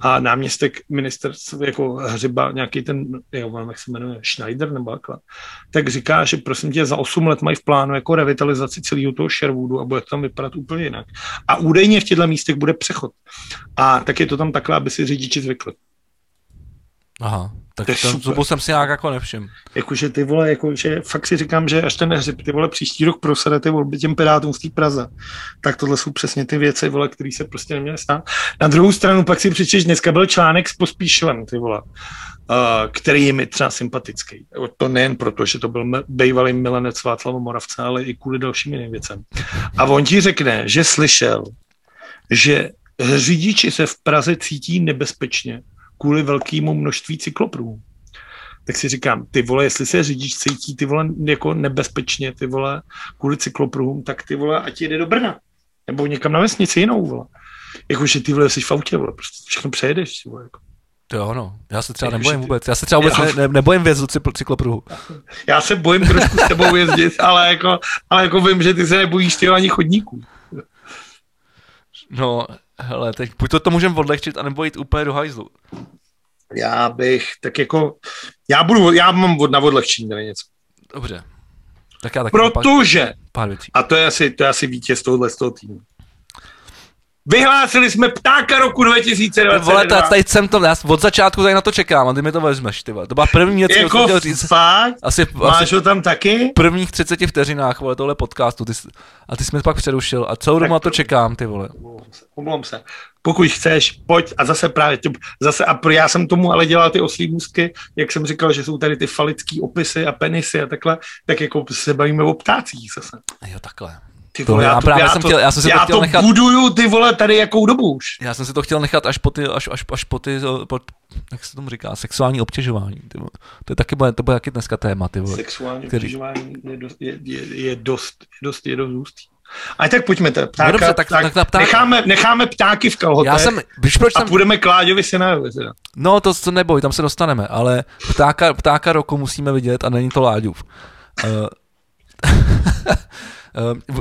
A náměstek ministerstva, jako hřiba, nějaký ten, jo, nevím, jak se jmenuje, Schneider nebo takhle, tak říká, že prosím tě, za 8 let mají v plánu jako revitalizaci celého toho Sherwoodu a bude to tam vypadat úplně jinak. A údajně v těchto místech bude přechod. A tak je to tam takhle, aby si řidiči zvykli. Aha, tak ten super. zubu jsem si nějak jako nevšiml. Jakože ty vole, jakože fakt si říkám, že až ten hřib, ty vole, příští rok prosede ty volby těm pirátům v té Praze, tak tohle jsou přesně ty věci, vole, které se prostě neměly stát. Na druhou stranu pak si přečteš, dneska byl článek s Pospíšilem, ty vole, uh, který je mi třeba sympatický. To nejen proto, že to byl bývalý milenec Václava Moravce, ale i kvůli dalším jiným věcem. A on ti řekne, že slyšel, že řidiči se v Praze cítí nebezpečně kvůli velkému množství cykloprů tak si říkám, ty vole, jestli se řidič cítí ty vole jako nebezpečně, ty vole, kvůli cyklopruhům, tak ty vole, ať jede do Brna. Nebo někam na vesnici jinou, vole. Jakože ty vole, jsi v autě, vole, prostě všechno přejedeš, vole, jako. To jo, no. Já se třeba nebojím ty- vůbec. Já se třeba vůbec Já- ne, ne, nebojím vězu cykl, cyklopruhu. Já se bojím trošku s tebou jezdit, ale jako, ale jako vím, že ty se nebojíš ty ani chodníků. No, hele, teď buď to, to můžeme odlehčit, anebo jít úplně do hajzlu. Já bych, tak jako, já budu, já mám od na odlehčení tady něco. Dobře. Tak já taky mám pár, Protože, pár věcí. a to je asi, to je asi vítěz tohohle z toho týmu. Vyhlásili jsme ptáka roku 2022. Vole, to, tady jsem to, já od začátku tady na to čekám a ty mi to vezmeš, ty vole. To byla první věc, jako chtěl říct. fakt? Asi, Máš asi ho tam taky? prvních 30 vteřinách, vole, tohle podcastu. Ty, jsi- a ty jsi mi pak přerušil a celou dobu na to čekám, ty vole. Omlouvám se. Pokud chceš, pojď a zase právě, tě- zase a pro, já jsem tomu ale dělal ty oslí můstky, jak jsem říkal, že jsou tady ty falický opisy a penisy a takhle, tak jako se bavíme o ptácích zase. Jo, takhle. Ty To vole, já já, to, právě já, jsem to, chtěl- já jsem si to já chtěl to nechat- buduju ty vole tady jakou dobu už. Já jsem si to chtěl nechat až po ty, až, až, až po ty, eh, po, jak se tomu říká, sexuální obtěžování. Ty vole. To je taky, bude, to bude taky dneska téma, ty vole. Sexuální Který- obtěžování je, dost, je, je, je, dost, je dost, je dost. A tak pojďme, ta ptáka, No dobře, tak- tak na ptáka. Necháme, necháme ptáky v kalhotech Já jsem, víš proč a jsem, půjdeme Kláďovi synovi. teda. no to, to neboj, tam se dostaneme, ale ptáka, ptáka roku musíme vidět a není to Láďův. Uh,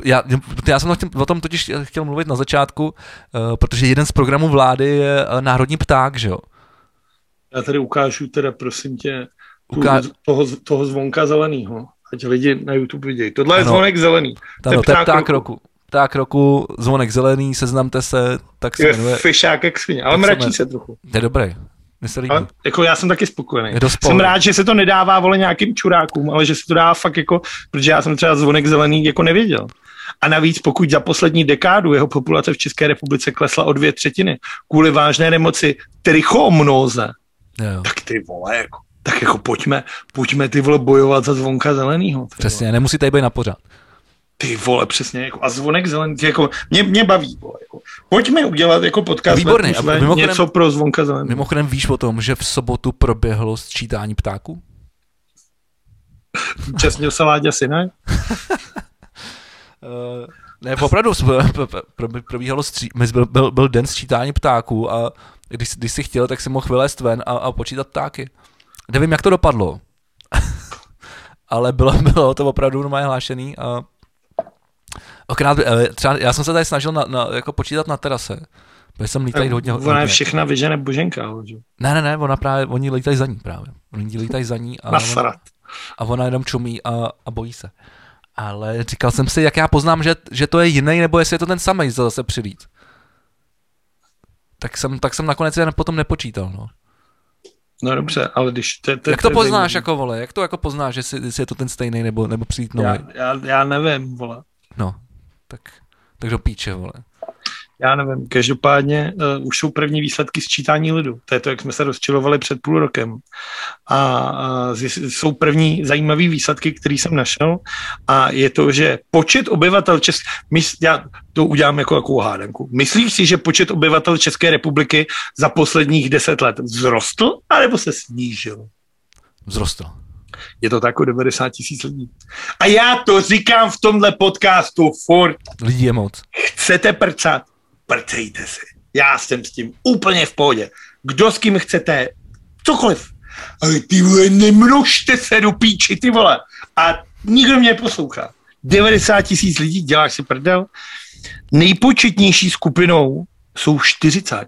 já, já jsem o tom totiž chtěl mluvit na začátku, uh, protože jeden z programů vlády je uh, Národní pták, že jo? Já tady ukážu teda, prosím tě, tu, Uká- toho, toho zvonka zeleného. Ať lidi na YouTube vidějí. Tohle je Ano. zvonek zelený. Ano, to je pták roku. Pták roku, zvonek zelený, seznamte se, tak se Je jmenuje. fišák jak svině, ale Tak se mračí jmenuje- se trochu. To je dobrý. Mně se líbí. Ale jako já jsem taky spokojený. Jsem rád, že se to nedává vole nějakým čurákům, ale že se to dá fakt jako, protože já jsem třeba zvonek zelený jako nevěděl. A navíc, pokud za poslední dekádu jeho populace v České republice klesla o dvě třetiny kvůli vážné nemoci trichomnóze, Jo, jo. tak ty vole, jako, tak jako pojďme, pojďme ty vole bojovat za zvonka zelenýho. ty Přesně, nemusí tady být na pořád. Ty vole, přesně, jako, a zvonek zelený, jako, mě, mě baví, vole, jako. Pojďme udělat jako podcast Výborný, a mimochodem- něco pro zvonka zelený. Mimochodem víš o tom, že v sobotu proběhlo sčítání ptáků? Účastnil se Láďa Sinaj? Uh, ne, opravdu probíhalo stří, byl, byl, byl den sčítání ptáků a když, když si chtěl, tak si mohl vylézt ven a, a počítat ptáky. Nevím, jak to dopadlo, ale bylo, bylo to opravdu normálně hlášený a Eh, třeba já jsem se tady snažil na, na, jako počítat na terase, protože jsem lítají hodně, hodně. Ona je všechna vyžené boženka, že? Ne, ne, ne, ona právě, oni lítají za ní právě. Oni lítají za ní a, ona, a ona jenom čumí a, a bojí se. Ale říkal jsem si, jak já poznám, že, že to je jiný, nebo jestli je to ten samý zase přilít. Tak jsem, tak jsem nakonec jen potom nepočítal, no. No dobře, ale když... Te, te, jak to poznáš jako, vole? Jak to jako poznáš, jestli, jestli je to ten stejný nebo, nebo přijít nový? Já, já, já nevím, vole. No, tak, tak do píče, vole já nevím, každopádně uh, už jsou první výsledky sčítání lidu. To je to, jak jsme se rozčilovali před půl rokem. A uh, jsou první zajímavé výsledky, které jsem našel. A je to, že počet obyvatel České... Já to udělám jako takovou hádanku. Myslíš si, že počet obyvatel České republiky za posledních deset let vzrostl, anebo se snížil? Vzrostl. Je to tak o 90 tisíc lidí. A já to říkám v tomhle podcastu furt. Lidí je moc. Chcete prcat? prcejte si. Já jsem s tím úplně v pohodě. Kdo s kým chcete, cokoliv. Ale ty vole, nemnožte se do píči, ty vole. A nikdo mě poslouchá. 90 tisíc lidí, děláš si prdel. Nejpočetnější skupinou jsou 40.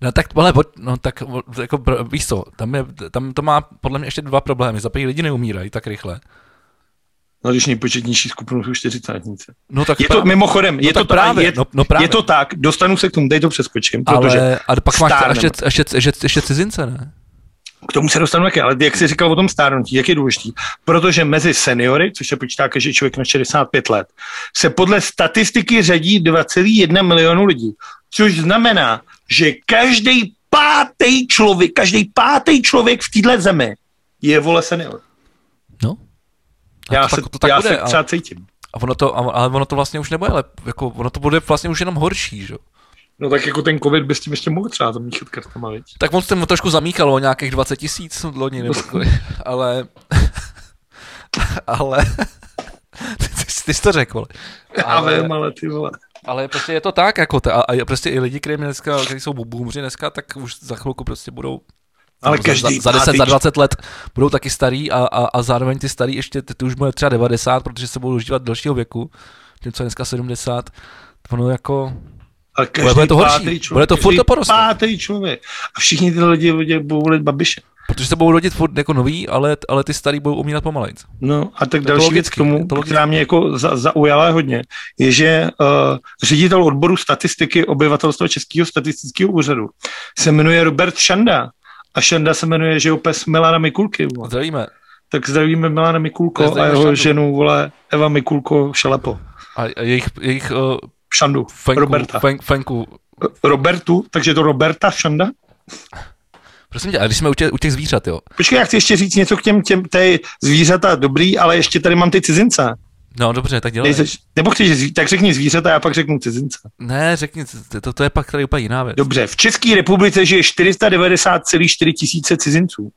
No tak, ale, no tak, jako, víš co, tam, je, tam to má podle mě ještě dva problémy. Za lidi neumírají tak rychle. No, když nejpočetnější skupinu jsou čtyřicátnice. No, tak je to, právě. mimochodem, no, je, to právě. Je, no, no, právě. je to tak, dostanu se k tomu, dej to přeskočím, protože ale, ale pak máš ještě, ještě, ještě, ještě, cizince, ne? K tomu se dostanu také, ale jak jsi říkal o tom stárnutí, jak je důležitý? Protože mezi seniory, což se počítá každý člověk na 65 let, se podle statistiky řadí 2,1 milionu lidí. Což znamená, že každý pátý člověk, každý pátý člověk v této zemi je vole senior. No, já to se, tak, to tak já bude, se třeba cítím. A ono to, ale ono to vlastně už nebude, ale jako ono to bude vlastně už jenom horší, že? No tak jako ten covid by s tím ještě mohl třeba zamíchat kartama, viď? Tak on jsem trošku zamíchal o nějakých 20 tisíc loni, nebo ale... ale... ty, ty jsi to řekl, Já ale, vím, ale ty vole. Ale prostě je to tak, jako ta, a prostě i lidi, kteří dneska, kteří jsou boomři dneska, tak už za chvilku prostě budou ale každý za, za 10, za 20 let budou taky starý a, a, a zároveň ty starý ještě, ty, ty už bude třeba 90, protože se budou užívat dalšího věku, tím co je dneska 70, ono jako... A každý bude to horší, člověk, bude to furt to poroste. pátý člověk. A všichni ty lidi budou volit Babiše. Protože se budou rodit furt jako noví, ale, ale ty starý budou umírat pomalejc. No a tak další věc k tomu, která mě jako za, zaujala hodně, je, že uh, ředitel odboru statistiky obyvatelstva Českého statistického úřadu se jmenuje Robert Šanda a Šenda se jmenuje, že pes Milana Mikulky. Vole. Zdravíme. Tak zdravíme Milana Mikulko a jeho šandu. ženu, vole, Eva Mikulko Šelepo. A jejich, jejich uh, Šandu, fenku, Roberta. Fen, fenku. Robertu, takže to Roberta Šanda? Prosím tě, a když jsme u těch, u těch zvířat, jo. Počkej, já chci ještě říct něco k těm, těm té zvířata dobrý, ale ještě tady mám ty cizince. No dobře, tak dělej. Nejseš, nebo chceš, tak řekni zvířata, já pak řeknu cizince. Ne, řekni, to, to je pak tady úplně jiná věc. Dobře, v České republice žije 490,4 tisíce cizinců.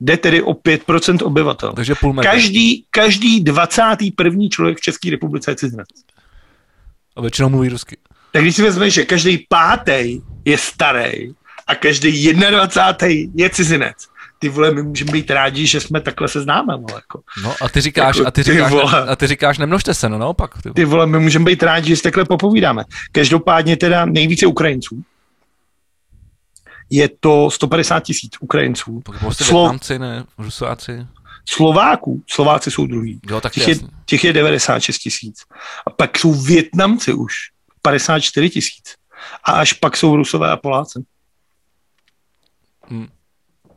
Jde tedy o 5% obyvatel. Takže půl metra. Každý, každý 21. člověk v České republice je cizinec. A většinou mluví rusky. Tak když si vezmeš, že každý pátý je starý a každý 21. je cizinec, ty vole, my můžeme být rádi, že jsme takhle se známe, vole, jako. No a ty říkáš, jako, a ty říkáš, ty vole, a ty říkáš, nemnožte se, no naopak. Ty vole. ty vole, my můžeme být rádi, že si takhle popovídáme. Každopádně teda nejvíce Ukrajinců. Je to 150 tisíc Ukrajinců. Prostě Slo... Větnamci, ne, Rusáci. Slováků, Slováci jsou druhý. Jo, tak těch, je, těch je 96 tisíc. A pak jsou Větnamci už, 54 tisíc. A až pak jsou Rusové a Poláci. Hmm.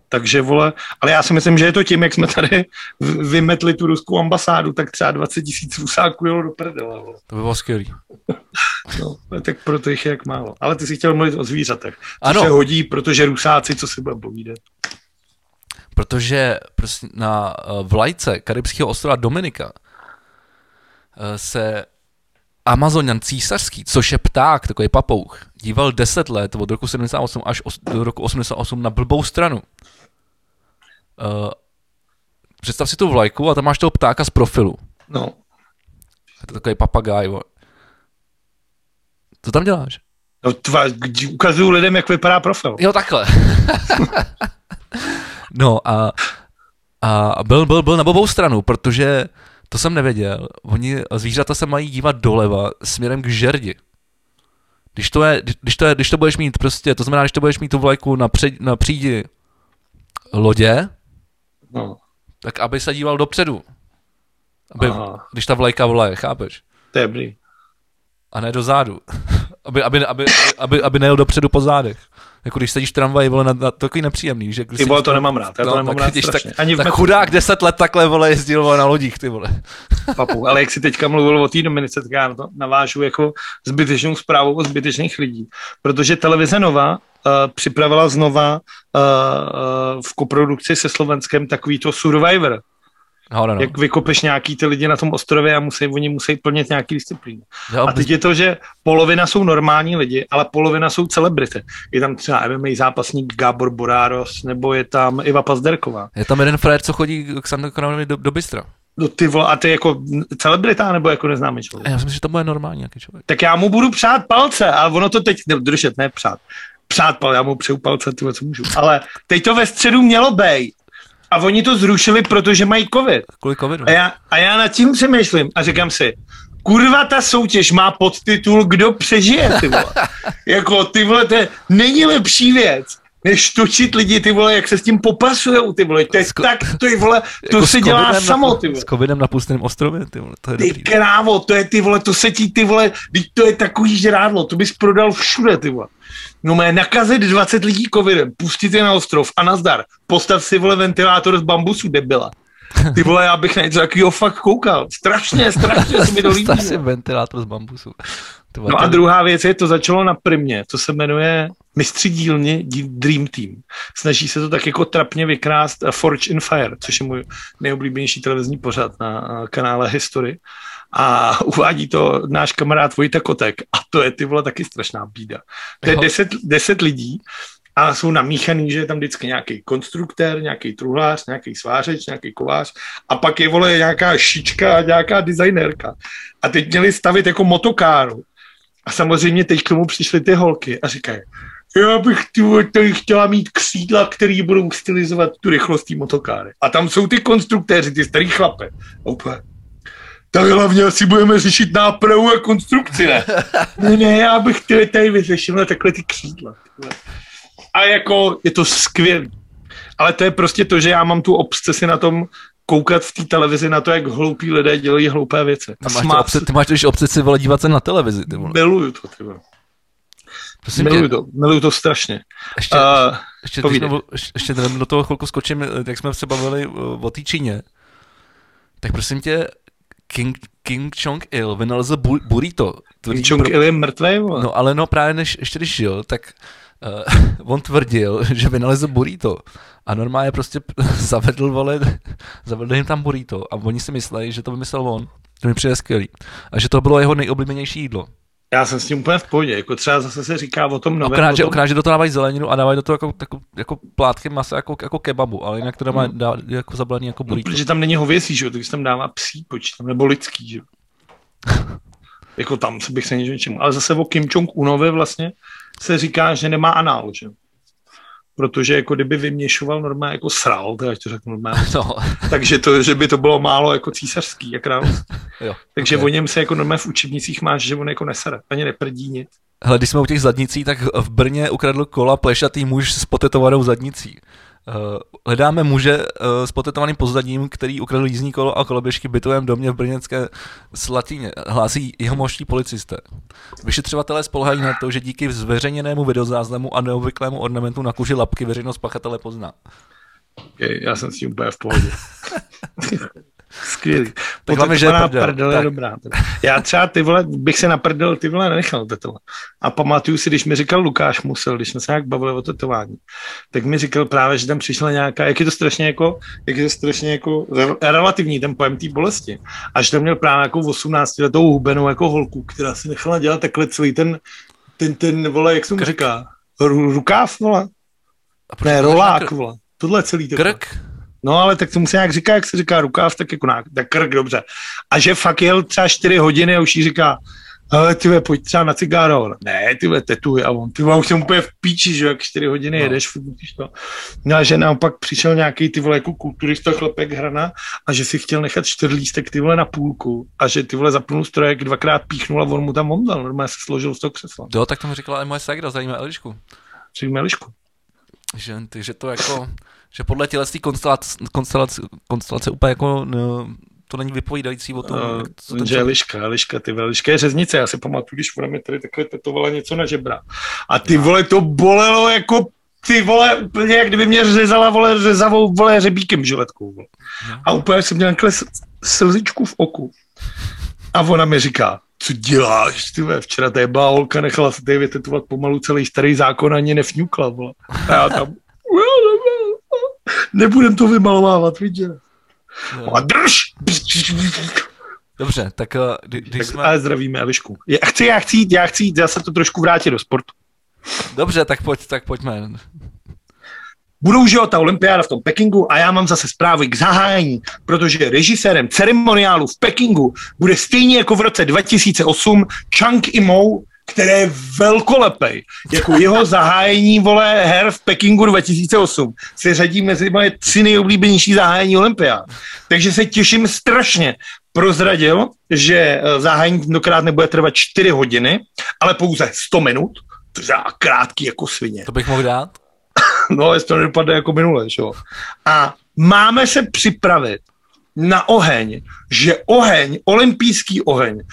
Takže vole, ale já si myslím, že je to tím, jak jsme tady vymetli tu ruskou ambasádu, tak třeba 20 tisíc rusáků jelo do prdele. Vole. To by bylo skvělý. no, tak proto jich je jak málo. Ale ty si chtěl mluvit o zvířatech. To ano. se hodí, protože rusáci, co si budeme povídat. Protože prostě na eh, vlajce karibského ostrova Dominika eh, se Amazonian císařský, což je pták, takový papouch, díval 10 let od roku 78 až do roku 88 na blbou stranu. Uh, představ si tu vlajku a tam máš toho ptáka z profilu. No. Je to takový papagaj, vole. Co tam děláš? No, tva, ukazuju lidem, jak vypadá profil. Jo, takhle. no a, a byl, byl, byl na obou stranu, protože to jsem nevěděl. Oni, zvířata se mají dívat doleva směrem k žerdi. Když to, je, když, to je, když to budeš mít prostě, to znamená, když to budeš mít tu vlajku na, před, na přídi lodě, No. tak aby se díval dopředu. Aby, Aha. když ta vlajka volaje, chápeš? To je dobrý. A ne dozadu. aby, aby, aby, aby, aby nejel dopředu po zádech. Jako když sedíš v tramvaji, vole, na, na, takový nepříjemný, že když Ty vole, to nemám rád, já to nemám rád tak. Ani v tak metru. chudák deset let takhle, vole, jezdil vole, na lodích, ty vole. papu. Ale jak si teďka mluvil o té Dominice, tak já na to navážu jako zbytečnou zprávu o zbytečných lidí. Protože televize Nova uh, připravila znova uh, uh, v koprodukci se Slovenskem takový to Survivor. No, no, no. Jak vykopeš nějaký ty lidi na tom ostrově a musí, oni musí plnit nějaký disciplíny. Jo, A teď je to, že polovina jsou normální lidi, ale polovina jsou celebrity. Je tam třeba MMA zápasník Gábor Boráros, nebo je tam Iva Pazderková. Je tam jeden frér, co chodí k Sandu do, do Bystra. No ty vole, a ty jako celebrita nebo jako neznámý člověk? Já myslím, že to bude normální nějaký člověk. tak já mu budu přát palce, ale ono to teď, ne, držet, ne přát, přát palce, já mu přeju palce, tyhle, co můžu, ale teď to ve středu mělo být a oni to zrušili, protože mají covid. Kvůli covidu. A já, a já nad tím přemýšlím a říkám si, kurva ta soutěž má podtitul Kdo přežije, ty vole. jako ty vole, to je, není lepší věc, než točit lidi, ty vole, jak se s tím popasujou, ty vole, to je Sko- tak, to je, vole, to Jako se dělá samo, ty vole. S covidem na pustém ostrově, ty vole, to je Ty dobrý. krávo, to je ty vole, to se ti ty vole, to je takový žrádlo, to bys prodal všude ty vole. No mé nakazit 20 lidí covidem, pustit je na ostrov a nazdar, postav si vole ventilátor z bambusu, debila. Ty vole, já bych na něco takového fakt koukal. Strašně, strašně se mi to líbí. Si ventilátor z bambusu. No a druhá věc je, to začalo na primě, to se jmenuje Mistři dílny dí- Dream Team. Snaží se to tak jako trapně vykrást eh, Forge in Fire, což je můj nejoblíbenější televizní pořad na eh, kanále History. A uvádí to náš kamarád Vojta Kotek. A to je ty vole taky strašná bída. To je deset, deset lidí a jsou namíchaný, že je tam vždycky nějaký konstruktér, nějaký truhlář, nějaký svářeč, nějaký kovář a pak je vole nějaká šička a nějaká designérka. A teď měli stavit jako motokáru. A samozřejmě teď k tomu přišly ty holky a říkají, já bych tu, tady chtěla mít křídla, který budou stylizovat tu rychlost té motokáry. A tam jsou ty konstruktéři, ty starý chlape. A úplně, tak hlavně asi budeme řešit nápravu a konstrukci, ne? Ne, ne, já bych tady, tady vyřešil na takhle ty křídla. tyhle. A jako je to skvělý. Ale to je prostě to, že já mám tu obsesi na tom koukat v té televizi na to, jak hloupí lidé dělají hloupé věci. Ty máš, to obce, ty máš totiž obsesi vole dívat se na televizi, ty vole. Miluju to, ty vole. Prosím Miluju tě, to, miluju to strašně. ještě, Uh, ještě, ještě, ještě do toho chvilku skočím, jak jsme se bavili uh, o té Číně. Tak prosím tě, King, King Jong-il vynalezl bu- burrito. Tvrdí Kim Jong-il je mrtvý. No ale no právě než, ještě když žil, tak uh, on tvrdil, že vynalezl burrito a normálně prostě zavedl, vole, zavedl jim tam burrito a oni si mysleli, že to vymyslel on. To mi přijde skvělý. A že to bylo jeho nejoblíbenější jídlo. Já jsem s tím úplně v pohodě. Jako třeba zase se říká o tom novém. Akorát, o že, tom, že do toho dávají zeleninu a dávají do toho jako, jako, jako plátky masa, jako, jako kebabu, ale jinak to dávají Hmm. dá, jako zabalený jako no, burrito. protože tam není hovězí, že jo, takže tam dává psí počítám, nebo lidský, že jo. jako tam se bych se ničem čemu. Ale zase o Kim Jong-unovi vlastně se říká, že nemá anál, že jo. Protože jako kdyby vyměšoval normálně jako sral, já to řeknu normálně, No, takže to, že by to bylo málo jako císařský, jak královský. jo. Takže ok. okay. o něm se jako normálně v učebnicích máš, že on jako nesere, ani neprdí nic. Hele, když jsme u těch zadnicí, tak v Brně ukradl kola plešatý muž s potetovanou zadnicí. Uh, hledáme muže uh, s potetovaným pozadím, který ukradl jízdní kolo a koloběžky bytovém domě v brněnské Slatině, hlásí jeho moští policisté. Vyšetřovatelé spolehají na to, že díky zveřejněnému videozáznamu a neobvyklému ornamentu na kuži lapky veřejnost pachatele pozná. Je, já jsem s tím úplně v pohodě. Skvělý. Tak hlavně, že je prdel. prdel je dobrá. teda. Já třeba ty vole, bych se na prdel ty vole nenechal tetovat. A pamatuju si, když mi říkal Lukáš Musel, když jsme se nějak bavili o tetování, tak mi říkal právě, že tam přišla nějaká, jak je to strašně jako, jak je to strašně jako re- relativní ten pojem té bolesti. A že tam měl právě jako 18 letou hubenou jako holku, která si nechala dělat takhle celý ten, ten, ten vole, jak se mu Krk. říká, Ru- rukáv, vole? Ne, rolák, vole. Tohle celý takhle. Krk? No ale tak to se nějak říká, jak se říká rukáv, tak jako na, tak krk, dobře. A že fakt jel třeba 4 hodiny a už jí říká, ale ty pojď třeba na cigáro. Ne, ty tetuj. A on, ty už jsem úplně v píči, že jak 4 hodiny no. jedeš, musíš to. No a že naopak přišel nějaký ty vole jako kulturista chlapek hrana a že si chtěl nechat čtyřlístek ty vole na půlku a že ty vole zapnul strojek, dvakrát píchnul a on mu tam omdal. Normálně se složil z toho křesla. Jo, tak to mi říkala i moje segra, zajímá Elišku. Zajímá Elišku. Že, ty, že to jako, že podle těle konstelace, konstelace, konstelace úplně jako no, to není vypovídající o tom. Uh, co že Liška, Liška, ty vole, Liška je řeznice, já si pamatuju, když ona mi tady takhle tetovala něco na žebra. A ty vole, to bolelo jako ty vole, úplně jak kdyby mě řezala, vole, řezavou, vole, řebíkem žiletkou, vole. No. A úplně jsem měl takhle slzičku v oku. A ona mi říká, co děláš, ty vole, včera ta jebá holka nechala se tady vytetovat pomalu celý starý zákon, ani nefňukla, vole. A já tam, nebudem to vymalovávat, vidíš. A drž! Dobře, tak eh, kdy, když jsme... Ale zdravíme Elišku. Já chci, já chci jít, já chci jít, já se to trošku vrátit do sportu. Dobře, tak pojď, tak pojďme. Budou, že ta olympiáda v tom Pekingu a já mám zase zprávy k zahájení, protože režisérem ceremoniálu v Pekingu bude stejně jako v roce 2008 Chang Imou, který je velkolepej. Jako jeho zahájení, vole, her v Pekingu 2008 se řadí mezi moje tři nejoblíbenější zahájení Olympia. Takže se těším strašně. Prozradil, že eh, zahájení tentokrát nebude trvat 4 hodiny, ale pouze 100 minut. To je krátký jako svině. To bych mohl dát? no, jestli to nedopadne jako minule, čo? A máme se připravit na oheň, že oheň, olympijský oheň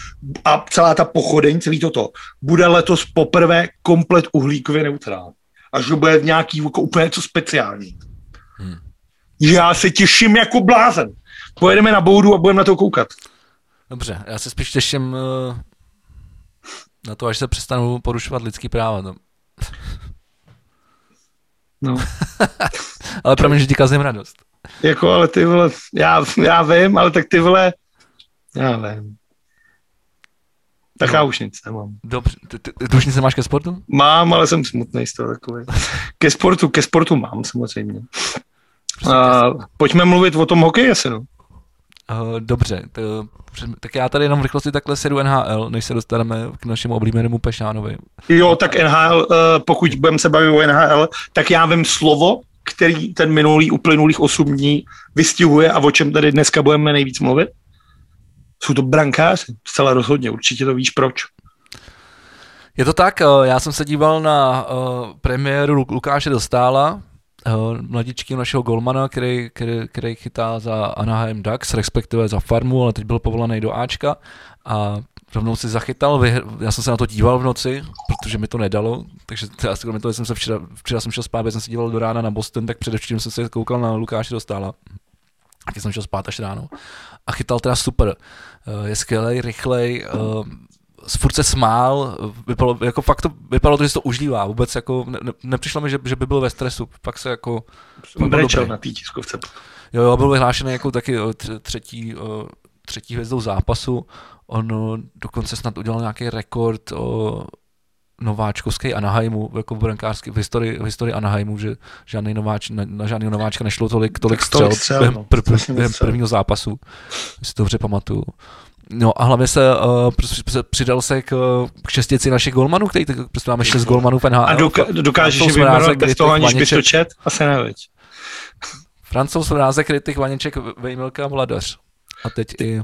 a celá ta pochodeň, celý toto, bude letos poprvé komplet uhlíkově neutrální. Až to bude nějaký jako úplně něco speciální. Hmm. Já se těším jako blázen. Pojedeme na boudu a budeme na to koukat. Dobře, já se spíš těším uh, na to, až se přestanou porušovat lidský práva. No. no. Ale pro mě, že ti kazím radost. Jako, ale ty vole, já, já vím, ale tak ty vole, já vím. Tak no. já už nic nemám. Dobře, ty, ty, ty už nic nemáš ke sportu? Mám, ale jsem smutný z toho takový. Ke sportu, ke sportu mám samozřejmě. Uh, pojďme mluvit o tom hokeji asi, no. Uh, dobře, to, tak já tady jenom v rychlosti takhle sedu NHL, než se dostaneme k našemu oblíbenému Pešánovi. Jo, tak NHL, uh, pokud budeme se bavit o NHL, tak já vím slovo, který ten minulý uplynulých 8 dní vystihuje a o čem tady dneska budeme nejvíc mluvit? Jsou to brankáři, zcela rozhodně, určitě to víš proč. Je to tak, eh, já jsem se díval na uh, premiéru Lukáše Dostála, uh, mladičky našeho golmana, který, který, který chytá za Anaheim Ducks, respektive za farmu, ale teď byl povolaný do Ačka a rovnou si zachytal, já jsem se na to díval v noci, protože mi to nedalo, takže já kromě toho, jsem se včera, včera jsem šel spát, jsem se díval do rána na Boston, tak především jsem se koukal na Lukáše Dostála. A jsem šel spát až ráno. A chytal teda super. Eh, je skvělý, rychlej, eh, furt se smál, vypadalo, jako fakt to, vypadalo to, že to užívá, vůbec jako, ne, nepřišlo mi, že, že by byl ve stresu, fakt se jako... Brečel na té tiskovce. Jo, jo, byl vyhlášený jako taky eh, třetí, třetí hvězdou zápasu, On dokonce snad udělal nějaký rekord o nováčkovský Anaheimu, jako v brankářský, v historii, v historii Anaheimu, že žádný nováč, na, na žádný nováčka nešlo tolik, tolik střel, střel během, no, pr, pr, během prvního zápasu, si to dobře pamatuju. No a hlavně se uh, přidal se k, k šestici našich golmanů, který prostě máme šest golmanů v NHL. A doka- dokážeš vyjmenovat bez toho, aniž bys to čet? Asi nevěď. Francouz Vrázek, Rytik, Vaněček, Vejmilka, Vladař. A teď i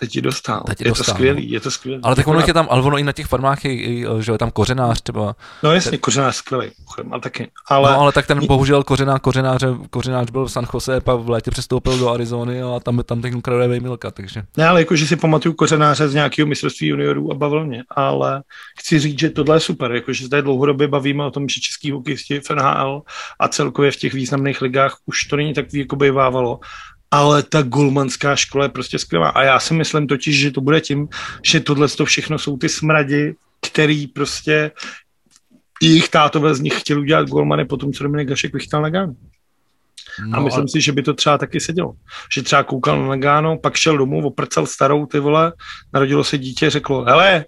Teď ti dostal. Teď je dostal, to skvělý, no. je to skvělý. Ale tak ono je tam, ale ono i na těch farmách je, že je tam kořenář třeba. No jasně, ten... kořenář skvělý, ale taky. Ale... No ale tak ten bohužel kořená, kořenář, kořenář byl v San Jose, pak v létě přestoupil do Arizony a tam, tam teď kraduje Milka, takže. Ne, ale jakože si pamatuju kořenáře z nějakého mistrovství juniorů a bavil mě, ale chci říct, že tohle je super, jakože zde dlouhodobě bavíme o tom, že český hokejisti v NHL a celkově v těch významných ligách už to není tak jako bývávalo ale ta golmanská škola je prostě skvělá. A já si myslím totiž, že to bude tím, že tohle to všechno jsou ty smradi, který prostě jejich tátové z nich chtěli udělat golmany po tom, co Dominik Gašek vychytal Nagano. No, a myslím a... si, že by to třeba taky sedělo. Že třeba koukal na Nagano, pak šel domů, oprcal starou ty vole, narodilo se dítě, řeklo, hele,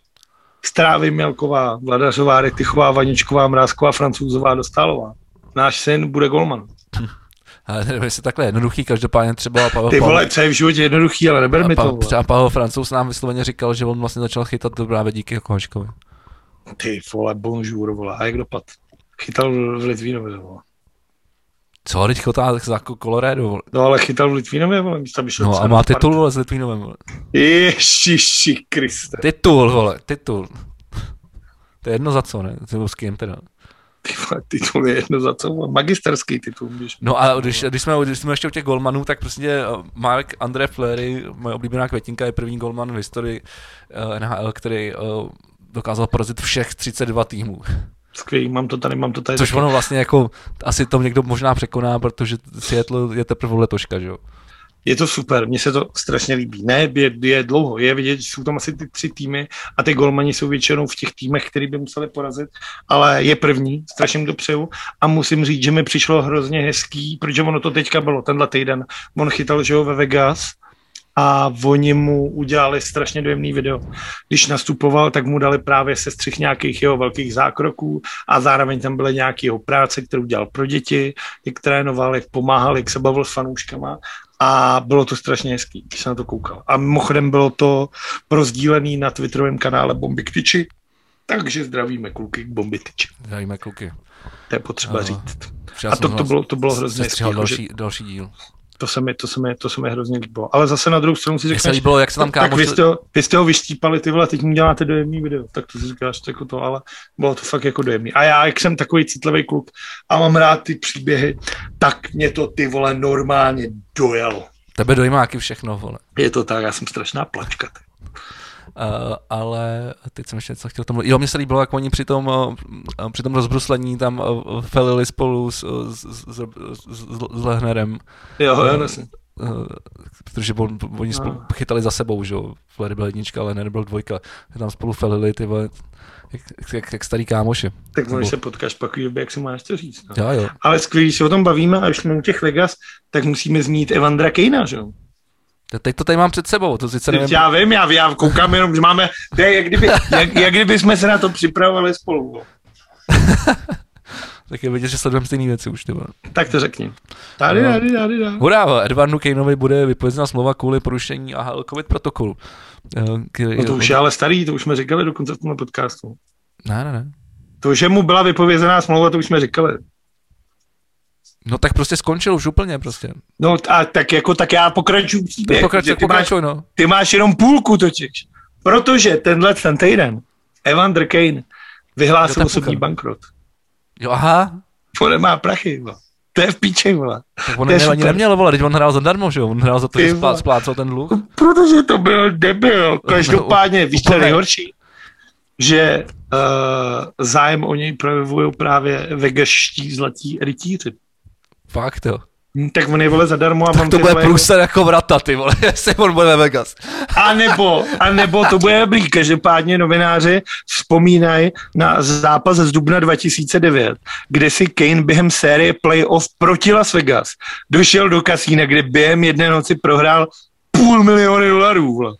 Strávy Mělková, Vladařová, Retychová, Vaničková, Mrázková, Francouzová, Dostálová. Náš syn bude golman. Ale nevím, jestli takhle jednoduchý, každopádně třeba Pavel, Ty vole, co je v životě jednoduchý, ale neber mi to. Třeba Pavel Francouz nám vysloveně říkal, že on vlastně začal chytat právě díky Kohočkovi. Ty vole, bonjour, vole, a jak dopad? Chytal v Litvínově, vole. Co, teď chotá za Colorado, vole. No ale chytal v Litvínově, vole, místo aby šel No a má titul, vole, s Litvínovem, vole. Ježiši Kriste. Titul, vole, titul. To je jedno za co, ne? S kým teda. Ty titul je jedno za co, magisterský titul. Můžeš No a když, když, jsme, když jsme ještě u těch golmanů, tak prostě eh, Mark André Fleury, moje oblíbená květinka, je první golman v historii eh, NHL, který eh, dokázal porazit všech 32 týmů. Skvělý, mám to tady, mám to tady. Což ono vlastně jako, asi to někdo možná překoná, protože Seattle je teprve letoška, že jo. Je to super, mně se to strašně líbí. Ne, je, je dlouho, je vidět, že jsou tam asi ty tři týmy a ty golmani jsou většinou v těch týmech, který by museli porazit, ale je první, strašně mu to přeju a musím říct, že mi přišlo hrozně hezký, protože ono to teďka bylo, tenhle týden, on chytal, že jo, ve Vegas a oni mu udělali strašně dojemný video. Když nastupoval, tak mu dali právě sestřih nějakých jeho velkých zákroků a zároveň tam byly nějaké jeho práce, kterou dělal pro děti, jak trénoval, jak pomáhal, jak se bavil s fanouškama a bylo to strašně hezký, když jsem na to koukal. A mimochodem bylo to rozdílený na twitterovém kanále Bomby tyči, takže zdravíme kluky k Bomby tyči. Zdravíme kluky. To je potřeba Ano. říct. A to, to, bylo, to bylo hrozně hezký. jako, že další, další díl. To se, mi, to, se mi, to se mi hrozně líbilo. Ale zase na druhou stranu si Mně se řekneš, líbilo, jak se tam tak vy jste, ho, vy jste ho vyštípali, ty vole, teď mu děláte dojemný video. Tak to si říkáš jako to, ale bylo to fakt jako dojemný. A já, jak jsem takový citlivý kluk a mám rád ty příběhy, tak mě to ty vole normálně dojalo. Tebe dojímá jaký všechno, vole. Je to tak, já jsem strašná plačka. ty. Uh, ale teď jsem ještě něco chtěl tomu. Jo, mně se líbilo, jak oni při tom, uh, při tom rozbruslení tam uh, felili spolu s, s, s, s, s, Lehnerem, Jo, No. jo, jasně. uh, protože on, oni spolu No. chytali za sebou, že jo. Flery byl jednička, Lehner byl dvojka. Tam spolu felili, ty vole, jak, jak, jak starý kámoši. Tak bylo- se potkáš pak, jak si máš to říct. No. Jo, jo. Ale skvělý, když se o tom bavíme a už jsme u těch Vegas, tak musíme zmínit Evandra Kejna, že jo? Te- Teď to tady mám před sebou, to sice nevím. Já vím, já, já koukám jenom, že máme, je, jak, kdyby, jak, jak kdyby jsme se na to připravovali spolu. no. Tak je vidět, že sledujeme stejné věci už, ty vole. Tak to řekni. Tady, No. tady, tady, tady. Hurá, Edvardu Kejnovi bude vypovězena smlouva kvůli porušení AHL COVID protokolu. Eh, který- No to už je ale starý, to už jsme říkali dokonce v tomhle podcastu. Ne, ne, ne. To, že mu byla vypovězená smlouva, to už jsme říkali. No tak prostě skončil už úplně prostě. No a tak jako, tak já pokračuju příběh, pokračuj, ty, máš, pokračuj, no. ty máš jenom půlku totiž. Protože tenhle ten týden Evander Kane Jo, vyhlásil tak osobní půlka. bankrot. Jo, aha, On nemá prachy, vole. To je v píči, vole. tak on To je ne, ani neměl, vole, teď on hrál zadarmo, že jo, on hrál za to, Ty že splá, splácel ten dluh. Protože to byl debil. Každopádně, víš, co nejhorší? Že uh, zájem o něj projevují právě vegaští zlatí rytíři. Fakt, jo. Hm, Tak on je vole zadarmo a Tak on to bude průser jako vrata, ty vole, jestli on bude ve Vegas. A nebo, a nebo to bude dobrý. Každopádně novináři vzpomínají na zápas z dubna 2009, kde si Kane během série playoff proti Las Vegas došel do kasína, kde během jedné noci prohrál půl miliony dolarů. Vole.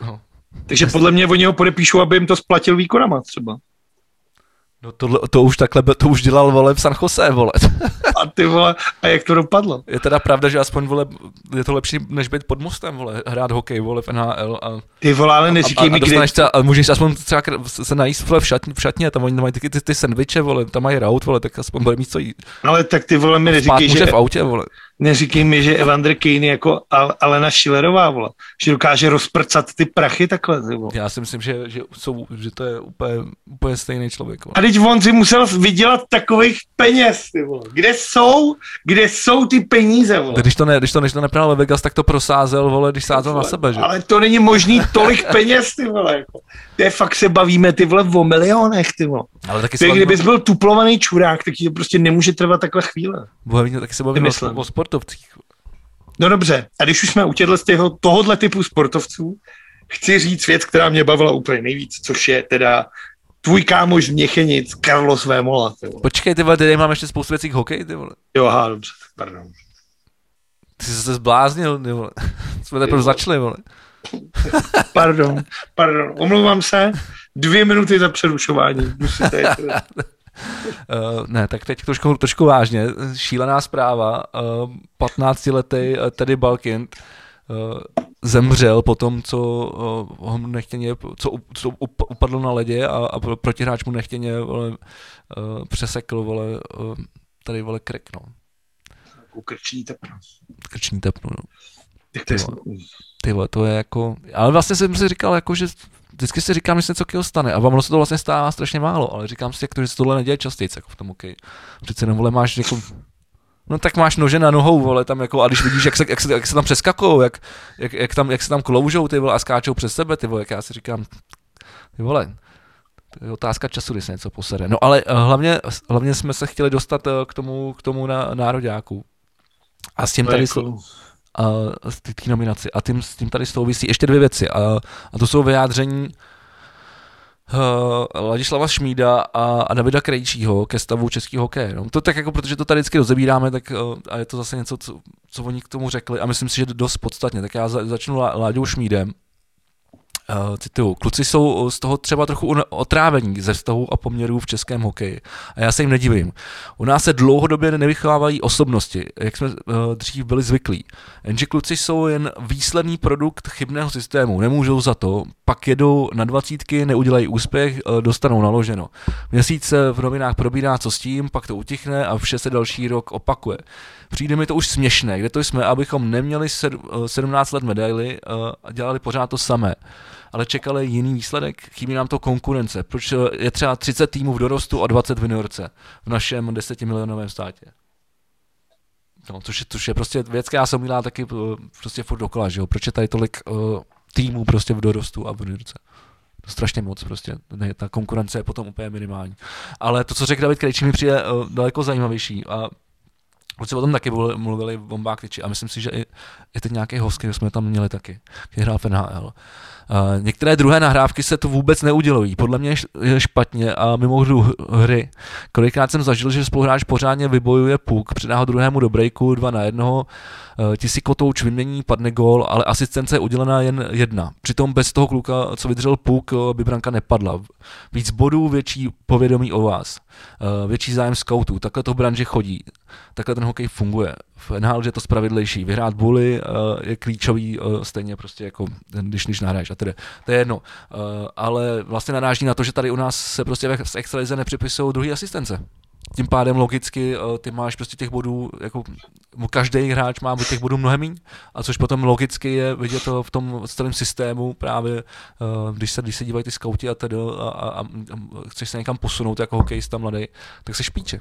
No. Takže podle mě oni ho podepíšou, aby jim to splatil výkonama třeba. No to, to už takhle, to už dělal, vole, v San Jose, vole. A ty vole, a jak to dopadlo? Je teda pravda, že aspoň, vole, je to lepší, než být pod mostem, vole, hrát hokej, vole, v NHL a Ty vole, ale neříkej a, mi, a kdy... dostaneš třeba, a můžeš aspoň třeba se najíst vole, v, šatně, v šatně, tam oni tam mají taky ty, ty sandviče, vole, tam mají raut, vole, tak aspoň bude mít co jít. Ale tak ty vole mi neříkej, že, v autě, vole. Neříkej mi, že Evander Kane je jako Al- Alena Schillerová, vole. Že dokáže rozprcat ty prachy takhle, ty. Já si myslím, že, že, jsou, že to je úplně, úplně stejný člověk. Vole. A teď on si musel vydělat takových peněz, ty vole. Kde jsou, kde jsou ty peníze, vole? Když to, ne, když to, než to nepral ve Vegas, tak to prosázel, vole, když sázel na sebe, že? Ale to není možný tolik peněz, ty vole. Jako. Je fakt se bavíme, ty vole, o milionech, ty vole. Ale taky Ty, se kdybys bavíme, byl tuplovaný čurák, tak ti to prostě nemůže trvat takhle chvíle. bavíme, taky se bavíme o, o sportovcích. No dobře, a když už jsme u těchto tohohle typu sportovců, chci říct věc, která mě bavila úplně nejvíc, což je teda tvůj kámoš z Měchenic, Carlos Vémola. Ty vole. Počkej, ty vole, tady mám ještě spoustu věcí k hokeji, ty vole. Jo, aha, dobře, pardon. Ty jsi se zbláznil, ty vole. Jsme teprve začali, vole. Pardon, pardon, omlouvám se. Dvě minuty za přerušování. Musíte jít. Uh, ne, tak teď trošku, trošku vážně. Šílená zpráva. Uh, 15-letý uh, Teddy Balkind uh, zemřel po tom, co uh, ho nechtěně, co, co upadl na ledě a, a protihráč mu nechtěně vole, uh, přesekl vole, uh, tady vole krek, no. Jako krční tepno. Krční tepno, no. Ty, ty vole, to je jako, ale vlastně jsem si říkal, jako, že vždycky si říkám, že se něco takového stane. A ono se to vlastně stává strašně málo, ale říkám si, jak to, že se tohle neděje častěji, jako v tom OK. Přece jenom, vole, máš jako No tak máš nože na nohou, vole, tam jako, a když vidíš, jak se, jak se, jak se tam přeskakou, jak, jak, jak, tam, jak se tam kloužou, ty vole, a skáčou přes sebe, ty vole, jak já si říkám, ty vole, to je otázka času, když se něco posere. No ale eh, hlavně, hlavně jsme se chtěli dostat eh, k tomu, k tomu na, nároďáku. A s tím tady, jako a, z té nominaci. A tím, s tím tady souvisí ještě dvě věci. A, a to jsou vyjádření uh, Ladislava Šmída a, a Davida Krejčího ke stavu českého hokeje. No, to tak jako, protože to tady vždycky rozebíráme, tak uh, a je to zase něco, co, co oni k tomu řekli a myslím si, že dost podstatně. Tak já za, začnu Láďou Šmídem. Uh, cituju, kluci jsou z toho třeba trochu otrávení ze vztahu a poměrů v českém hokeji. A já se jim nedivím. U nás se dlouhodobě nevychovávají osobnosti, jak jsme uh, dřív byli zvyklí. Jenže kluci jsou jen výsledný produkt chybného systému. Nemůžou za to, pak jedou na dvacítky, neudělají úspěch, dostanou naloženo. Měsíc v novinách probírá, co s tím, pak to utichne a vše se další rok opakuje. Přijde mi to už směšné, kde to jsme, abychom neměli 17 let medaily a dělali pořád to samé ale čekali jiný výsledek. Chybí nám to konkurence. Proč je třeba 30 týmů v dorostu a 20 v juniorce v našem 10 milionovém státě? No, což, je, což je prostě věc, která se umílá taky eh, prostě furt dokola, že jo? Proč je tady tolik uh, týmů prostě v dorostu a v juniorce? To strašně moc prostě, ne, ta konkurence je potom úplně minimální. Ale to, co řekl David Krejčí, mi přijde uh, daleko zajímavější a Kluci o tom taky mluvili bombák a myslím si, že i, i teď nějaký host, který jsme tam měli taky, který hrál v NHL. Uh, některé druhé nahrávky se to vůbec neudělují. Podle mě je špatně a mimo hru hry. Kolikrát jsem zažil, že spoluhráč pořádně vybojuje puk, předá ho druhému do breaku, dva na jednoho, uh, ti si kotouč vymění, padne gól, ale asistence je udělená jen jedna. Přitom bez toho kluka, co vydržel puk, by branka nepadla. Víc bodů, větší povědomí o vás. Uh, větší zájem scoutů. Takhle to v branži chodí. Takhle ten hokej funguje. V NHL je to spravedlejší. Vyhrát buly je klíčový stejně prostě jako když, když nahraješ tedy, to je jedno. Ale vlastně naráží na to, že tady u nás se prostě v extralize nepřipisují druhý asistence. Tím pádem logicky uh, ty máš prostě těch bodů, jako každý hráč má těch bodů mnohem méně, a což potom logicky je vidět to v tom celém systému právě, uh, když se, když se dívají ty skauti a tedy a, a, a, chceš se někam posunout jako hokejista mladý, tak se špíče.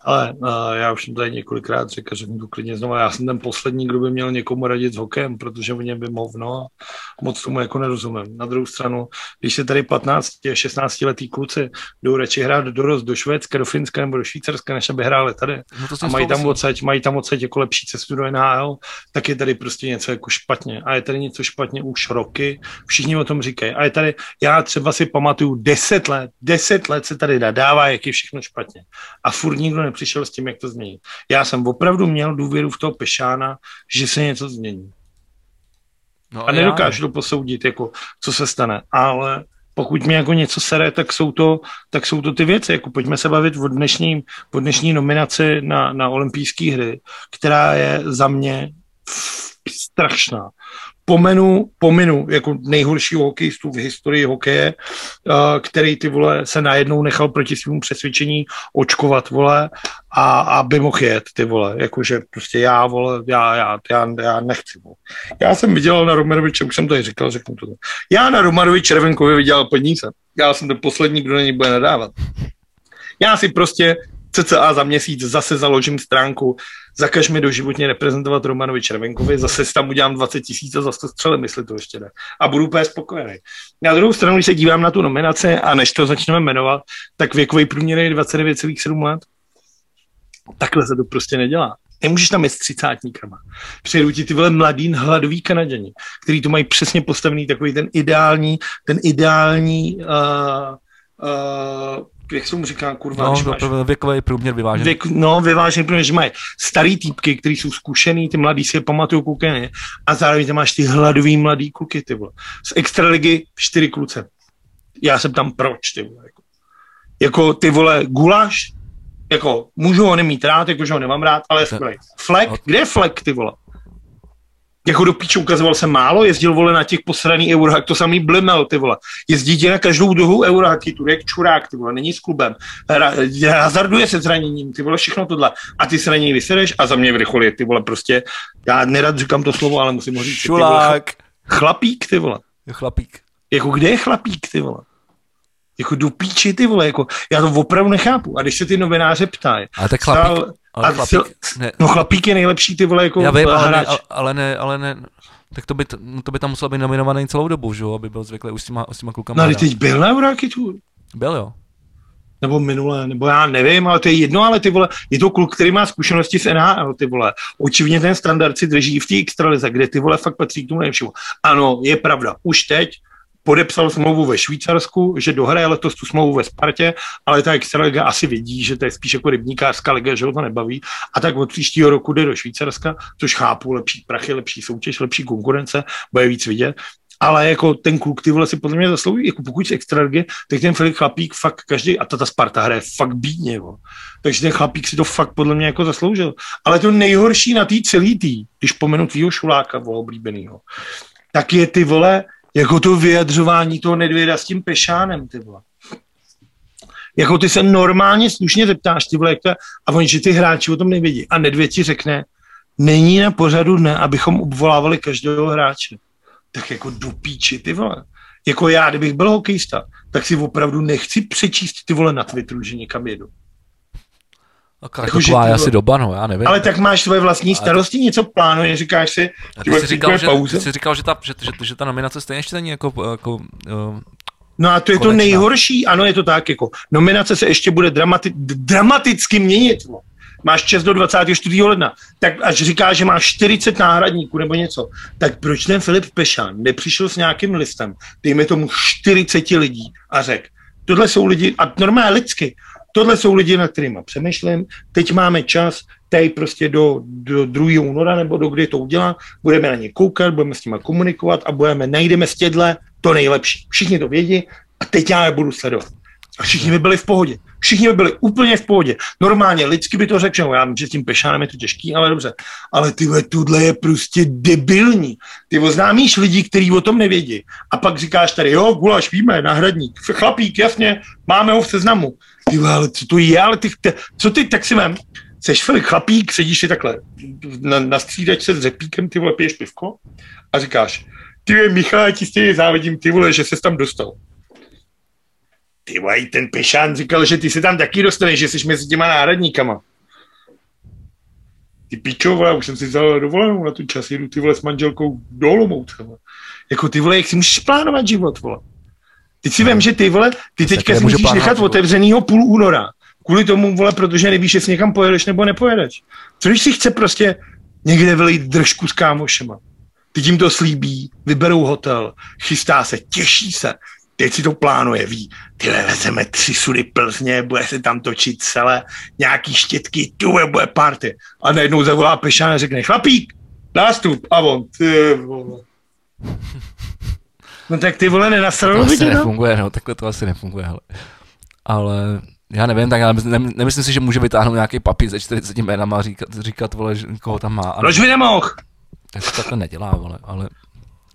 Ale uh, já už jsem tady několikrát řekl, že to klidně znovu. Já jsem ten poslední, kdo by měl někomu radit s hokejem, protože v něm by movno a moc tomu jako nerozumím. Na druhou stranu, když se tady 15, 16 letý kluci jdou radši hrát do dorost do Švédska, do Finska nebo do Švýcarska, než aby hráli tady. No to a mají tam, odsaď, mají tam odsaď jako lepší cestu do NHL, tak je tady prostě něco jako špatně. A je tady něco špatně už roky, všichni o tom říkají. A je tady, já třeba si pamatuju 10 let, 10 let se tady nadává, jak je všechno špatně. A furt nikdo nepřišel s tím, jak to změnit. Já jsem opravdu měl důvěru v toho Pešána, že se něco změní. No, a nedokážu to posoudit, jako, co se stane, ale pokud mě jako něco sere, tak jsou to, tak jsou to ty věci. Jako pojďme se bavit o dnešní, o dnešní nominaci na, na olympijské hry, která je za mě strašná pomenu, pominu jako nejhoršího hokejistu v historii hokeje, který ty vole se najednou nechal proti svému přesvědčení očkovat, vole, a aby mohl jet, ty vole, jakože prostě já, vole, já, já, já, já nechci, vole. Já jsem vydělal na Romaroviče, už jsem to i říkal, řeknu to. Já na Romarovi Červenkovi vydělal peníze. Já jsem ten poslední, kdo na ní bude nadávat. Já si prostě cca za měsíc zase založím stránku, zakaž mi doživotně reprezentovat Romanovi Červenkovi, zase si tam udělám 20 tisíc a zase střelím, jestli to ještě jde. A budu úplně spokojený. Na druhou stranu, když se dívám na tu nominaci a než to začneme jmenovat, tak věkový průměr je 29,7 let. Takhle se to prostě nedělá. Nemůžeš tam jít s třicátníkama. Přijedou ti ty vole mladý hladový kanaděni, který to mají přesně postavený takový ten ideální, ten ideální uh, uh, jak se mu říká, kurva, no, máš, věkový průměr vyvážený. Věk, no, vyvážený průměr, že mají starý týpky, kteří jsou zkušený, ty mladí si je pamatují kukeny, a zároveň tam máš ty hladový mladý kluky, ty vole. Z extraligy čtyři kluce. Já jsem tam proč, ty vole. Jako. jako ty vole guláš, jako můžu ho nemít rád, jakože ho nemám rád, ale je. Flek, kde je flek, ty vole? Jako do píče ukazoval se málo, jezdil vole na těch posraný eurohak, to samý blimel, ty vole. Jezdí tě na každou dohu eurohaky, tu jak čurák, ty vole, není s klubem. Hazarduje se zraněním, ty vole, všechno tohle. A ty se na něj vysereš a za mě vrcholí, ty vole, prostě, já nerad říkám to slovo, ale musím ho říct. ty vole, Šulák. Chlapík, ty vole. Chlapík. Jako kde je chlapík, ty vole? Jako do píči, ty vole, jako, já to opravdu nechápu. A když se ty novináře ptají, Ale tak chlapík, Stál- ale a chlapík, ne, no chlapík je nejlepší, ty vole, jako já vím, ale ne, ale ne, ale ne, tak to by, no to by tam musel být nominovaný celou dobu, že jo, aby byl zvyklý už s těma, s těma klukama. No ale teď byl na Euráky tu, Byl jo. nebo minule, nebo já nevím, ale to je jedno, ale ty vole, je to kluk, který má zkušenosti s NHL, ty vole. Očividně ten standard si drží v té extralize, kde ty vole fakt patří k tomu nejlepšímu. Ano, je pravda, už teď podepsal smlouvu ve Švýcarsku, že dohraje letos tu smlouvu ve Spartě, ale ta extraliga asi vidí, že to je spíš jako rybníkářská liga, že ho to nebaví. A tak od příštího roku jde do Švýcarska, což chápu, lepší prachy, lepší soutěž, lepší konkurence, bude víc vidět. Ale jako ten kluk, ty vole, si podle mě zaslouží, jako pokud z extraligy, tak ten Filip Chlapík fakt každý, a ta, ta Sparta hraje fakt bídně, jo. takže ten Chlapík si to fakt podle mě jako zasloužil. Ale to nejhorší na té celý tý, když pomenu tvýho šuláka, oblíbenýho, tak je ty vole, jako to vyjadřování toho Nedvěda s tím Pešánem, ty vole. Jako ty se normálně slušně zeptáš, ty vole, to a oni, že ty hráči o tom nevědí. A Nedvěd ti řekne, není na pořadu dne, abychom obvolávali každého hráče. Tak jako do píči, ty vole. Jako já, kdybych byl hokejista, tak si opravdu nechci přečíst ty vole na Twitteru, že někam jedu. Jako, Jako, taková vole- asi doba, no, já nevím. Ale tak máš svoje vlastní starosti, něco plánuješ, říkáš si, A ty jsi říkal, že, ty jsi říkal, že ta, že, že, že ta nominace stejně ještě není jako, jako uh, No a to je to Konečná. nejhorší, ano, je to tak, jako nominace se ještě bude dramati- dramaticky měnit. No. Máš čas do 24. ledna, tak až říká, že máš 40 náhradníků nebo něco, tak proč ten Filip Pešán nepřišel s nějakým listem, dejme tomu 40 lidí a řekl, tohle jsou lidi, a normálně lidsky, tohle jsou lidi, na kterými přemýšlím, teď máme čas, tady prostě do, do 2. února nebo do kdy to udělá, budeme na ně koukat, budeme s nimi komunikovat a budeme, najdeme z tědle to nejlepší. Všichni to vědí a teď já je budu sledovat. A všichni by byli v pohodě. Všichni by byli úplně v pohodě. Normálně, lidsky by to řekl, jo, já vím, že s tím Pešánem je to těžký, ale dobře. Ale ty vole, tohle je prostě debilní. Ty oznámíš lidi, kteří o tom nevědí. A pak říkáš tady, jo, gulaš, víme, náhradník, chlapík, jasně, máme ho v seznamu. Ty ale co to je, ale ty, ty co ty, tak si vem, seš chlapík, sedíš si takhle na, na střídačce s řepíkem, ty vole, piješ pivko a říkáš, ty vole, Michal, já ti stejně závidím, ty vole, že ses tam dostal. Ty vole, ten Pešán říkal, že ty se tam taky dostaneš, že jsi mezi těma náhradníkama. Ty pičo, vole, už jsem si vzal dovolenou na tu čas, jedu ty vole s manželkou do. Jako ty vole, jak si můžeš plánovat život, vole. Teď si vím, že ty vole, ty teďka si může musíš plánovat nechat otevřenýho půl února. Kvůli tomu, vole, protože nevíš, jestli někam pojedeš nebo nepojedeš. Co když si chce prostě někde vylít držku s kámošema? Ty tím to slíbí, vyberou hotel, chystá se, těší se, teď si to plánuje, ví, ty vezeme tři sudy Plzně, bude se tam točit celé, nějaký štětky, tu bude party. A najednou zavolá Pešán a řekne, chlapík, nástup, a on, ty vole. No tak ty vole, to nenasralo asi tě, no? nefunguje, no, takhle to asi nefunguje, hele. Ale já nevím, tak já nemysl- nemyslím si, že může vytáhnout nějaký papír ze 40 jménama a říkat, říkat vole, že koho tam má. Proč by nemohl? Tak se takhle nedělá, vole, ale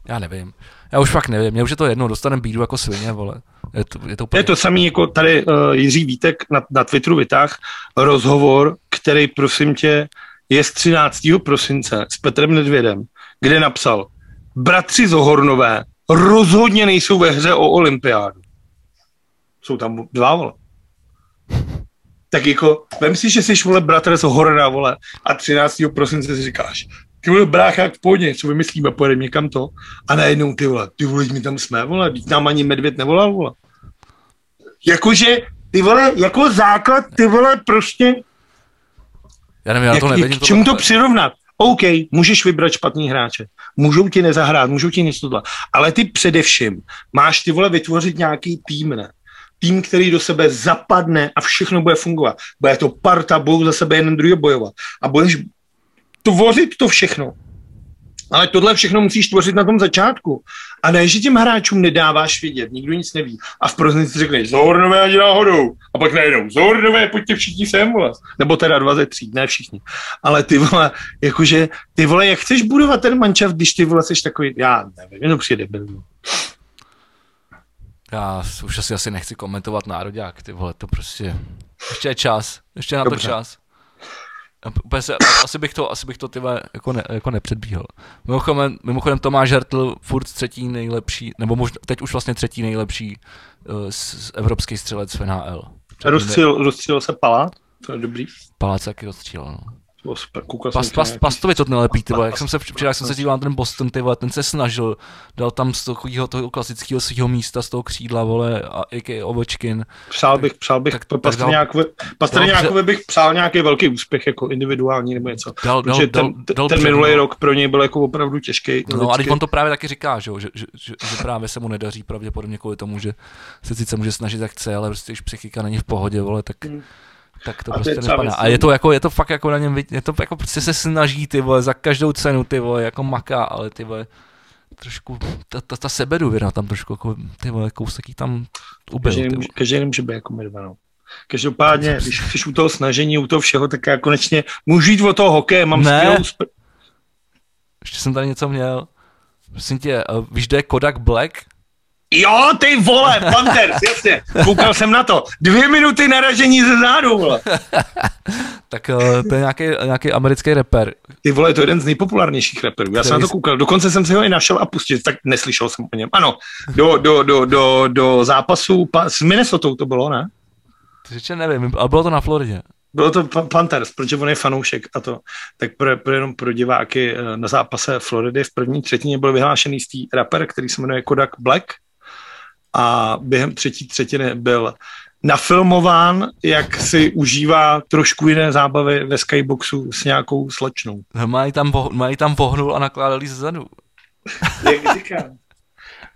já nevím. Já už fakt nevím, mě už je to jedno, dostanem bídu jako svině, vole. Je to, je to, úplně... Je to samý, jako tady uh, Jiří Vítek na, na Twitteru vytáh rozhovor, který, prosím tě, je z 13. prosince s Petrem Nedvědem, kde napsal, bratři Zohornové rozhodně nejsou ve hře o olympiádu. Jsou tam dva, vole. Tak jako, vem si, že jsi, vole, bratr Zohorna, vole, a 13. prosince si říkáš, ty vole, brácha, v pohodě, co vymyslíme, pojedeme někam to. A najednou ty vole, ty vole, my tam jsme, vole, teď nám ani medvěd nevolal, vole. Jakože, ty vole, jako základ, ty vole, prostě, já nevím, já to jak, nevidím. k čemu to tohle. přirovnat? OK, můžeš vybrat špatný hráče, můžou ti nezahrát, můžou ti něco tohle, ale ty především máš ty vole vytvořit nějaký tým, ne? Tým, který do sebe zapadne a všechno bude fungovat. Bude to parta, budou za sebe jeden druhý bojovat. A budeš tvořit to všechno Ale tohle všechno musíš tvořit na tom začátku. A ne, že těm hráčům nedáváš vědět, nikdo nic neví. A v prosinci řekneš, Zohornové ani náhodou. A pak najednou, Zohornové, pojďte všichni sem, vole. Nebo teda dva ze tří, ne všichni. Ale ty vole, jakože, ty vole, jak chceš budovat ten mančav, když ty vole jsi takový, já nevím, jenom přijde debil. Já už asi, asi nechci komentovat nároďák, ty vole, to prostě, ještě je čas, ještě je na to Dobře. čas. Úplně se, asi bych to, asi bych to ty vole, jako, ne, jako nepředbíhal. Mimochodem, mimochodem Tomáš Hertl furt třetí nejlepší, nebo možná teď už vlastně třetí nejlepší uh, s, s evropský střelec v NHL. Rozstřel se Pala, to je dobrý. Palác taky rozstřílel, no. Pas, pas, pastovi to nelepí, ty vole. Jak jsem se včera, jak jsem se díval na ten Boston, ty vole, ten se snažil, dal tam z takového toho klasického svého místa, z toho křídla, vole, a a.k.a. Ovečkin. Přál bych, přál bych, Tak- dal- Pastrňákovi, Pastrňákovi bych přál nějaký velký úspěch, jako individuální nebo něco. Dal, dal, Protože dal, ten, dal ten před, minulý no. rok pro něj byl jako opravdu těžký. No a on to právě taky říká, že, že, že, že, že, právě se mu nedaří pravděpodobně kvůli tomu, že se sice může snažit jak chce, ale prostě když psychika není v pohodě, vole, tak, Hmm. Tak to A prostě věc, A je to jako, je to fakt jako na něm, je to jako prostě se snaží, ty vole, za každou cenu, ty vole, jako maká, ale ty vole, trošku, ta, ta, ta sebedůvěra tam trošku, jako, ty vole, kousek tam ubil, Každý, nemůže, být jako my dva, no. Každopádně, když jsi u toho snažení, u toho všeho, tak já konečně můžu jít o toho hokeje, mám Ne. skvělou spr- Ještě jsem tady něco měl. Prosím tě, uh, víš, kde je Kodak Black? Jo, ty vole, Panthers, jasně, koukal jsem na to. Dvě minuty naražení ze zádu, vole. Tak uh, to je nějaký, nějaký americký rapper. Ty vole, je to jeden z nejpopulárnějších rapperů. Já jsem na to Který- koukal, dokonce jsem si ho i našel a pustil, tak neslyšel jsem o něm. Ano, do, do, do, do, do zápasu pa, s Minnesota to bylo, ne? To ještě nevím, ale bylo to na Floridě. Bylo to Pa- Panthers, protože on je fanoušek a to. Tak pro, pro jenom pro diváky eh, na zápase Floridy v první třetině byl vyhlášený jistý rapper, který se jmenuje Kodak Black a během třetí třetiny byl nafilmován, jak si užívá trošku jiné zábavy ve skyboxu s nějakou slečnou. No, Mají tam, vo, mají tam vohnul a nakládali zezadu. Jak říkám.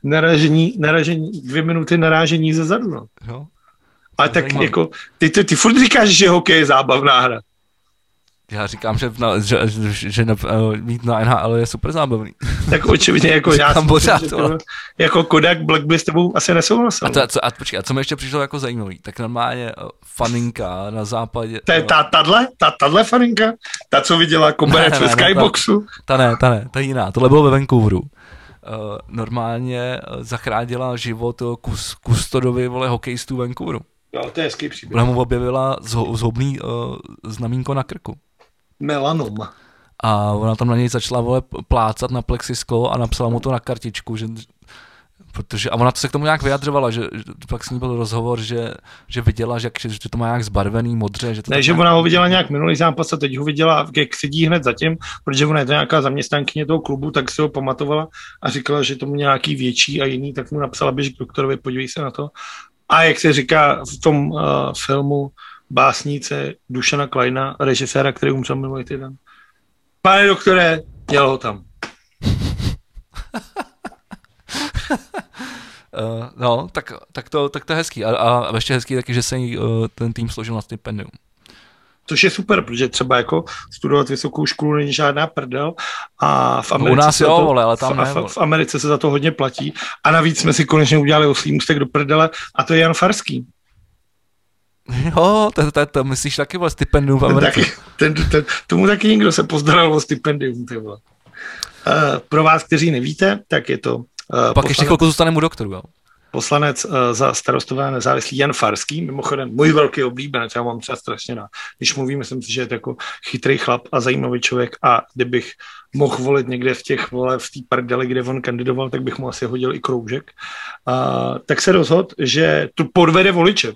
Naražení, naražení, dvě minuty narážení ze zadu. No. Jo? Ale tak Zajímavé. jako, ty, ty, ty furt říkáš, že hokej je zábavná hra. Já říkám, že, na, že, že, že na, mít na NHL je super zábavný. Tak očividně jako já si pořád, že to, jako Kodak Black by s tebou asi nesouhlasil. A, to, a, co, a, počkej, a co mi ještě přišlo jako zajímavý, tak normálně uh, faninka na západě. To je ta, tadle, ta, tadle faninka, ta, co viděla koberec ve Skyboxu. Ta ne, ta ne, ta jiná, tohle bylo ve Vancouveru. Uh, normálně uh, zachránila život kus, kustodovi vole hokejistů Vancouveru. Jo, to je hezký příběh. Ona mu objevila zho, zhoubný uh, znamínko na krku. Melanom. A ona tam na něj začala vole plácat na plexisklo a napsala mu to na kartičku, že protože, a ona se k tomu nějak vyjadřovala, že, že pak s ní byl rozhovor, že, že viděla, že, že, že to má nějak zbarvený modře. Že to Ne, že nějak- ona ho viděla nějak minulý zápas a teď ho viděla, jak sedí hned zatím, protože ona je to nějaká zaměstnankyně toho klubu, tak si ho pamatovala a říkala, že to mu nějaký větší a jiný, tak mu napsala, běž k doktorovi, podívej se na to. A jak se říká v tom uh, filmu básnice Dušana Kleina, režiséra, který umřel minulý týden. Pane doktore, měl ho tam. Uh, no, tak, tak, to, tak to je hezký. A, a ještě hezký taky, že se jí uh, ten tým složil na stipendium. Což je super, protože třeba jako studovat vysokou školu není žádná prdel a v No, Americe, u nás se jo, to, vole, ale tam v, ne, v, vole. v Americe se za to hodně platí a navíc jsme si konečně udělali oslý můstek do prdele a to je Jan Farský. Jo, to, to, to myslíš taky vole stipendium v Americe. taky, ten, ten, tomu taky někdo se postaral o stipendium. Ty vole. Uh, pro vás, kteří nevíte, tak je to uh, Pak ještě chvilku zůstaneme u doktoru, jo. poslanec uh, za starostové nezávislý Jan Farský, mimochodem můj velký oblíbenec, já mám třeba strašně rád. Když mluvím, myslím si, že je to jako chytrý chlap a zajímavý člověk a kdybych mohl volit někde v těch vole, v té prdeli, kde on kandidoval, tak bych mu asi hodil i kroužek. Uh, tak se rozhodl, že tu podvede voliče,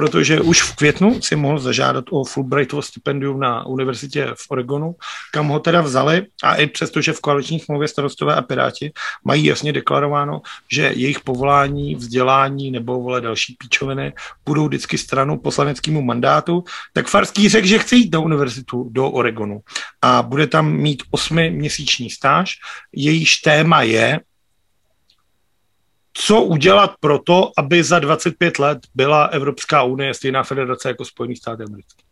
protože už v květnu si mohl zažádat o Fulbrightovo stipendium na univerzitě v Oregonu, kam ho teda vzali a i přesto, že v koaliční smlouvě starostové a piráti mají jasně deklarováno, že jejich povolání, vzdělání nebo vole další píčoviny budou vždycky stranou poslaneckému mandátu, tak Farský řekl, že chce jít na univerzitu do Oregonu a bude tam mít osmiměsíční stáž. Jejíž téma je, co udělat pro to, aby za 25 let byla Evropská unie stejná federace jako Spojený státy americké.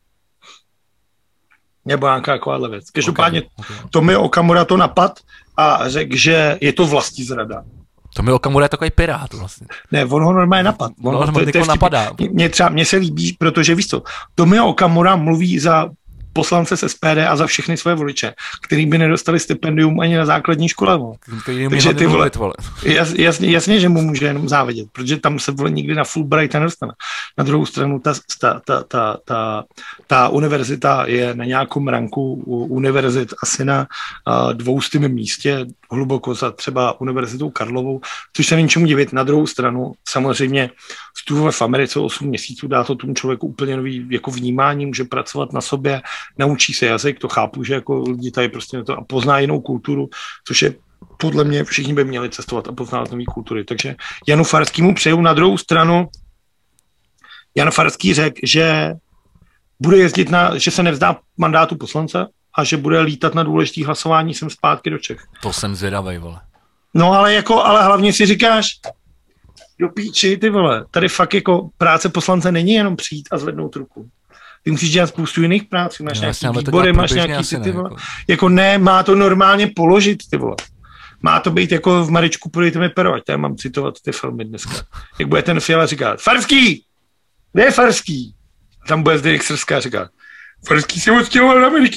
Nebo nějaká takováhle věc. Každopádně Okay, okay. Tomi Okamura to napad a řekl, že je to vlastní zrada. To mi Okamura je takový pirát vlastně. Ne, on ho normálně napad. On, No, on to, je- to je někoho vtipný. napadá. Mně třeba, mně se líbí, protože víš co, Tomio Okamura mluví za poslance z SPD a za všechny své voliče, který by nedostali stipendium ani na základní škole. Vole. Takže ty vole- vole. Jas, jasně, jasně, že mu může jenom závidět, protože tam se vole nikdy na Fulbright nedostane. Na druhou stranu ta, ta, ta, ta, ta, ta univerzita je na nějakém ranku univerzit asi na uh, dvoustým místě, hluboko za třeba univerzitou Karlovou, což se není čemu divit. Na druhou stranu samozřejmě studovat v Americe 8 měsíců dá to tomu člověku úplně nový jako vnímání, může pracovat na sobě, naučí se jazyk, to chápu, že jako lidi tady prostě to a pozná jinou kulturu, což je podle mě všichni by měli cestovat a poznávat nové kultury. Takže Janu Farskýmu přeju na druhou stranu. Jan Farský řekl, že bude jezdit na, že se nevzdá mandátu poslance a že bude lítat na důležitý hlasování sem zpátky do Čech. To jsem zvědavej, vole. No ale jako, ale hlavně si říkáš, do píči, ty vole, tady fakt jako práce poslance není jenom přijít a zvednout ruku. Ty musíš dělat spoustu jiných prací, máš No, nějaký jasně, výbory, máš nějaký ty, ty vole. jako. Jako ne, má to normálně položit, ty vole. Má to být jako v Maričku, podejte mi pero, ať já mám citovat ty filmy dneska. Jak bude ten Fiala říkat, Farský! Kde je Farský? A tam bude Zdeněk Srská říká, Farský se odstěhoval do Ameriky.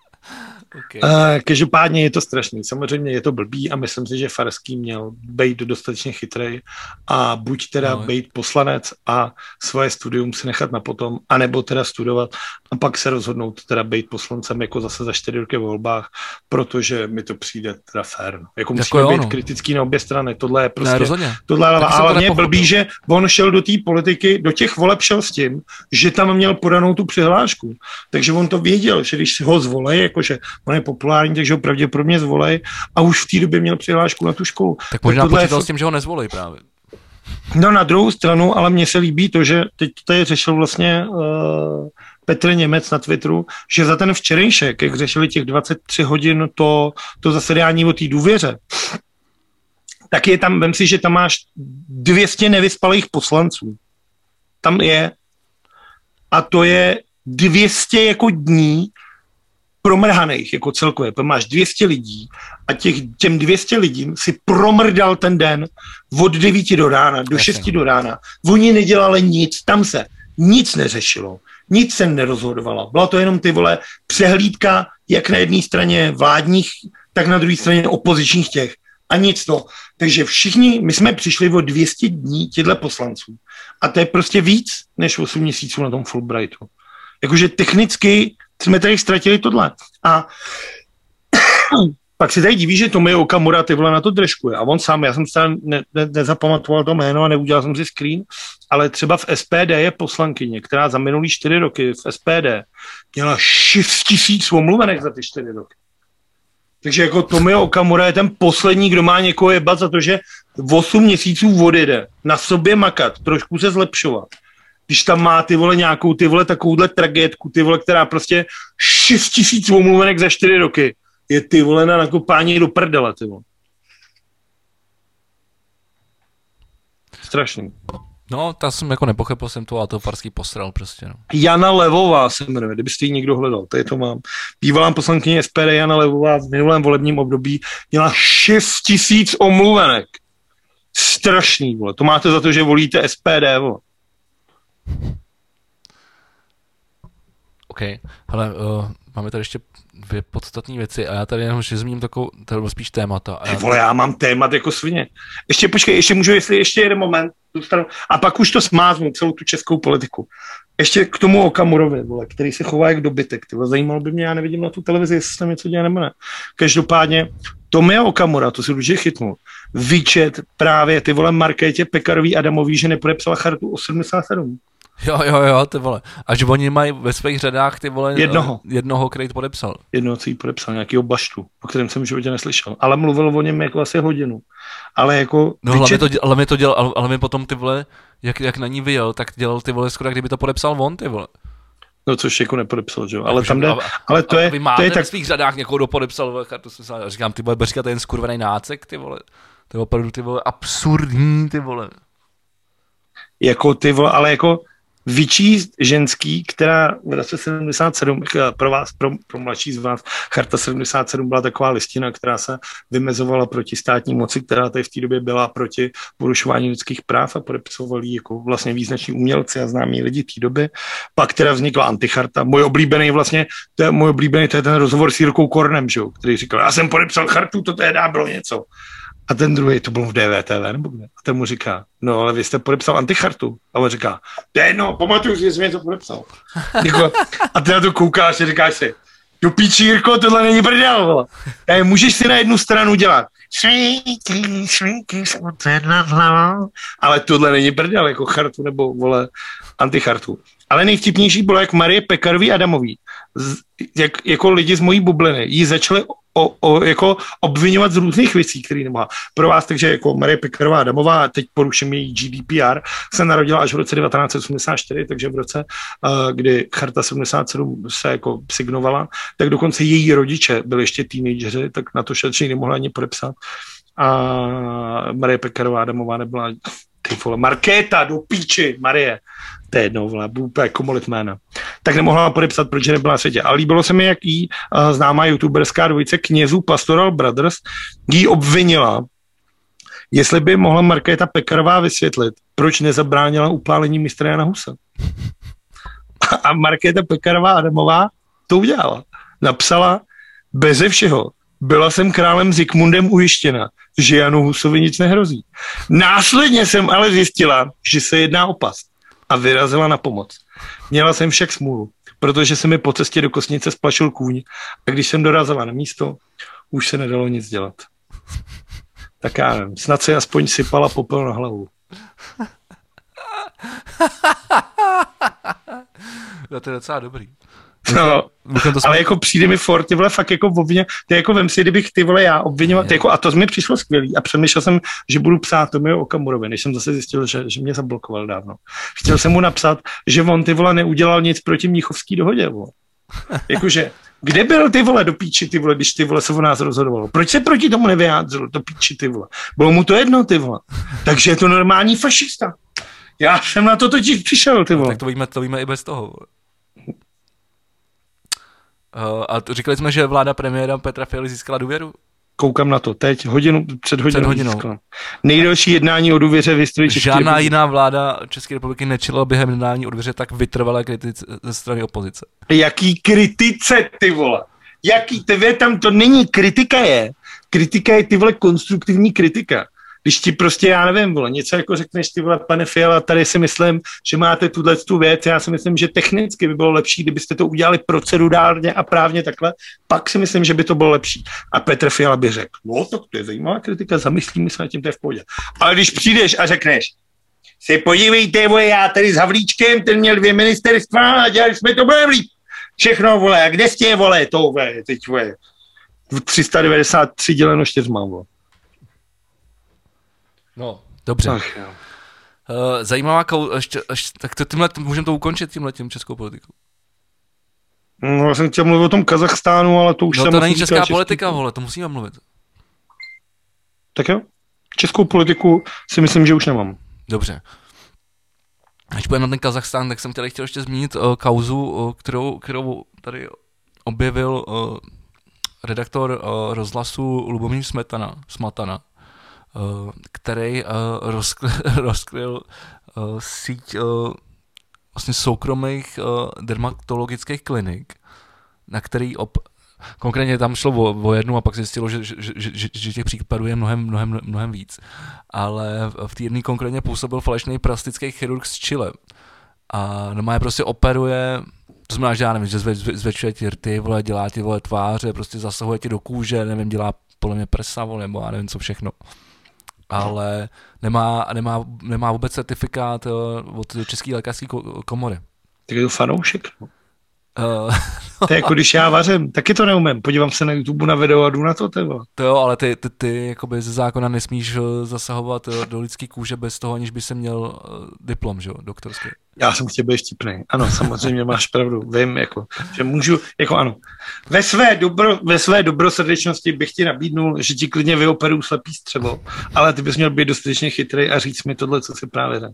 Okay. Uh, každopádně je to strašný. Samozřejmě je to blbý a myslím si, že Farský měl být dostatečně chytrý a buď teda No. být poslanec a svoje studium si nechat na potom, anebo teda studovat a pak se rozhodnout teda být poslancem jako zase za čtyři roky v volbách, protože mi to přijde teda fér. No. Jako musíme jo, být no. kritický na obě strany. Tohle je ne, prostě rozhodně. Tohle je ale mě blbý, že on šel do té politiky, do těch voleb šel s tím, že tam měl podanou tu přihlášku. Takže on to věděl, že když ho zvolej, jakože on je populární, takže ho pravděpodobně zvolej a už v té době měl přihlášku na tu školu. Tak možná je počítal fakt- s tím, že ho nezvolí právě. No na druhou stranu, ale mně se líbí to, že teď tady řešil vlastně uh, Petr Němec na Twitteru, že za ten včerejšek, jak řešili těch 23 hodin to, to zasedání o té důvěře, tak je tam, vem si, že tam máš 200 nevyspalých poslanců. Tam je a to je 200 jako dní promrhaných jako celkově. Tam máš 200 lidí a těch, těm 200 lidím si promrdal ten den od 9 do rána, do Jasně. 6 do rána. Oni nedělali nic, tam se nic neřešilo, nic se nerozhodovalo. Byla to jenom ty vole přehlídka, jak na jedné straně vládních, tak na druhé straně opozičních těch. A nic to. Takže všichni, my jsme přišli o 200 dní těchto poslanců. A to je prostě víc než 8 měsíců na tom Fulbrightu. Jakože technicky jsme tady ztratili tohle. A pak se tady diví, že Tomio Okamura ty vole na to držkuje. A on sám, já jsem se ne, ne, nezapamatoval to jméno a neudělal jsem si screen, ale třeba v SPD je poslankyně, která za minulý čtyři roky v SPD měla 6 tisíc omluvenek za ty čtyři roky. Takže jako Tomio Okamura je ten poslední, kdo má někoho jebat za to, že 8 měsíců odjede, na sobě makat, trošku se zlepšovat. Když tam má ty vole nějakou ty vole takovouhle tragédku, ty vole, která prostě 6 tisíc omluvenek za 4 roky, je ty vole na nakopání do prdele, ty vole. Strašný. No, ta jsem jako nepochopil jsem to, ale to Farský posral prostě, no. Jana Levová se jmenuje, kdybyste ji někdo hledal, tady to mám. Bývalá poslankyně SPD Jana Levová v minulém volebním období měla 6 tisíc omluvenek. Strašný, vole. To máte za to, že volíte SPD, vole. OK, hele, uh, máme tady ještě dvě podstatné věci a já tady jenom že zmíním takovou, to spíš témata. A Ty já, vole, já mám témat jako svině. Ještě počkej, ještě můžu, jestli ještě jeden moment, zůstanu, a pak už to smáznu, celou tu českou politiku. Ještě k tomu Okamurovi, vole, který se chová jak dobytek. Ty vole, zajímalo by mě, já nevidím na tu televizi, jestli tam něco dělá nebo ne. Každopádně, Tomio Okamura, to si určitě chytnul, vyčet právě ty vole Markétě Pekarový Adamový, že nepodepsala chartu 87. jo, jo, jo, ty vole. A že oni mají ve svých řadách ty vole Jednoho. eh, jednoho, který to podepsal. Jednoho, co jí podepsal, nějakýho baštu, o kterém jsem v životě neslyšel. Ale mluvil o něm jako asi hodinu. Ale jako No hlavně to, děl- hlavně to dělal, ale, ale mi potom ty vole, jak, jak na ní vyjel, tak dělal ty vole skoro, kdyby to podepsal on, ty vole. No což jako nepodepsal, že jo. Ale tam jde, a- ale to a je, vy to máte je tak... v svých řadách někoho, kdo podepsal kartu, jsem se- říkám, ty vole, Beřka, to je jen skurvený nácek, ty vole. To je opravdu ty vole absurdní, ty vole. jako ty vole, ale jako vyčíst ženský, která v roce 77, pro vás, pro, pro mladší z vás, Charta 77 byla taková listina, která se vymezovala proti státní moci, která tady v té době byla proti porušování lidských práv a podepisovali jako vlastně význační umělci a známí lidi té doby. Pak teda vznikla anticharta. Můj oblíbený vlastně, to je můj oblíbený, to je ten rozhovor s Jirkou Kornem, že, který říkal, já jsem podepsal chartu, to tehdy bylo něco. A ten druhý, to byl v DVTV nebo kde? A ten mu říká, no ale vy jste podepsal antichartu. A on říká, to je no, pamatuju že jsem něco podepsal. Jako, a ty na to koukáš a říkáš si, do píči, Jirko, tohle není prdel, vole. E, můžeš si na jednu stranu dělat. Ale tohle není prdel, jako chartu nebo, vole, antichartu. Ale nejvtipnější bylo, jak Marie Pekarový Adamový, jak, jako lidi z mojí bubliny, jí začali o, o, jako obvinovat z různých věcí, které nemohla. Pro vás, takže jako Marie Pekarová Adamová, teď poruším její GDPR, se narodila až v roce 1984, takže v roce, uh, kdy Charta 77 se jako signovala, tak dokonce její rodiče byli ještě teenageři, tak na to šetří nemohla ani podepsat. A Marie Pekarová Adamová nebyla ty vole, Markéta, do píči, Marie to je jedno, vole, úplně komolit jména. Tak nemohla podepsat, proč nebyla na světě. Ale líbilo se mi, jak jí uh, známá youtuberská dvojice knězů Pastoral Brothers jí obvinila, jestli by mohla Markéta Pekarová vysvětlit, proč nezabránila upálení mistra Jana Husa. A Markéta Pekarová Adamová to udělala. Napsala beze všeho. Byla jsem králem Zikmundem ujištěna, že Janu Husovi nic nehrozí. Následně jsem ale zjistila, že se jedná o past a vyrazila na pomoc. Měla jsem však smůlu, protože se mi po cestě do kosnice splašil kůň a když jsem dorazila na místo, už se nedalo nic dělat. Tak já nevím, snad se aspoň sypala popel na hlavu. to je docela dobrý. No, to ale jako přijde mi fort, ty vole, fakt jako obvině, ty jako vem si, kdybych ty vole já obvinoval, ty jako, a to mi přišlo skvělý a přemýšlel jsem, že budu psát Tomio Okamurovi, než jsem zase zjistil, že, že mě zablokoval dávno. Chtěl jsem mu napsat, že on ty vole neudělal nic proti Mnichovský dohodě, vole. Jakože, kde byl ty vole do píči ty vole, když ty vole se o nás rozhodovalo? Proč se proti tomu nevyjádřil do píči ty vole? Bylo mu to jedno ty vole. Takže je to normální fašista. Já jsem na to totiž přišel ty vole. No, tak to víme, to víme i bez toho. Vole. Uh, a to, říkali jsme, že vláda premiéra Petra Fialy získala důvěru? Koukám na to teď, hodinu, před hodinou. Před hodinou. Získala. Nejdelší jednání o důvěře v historii Žádná republiky. jiná vláda České republiky nečila během jednání o důvěře tak vytrvalé kritice ze strany opozice. Jaký kritice, ty vole? Jaký, ty tam to není, kritika je. Kritika je ty vole konstruktivní kritika když ti prostě, já nevím, vole, něco jako řekneš ty vole, pane Fiala, tady si myslím, že máte tuhle tu věc, já si myslím, že technicky by bylo lepší, kdybyste to udělali procedurálně a právně takhle, pak si myslím, že by to bylo lepší. A Petr Fiala by řekl, no tak to je zajímavá kritika, zamyslíme se na tím, to je v pohodě. Ale když přijdeš a řekneš, si podívejte, vole, já tady s Havlíčkem, ten měl dvě ministerstva a dělali jsme to bude líp. Všechno, vole, a kde jste, vole, to, vole, teď, vole, 393 děleno čtyřma, vole. No, dobře. Ach, jo. Uh, zajímavá kou... Ještě, ještě, tak to, tímhle, můžeme to ukončit tímhle tím českou politikou. No, já jsem chtěl mluvit o tom Kazachstánu, ale to už no, to není česká český... politika, vole, to musíme mluvit. Tak jo. Českou politiku si myslím, že už nemám. Dobře. Když půjdeme na ten Kazachstán, tak jsem tady chtěl ještě zmínit uh, kauzu, uh, kterou, kterou tady objevil uh, redaktor uh, rozhlasu Lubomír Smetana, Smatana, který eh, rozkryl, rozkryl eh, síť vlastně soukromých dermatologických klinik, na který op, Konkrétně tam šlo o, o jednu a pak zjistilo, že, že, že, že, že těch případů je mnohem, mnohem, mnohem víc. Ale v té jedné konkrétně působil falešný plastický chirurg z Chile. A normálně prostě operuje, to znamená, že já nevím, že zve, zve, zvětšuje ti rty, vole, dělá ti vole tváře, prostě zasahuje ti do kůže, nevím, dělá podle mě prsa, vole, nebo já nevím co všechno ale nemá, nemá, nemá vůbec certifikát eh, od České lékařské komory. Tak je to fanoušek. No. Uh, to je jako když já vařím, taky to neumím. Podívám se na YouTube na video a jdu na to, tebo. To jo, ale ty, ty, ty jakoby ze zákona nesmíš eh, zasahovat do lidské kůže bez toho, aniž by se měl diplom, že jo, doktorský. Já jsem chtěl být štipný. Ano, samozřejmě máš pravdu. Vím, jako, že můžu, jako ano. Ve své, dobro, ve své dobrosrdečnosti bych ti nabídnul, že ti klidně vyoperu slepý střevo, ale ty bys měl být dostatečně chytrý a říct mi tohle, co si právě řekl.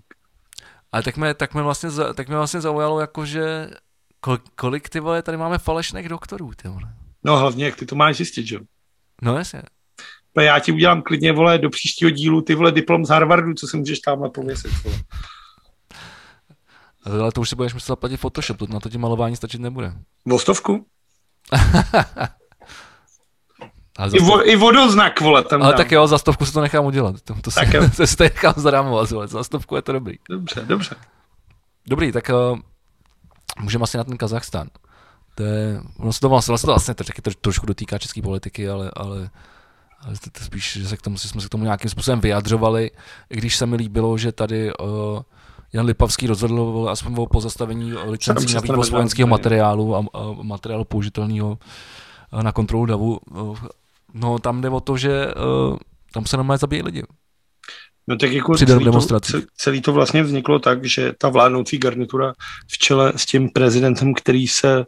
Ale tak mě, tak mě, vlastně, tak mě vlastně zaujalo, jako že kol, kolik ty vole, tady máme falešných doktorů, ty vole. No hlavně, jak ty to máš zjistit, že jo? No jasně. No, Já ti udělám klidně, vole, do příštího dílu ty vole diplom z Harvardu, co si můžeš tam pověsit, vole. Ale to už si budeš muset zaplatit Photoshop, to- na to ti malování stačit nebude. O stovku? Ale, za I, vo, I vodoznak, vole, tam ale dám. tak jo, za stovku se to nechám udělat. To, to, si, Tak jo. to si to nechám zarámovat, vole. za stovku je to dobrý. Dobře, dobře. Dobrý, tak uh, můžeme asi na ten Kazachstán. To je, ono se to vlastně, vlastně, to vlastně to taky tro, trošku dotýká české politiky, ale, ale, ale to, to spíš, že se k tomu, jsme se k tomu nějakým způsobem vyjadřovali, i když se mi líbilo, že tady uh, Jan Lipavský rozhodl aspoň o pozastavení licencí na vývoz vojenského materiálu a, a materiálu použitelného uh, na kontrolu davu. Uh, no tam jde o to, že uh, tam se normálně zabíjí lidi. No tak jako Při celý to, celý to vlastně vzniklo tak, že ta vládnoucí garnitura v čele s tím prezidentem, který se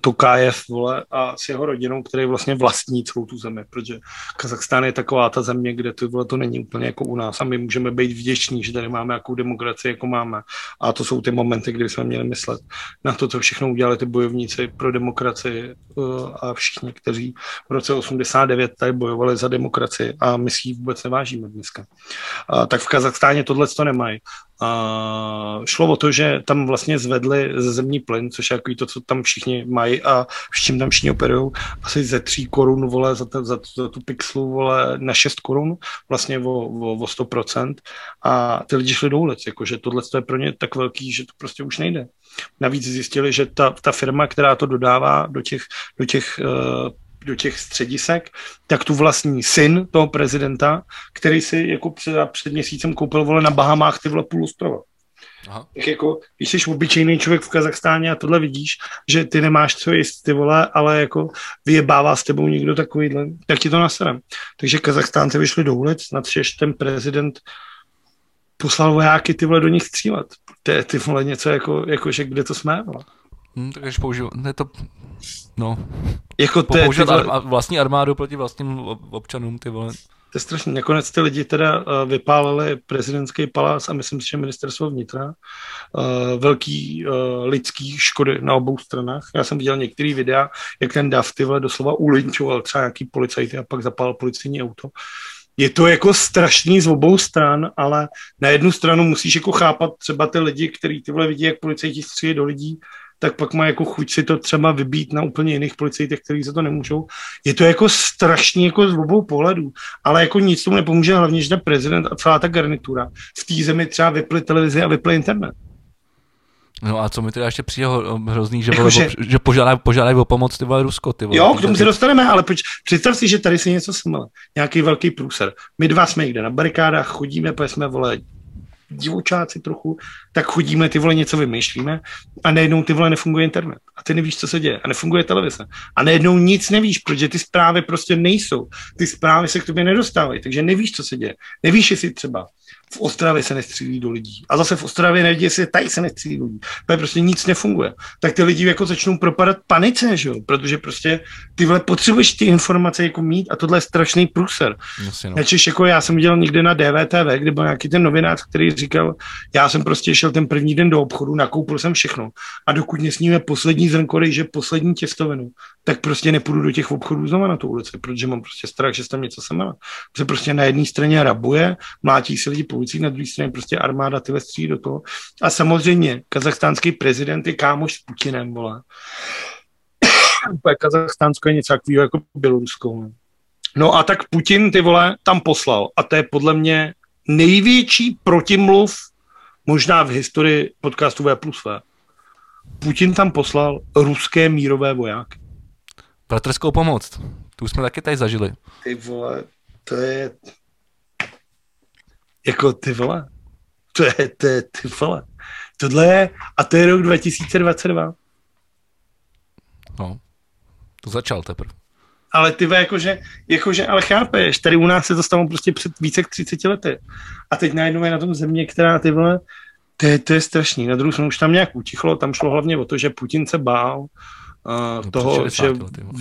Tokájev, vole, a s jeho rodinou, který vlastně vlastní celou tu zemi, protože Kazachstán je taková ta země, kde to, vole, to není úplně jako u nás a my můžeme být vděční, že tady máme jakou demokracii, jako máme. A to jsou ty momenty, kdy jsme měli myslet na to, co všechno udělali ty bojovníci pro demokracii uh, a všichni, kteří v roce 89 tady bojovali za demokracii a my si ji vůbec nevážíme dneska. A, tak v Kazachstáně tohle to nemají. A šlo o to, že tam vlastně zvedli ze zemní plyn, což je jako to, co tam všichni mají a s čím tam všichni operují, asi ze 3 korun vole, za, ta, za, za tu pixelu vole, na 6 korun, vlastně o, o, o 100%. A ty lidi šli do ulic, jakože tohle je pro ně tak velký, že to prostě už nejde. Navíc zjistili, že ta, ta firma, která to dodává do těch, do těch uh, do těch středisek, tak tu vlastní syn toho prezidenta, který si jako před, před měsícem koupil vole na Bahamách ty vole půl ostrova. Aha. Tak jako, když jsi obyčejný člověk v Kazachstáně a tohle vidíš, že ty nemáš co jíst, ty vole, ale jako vyjebává s tebou někdo takovýhle, tak ti to naserem. Takže Kazachstánci vyšli do ulic, na třeš ten prezident poslal vojáky ty vole do nich střílet. To je ty vole něco jako, jako že kde to jsme, vole. Hm, tak když použiju, ne to, no, Jako to, používat arma, vlastní armádu proti vlastním ob- občanům, ty vole. To je strašně. Nakonec ty lidi teda uh, vypálili prezidentský palác a myslím si, že ministerstvo vnitra. Uh, velký uh, lidský škody na obou stranách. Já jsem viděl některé videa, jak ten Dav ty vole doslova ulinčoval třeba nějaký policajty a pak zapál policejní auto. Je to jako strašný z obou stran, ale na jednu stranu musíš jako chápat třeba ty lidi, kteří ty vole vidí, jak policajti střílejí do lidí, tak pak má jako chuť si to třeba vybít na úplně jiných policajtech, kteří se to nemůžou. Je to jako strašný jako z obou pohledů, ale jako nic tomu nepomůže, hlavně, že ten prezident a celá ta garnitura v té zemi třeba vyply televizi a vyply internet. No a co mi teda ještě přijde hrozný, že, Jako vole, že- že... požádají, požádají o pomoc ty vole Rusko, ty vole. Jo, k tomu se dostaneme, ale proč, představ si, že tady se něco smele. Nějaký velký průser. My dva jsme někde na barikádách, chodíme, protože jsme, vole, divočáci trochu, tak chodíme, ty vole, něco vymýšlíme a najednou ty vole nefunguje internet. A ty nevíš, co se děje. A nefunguje televize. A najednou nic nevíš, protože ty zprávy prostě nejsou. Ty zprávy se k tobě nedostávají, takže nevíš, co se děje. Nevíš, jestli třeba v Ostravě se nestřílí do lidí. A zase v Ostravě nevíš, jestli tady se nestřílí do lidí. Protože prostě nic nefunguje. Tak ty lidi jako začnou propadat panice, že jo? Protože prostě ty vole potřebuješ ty informace jako mít a tohle je strašný průser. No. Načež jako já jsem viděl někde na DVTV, kde byl nějaký ten novinář, který říkal, já jsem prostě šel ten první den do obchodu, nakoupil jsem všechno a dokud nesníme poslední zrnko že poslední těstovinu, tak prostě nepůjdu do těch obchodů znova na tu ulici, protože mám prostě strach, že se tam něco semele. Protože prostě na jedné straně rabuje, mlátí se lidi policii, na druhé straně prostě armáda ty střílí do toho. A samozřejmě kazachstánský prezident je kámoš s Putinem, vole. Kazachstánsko je něco takového jako Bělorusko. No a tak Putin, ty vole, tam poslal. A to je podle mě největší protimluv možná v historii podcastu V plus V. Putin tam poslal ruské mírové vojáky. Bratrskou pomoc. Tu jsme taky tady zažili. Ty vole, to je... Jako ty vole. To je, to je ty vole. Tohle je, a to je rok 2022. No. To začal teprve. Ale ty vole, jakože, jakože, ale chápeš, tady u nás se to stalo prostě před více jak 30 lety. A teď najednou je na tom země, která ty vole, to je, to je strašný. Na druhou stranu už tam nějak utichlo, tam šlo hlavně o to, že Putin se bál uh, toho, že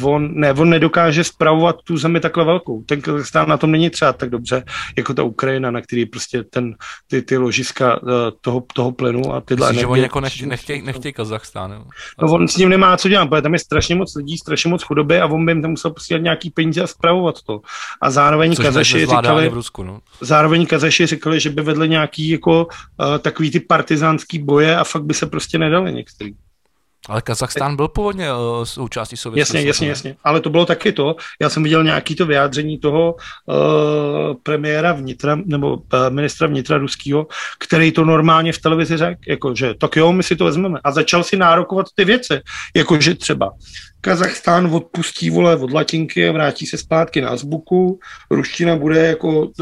on, ne, on nedokáže spravovat tu zemi takhle velkou. Ten Kazachstán na tom není třeba tak dobře, jako ta Ukrajina, na který prostě ten, ty, ty ložiska uh, toho, toho plynu a tyhle Myslíš, že oni jako nechtějí, nechtěj, nechtěj Kazachstán, jo? No on s ním nemá co dělat, protože tam je strašně moc lidí, strašně moc chudoby a on by jim tam musel posílat nějaký peníze a spravovat to. A zároveň Což Kazaši říkali, v Rusku, no. zároveň Kazaši říkali, že by vedli nějaký jako uh, takový ty partizánský boje a fakt by se prostě nedali některý. Ale Kazachstán byl původně uh, součástí Sovětského Jasně, jasně, jasně. Ale to bylo taky to. Já jsem viděl nějaký to vyjádření toho uh, premiéra vnitra, nebo uh, ministra vnitra ruského, který to normálně v televizi řekl, jako, že tak jo, my si to vezmeme. A začal si nárokovat ty věci, jakože třeba Kazachstán odpustí vole od latinky a vrátí se zpátky na azbuku, ruština bude jako uh,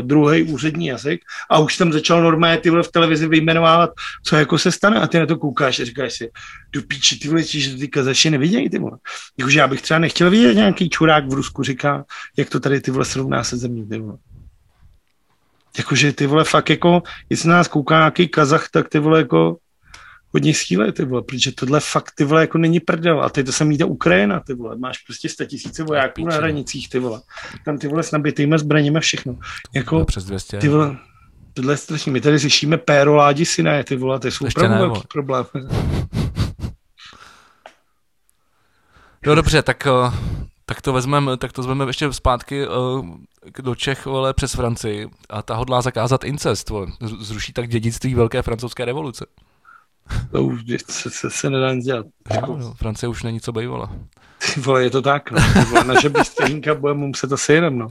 druhý úřední jazyk a už jsem začal normálně ty vole v televizi vyjmenovávat, co jako se stane a ty na to koukáš a říkáš si, do píči, ty vole, že ty kazaši nevidějí, ty vole. Jakože já bych třeba nechtěl vidět nějaký čurák v Rusku říká, jak to tady ty vole srovná se zemí, ty vole. Jakože ty vole fakt jako, jestli nás kouká nějaký kazach, tak ty vole jako hodně síle, ty vole, protože tohle fakt, ty vole, jako není prdel. A teď to samý ta Ukrajina, ty vole, máš prostě sta tisíce vojáků na hranicích, ty vole. Tam ty vole s nabitýma zbraněma všechno. Jako, přes 200. Ty vole, tohle je strašný. My tady řešíme péro ládi syné, ty vole, to jsou opravdu velký problém. No dobře, tak, eh, tak to vezmeme, tak to vezmeme ještě zpátky eh, do Čech, vole, přes Francii. A ta hodlá zakázat incest, vole. Zruší tak dědictví Velké francouzské revoluce. To už se, se, se nedá nic dělat. No, no, Francie už není co bývala. Ty vole, je to tak, no. vole, naše bystřínka bude muset asi jenom, no. Uh,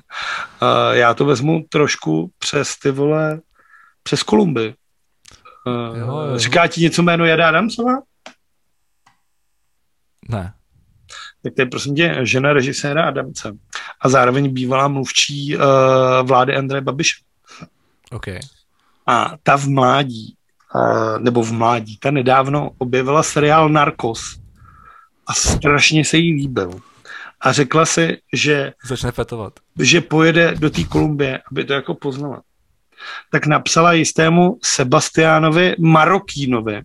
já to vezmu trošku přes ty vole, přes Kolumby. Uh, jo, jo. Říká ti něco jméno Jada Adamsová? Ne. Tak to je prosím tě žena režiséra Adamce a zároveň bývalá mluvčí uh, vlády Andreje Babiše. Okay. A ta v mládí nebo v mládí, ta nedávno objevila seriál Narcos a strašně se jí líbil. A řekla si, že, Začne fetovat. že pojede do té Kolumbie, aby to jako poznala. Tak napsala jistému Sebastiánovi Marokínovi.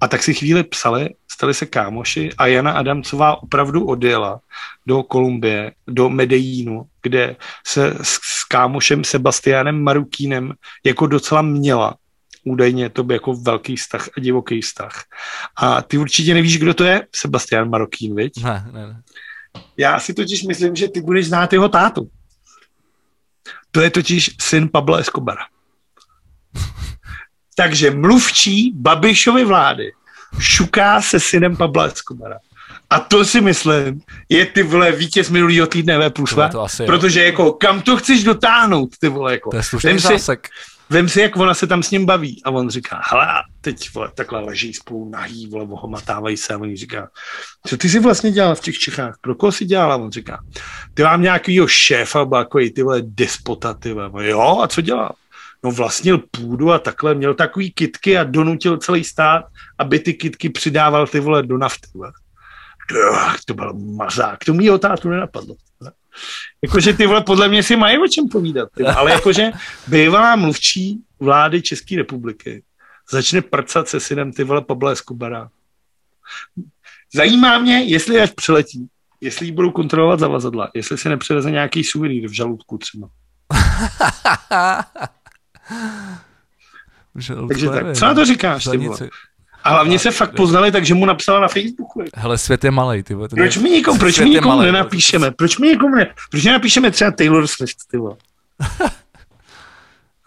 A tak si chvíli psali, stali se kámoši a Jana Adamcová opravdu odjela do Kolumbie, do Medellínu, kde se s, s kámošem Sebastianem Marukínem jako docela měla údajně to by jako velký vztah a divoký vztah. A ty určitě nevíš, kdo to je? Sebastian Marokín, viď? Ne, ne, ne. Já si totiž myslím, že ty budeš znát jeho tátu. To je totiž syn Pabla Escobara. Takže mluvčí Babišovy vlády šuká se synem Pabla Escobara. A to si myslím, je ty vole vítěz minulýho týdne ve plus, protože jako kam to chceš dotáhnout, ty vole, jako. To je slušný zásek. Vem si, jak ona se tam s ním baví. A on říká, hele, teď vole, takhle leží spolu nahý, vole, ohomatávají se. A on říká, co ty jsi vlastně dělal v těch Čechách? Pro koho jsi dělal? A on říká, ty mám nějakýho šéfa, jako ty vole despota, ty vole. Jo, a co dělal? No vlastnil půdu a takhle, měl takový kitky a donutil celý stát, aby ty kitky přidával ty vole do nafty. Vole. To byl mazák, to mýho tátu nenapadlo. Jakože ty vole, podle mě si mají o čem povídat. Ty, ale jakože bývalá mluvčí vlády České republiky začne prcat se synem ty vole Pabla Escobara. Zajímá mě, jestli až přiletí, jestli jí budou kontrolovat zavazadla, jestli se nepřiveze nějaký suvenýr v žaludku třeba. Takže tak, co na to říkáš, ty? A hlavně se fakt poznali, takže mu napsala na Facebooku. Hele, svět je malý, ty vole. Proč mi nikomu, proč mi nikomu malej, nenapíšeme? Proč mi nikomu ne, proč nenapíšeme třeba Taylor Swift, ty vole?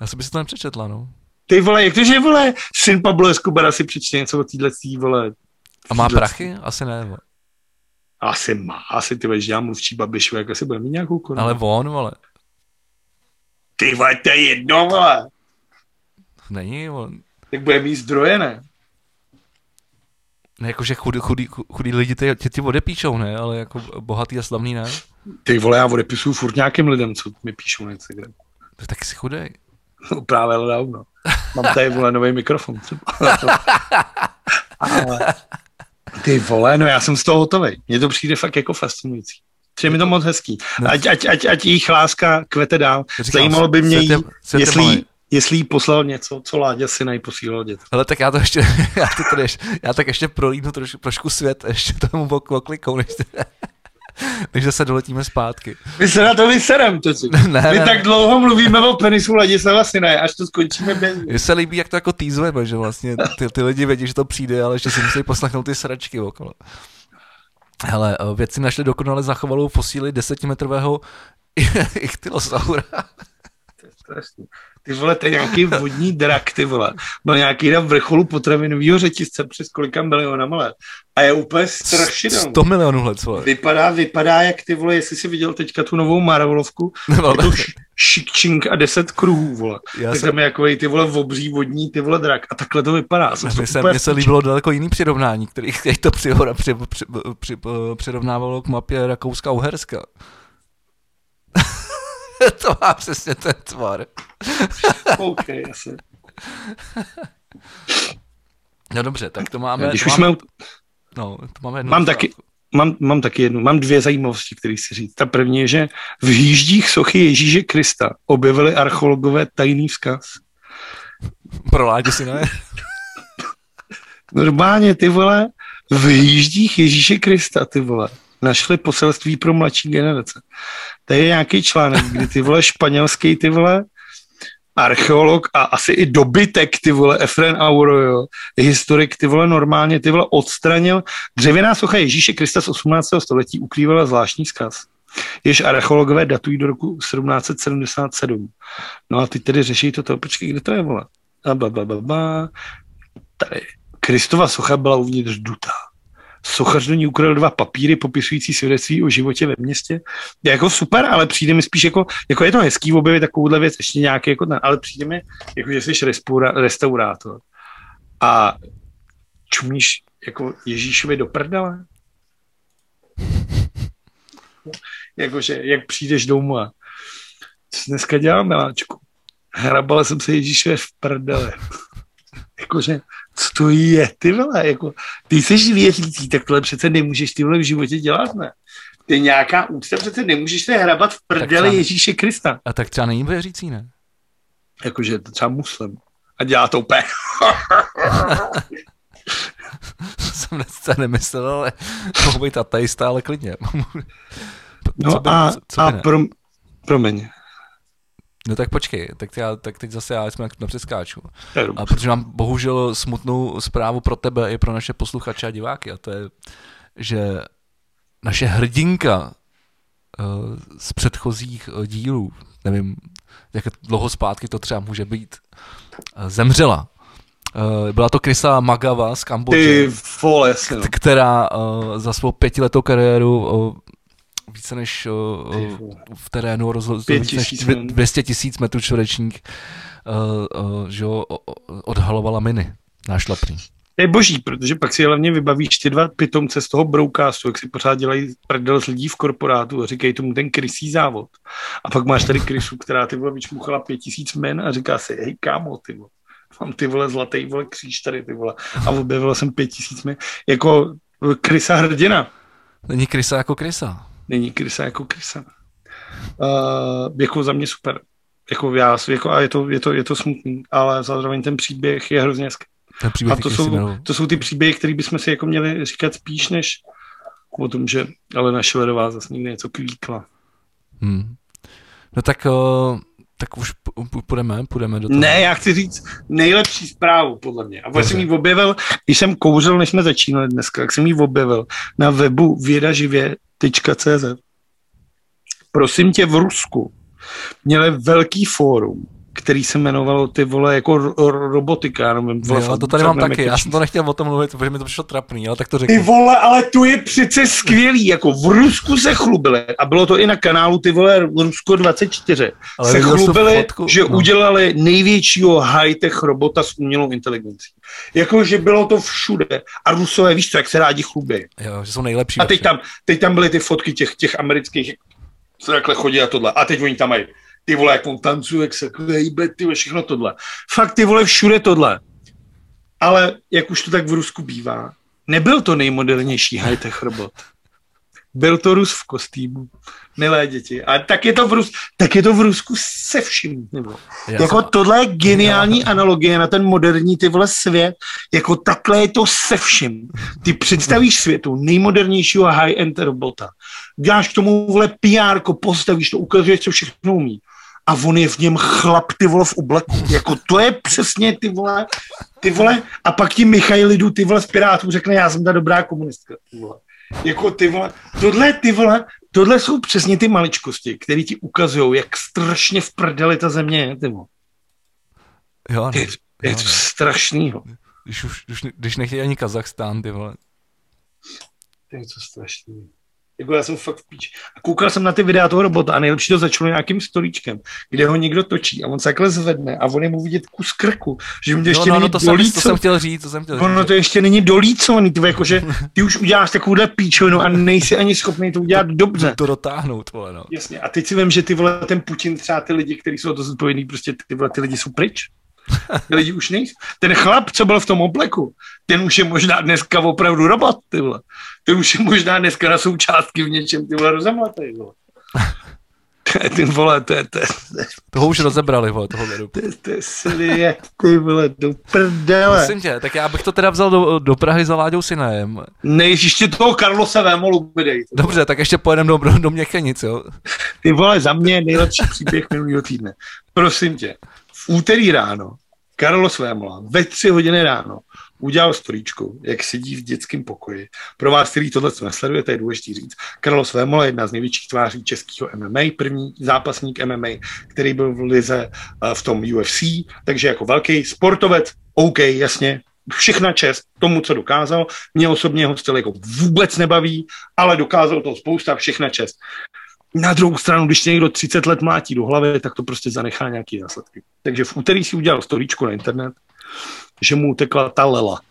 Já jsem si to nepřečetla, no. Ty vole, jak to, že vole, syn Pablo Escobara si přečte něco o téhle vole. A má prachy? Asi ne, vole. Asi má, asi ty vole, že já mluvčí Babišu, jak asi bude mít nějakou korunu. Ale on, vole. Ty vole, to je jedno, vole. Není, on. Tak bude mít zdroje, ne? Ne, jakože chudí, chudí, chudí lidi ty, ty, ty odepíšou, ne? Ale jako bohatý a slavný, ne? Ty vole, já odepisuju furt nějakým lidem, co mi píšou na Instagram. To taky si chudej. No právě ale dávno. Mám tady vole nový mikrofon třeba. ale, ty vole, no já jsem z toho hotový. Mně to přijde fakt jako fascinující. Přijde mi to moc hezký. Ať, ať, ať, ať jejich láska kvete dál. Říkám, Zajímalo by mě jí, jestli, jestli jí poslal něco, co Láďa si posílal dět. Ale tak já to ještě, já, to tady ještě, já tak ještě prolídnu trošku, trošku svět, ještě tomu oklikou, než, než zase doletíme zpátky. My se na to vyserem, to si. Ne, My ne, tak dlouho mluvíme o penisu Ladislava Sinaje, až to skončíme bez Mně se líbí, jak to jako týzujeme, že vlastně ty, ty lidi vědí, že to přijde, ale ještě si musí poslechnout ty sračky okolo. Hele, eh, věci našli dokonale zachovalou fosíli desetimetrového ichtylosaura. To je strašný. Ty vole, to je nějaký vodní drak, ty vole. Byl nějaký na vrcholu potravinového řetězce přes kolika milionama let. A je úplně strašidelný. 100 milionů let, vole. Vypadá, vypadá jak ty vole, jestli jsi viděl teďka tu novou Marvelovku, no, jako šikčink a deset kruhů, vole. Já tak jsem... tam je jako ty vole obří vodní, ty vole drak. A takhle to vypadá. Mně se, mně se líbilo daleko jiný přirovnání, který to při, při, při, při, přirovnávalo k mapě Rakouska-Uherska. to má přesně ten tvar. OK, asi. No dobře, tak to máme... Když to už máme... No, to máme jednu mám taky, mám, mám taky jednu, mám dvě zajímavosti, které si říct. Ta první je, že v hýždích sochy Ježíše Krista objevili archeologové tajný vzkaz. Pro si ne? Normálně, ty vole, v hýždích Ježíše Krista, ty vole našli poselství pro mladší generace. To je nějaký článek, kdy ty vole španělský ty vole archeolog a asi i dobytek, ty vole, Efren Auro, historik, ty vole, normálně, ty vole, odstranil. Dřevěná socha Ježíše Krista z 18. století ukrývala zvláštní zkaz. Jež archeologové datují do roku 1777. No a ty tedy řeší toto, počkej, kde to je, vole? A ba, ba, ba, ba. Tady. Kristova socha byla uvnitř dutá sochař do ní ukradl dva papíry popisující svědectví o životě ve městě. Je jako super, ale přijde mi spíš jako, jako je to hezký objevit takovouhle věc, ještě nějaký, jako, ale přijde mi, jako, že jsi restaurátor a čumíš jako Ježíšovi do prdele. Jakože, jak přijdeš domů a co dneska dělám, miláčku? Hrabala jsem se Ježíšovi v prdele. Jakože, to je, ty vole, jako, ty jsi věřící, tak tohle přece nemůžeš ty vole v životě dělat, ne? Ty nějaká úcta, přece nemůžeš se hrabat v prdeli Ježíše Krista. A tak třeba není věřící, ne? Jakože to třeba muslim. A dělá to úplně. jsem dnes nemyslel, ale mohu být ateista, ale klidně. no a, co, co a pro, promiň. No tak počkej, tak, já, tak teď zase já jsme na přeskáču. A protože mám bohužel smutnou zprávu pro tebe i pro naše posluchače a diváky a to je, že naše hrdinka uh, z předchozích uh, dílů, nevím, jak dlouho zpátky to třeba může být, uh, zemřela. Byla to Krisa Magava z Kambodže, která uh, za svou pětiletou kariéru více než uh, v terénu rozhodl více než 200 tisíc metrů čtverečních uh, uh, že jo, odhalovala miny nášlapný. To je boží, protože pak si hlavně vybavíš ty dva pitomce z toho broukástu, jak si pořád dělají prdel z lidí v korporátu a říkají tomu ten krysí závod. A pak máš tady krysu, která ty vole vyčmuchala pět tisíc men a říká si, hej kámo, ty vole, mám ty vole zlatý vole kříž tady, ty vole. A objevila jsem pět tisíc men. Jako krysa hrdina. Není krysa jako krysa není krysa jako krysa. Uh, jako za mě super. Jako já, jako, a je to, je, to, je to smutný, ale zároveň ten příběh je hrozně hezký. Ten příběh a to jsou, to jsou ty příběhy, které bychom si jako měli říkat spíš, než o tom, že Alena Šilerová zase někde něco klíkla. Hmm. No tak, uh, tak už půjdeme, půjdeme do toho. Ne, já chci říct nejlepší zprávu, podle mě. A jsem ji objevil, když jsem kouřil, než jsme začínali dneska, jak jsem ji objevil na webu vědaživě CZ. Prosím tě, v Rusku měli velký fórum, který se jmenovalo ty vole jako robotika. Nevím, vole, jo, to tady mám taky, já jsem to nechtěl o tom mluvit, protože mi to přišlo trapný, ale tak to řekni. Ty vole, ale to je přece skvělý, jako v Rusku se chlubili, a bylo to i na kanálu ty vole Rusko 24, ale se chlubili, fotku, že no. udělali největšího high-tech robota s umělou inteligencí. Jako, že bylo to všude. A Rusové, víš co, jak se rádi chlubí. Jo, že jsou nejlepší. A teď tam, teď tam byly ty fotky těch, těch amerických, co takhle chodí a tohle. A teď oni tam mají ty vole, jak on tancuje, jak se hejbe, ty vole, všechno tohle. Fakt ty vole, všude tohle. Ale jak už to tak v Rusku bývá, nebyl to nejmodernější high-tech robot. byl to Rus v kostýmu. Milé děti. A tak je to v, Rus, tak je to v Rusku se vším. Nebo. Jako tohle je geniální analogie na ten moderní ty vole svět. Jako takhle je to se vším. Ty představíš světu nejmodernějšího high-end robota. Děláš k tomu vole PR, postavíš to, ukazuješ, co všechno umí a on je v něm chlap, ty vole, v obleku. Jako to je přesně, ty vole, ty vole, a pak ti Michailidu, ty vole, z Pirátů řekne, já jsem ta dobrá komunistka, ty vole. Jako ty vole, tohle, ty vole, tohle jsou přesně ty maličkosti, které ti ukazují, jak strašně v prdeli ta země je, ty vole. Jo, je, je to strašnýho. Když, už, když, když nechtějí ani Kazachstán, ty vole. Je to strašný. Jako já jsem fakt v píči. A koukal jsem na ty videa toho robota a nejlepší to začalo nějakým stolíčkem, kde ho někdo točí a on se takhle zvedne a on je mu vidět kus krku, že mu to ještě no, no, není no, to dolíco. Jsem, to jsem chtěl říct, to jsem chtěl říct. Ono to ještě není dolícovaný, ty, jakože ty už uděláš takovouhle píčovinu a nejsi ani schopný to udělat dobře. To dotáhnout, vole, no. Jasně, a teď si vím, že ty vole, ten Putin, třeba ty lidi, kteří jsou to zodpovědní, prostě ty vole, ty lidi jsou pryč. Ty lidi už nejsou. Ten chlap, co byl v tom obleku, ten už je možná dneska opravdu robot, ty vole. Ten už je možná dneska na součástky v něčem, ty vole, rozemletej, vole. Ty vole, to je, to je, Toho už rozebrali, vole, toho vědu. To, to je ty vole, do prdele. Prosím tě, tak já bych to teda vzal do, do Prahy za Láďou Sinajem. Ne, ještě toho Karlose Vémolu vydej. Dobře, tak ještě pojedem do, do, do Měchenic, jo. Ty vole, za mě nejlepší příběh minulého týdne. Prosím tě, v úterý ráno Carlos Vémola ve tři hodiny ráno udělal storíčku, jak sedí v dětském pokoji. Pro vás, který tohle nesledujete, je důležité říct. Carlos Vémola je jedna z největších tváří českého MMA, první zápasník MMA, který byl v lize eh, v tom UFC, takže jako velký sportovec, OK, jasně, všechna čest tomu, co dokázal. Mě osobně ho styl jako vůbec nebaví, ale dokázal to spousta, všechna čest. Na druhou stranu, když někdo 30 let mlátí do hlavy, tak to prostě zanechá nějaký následky. Takže v úterý si udělal storíčku na internet, že mu utekla ta lela,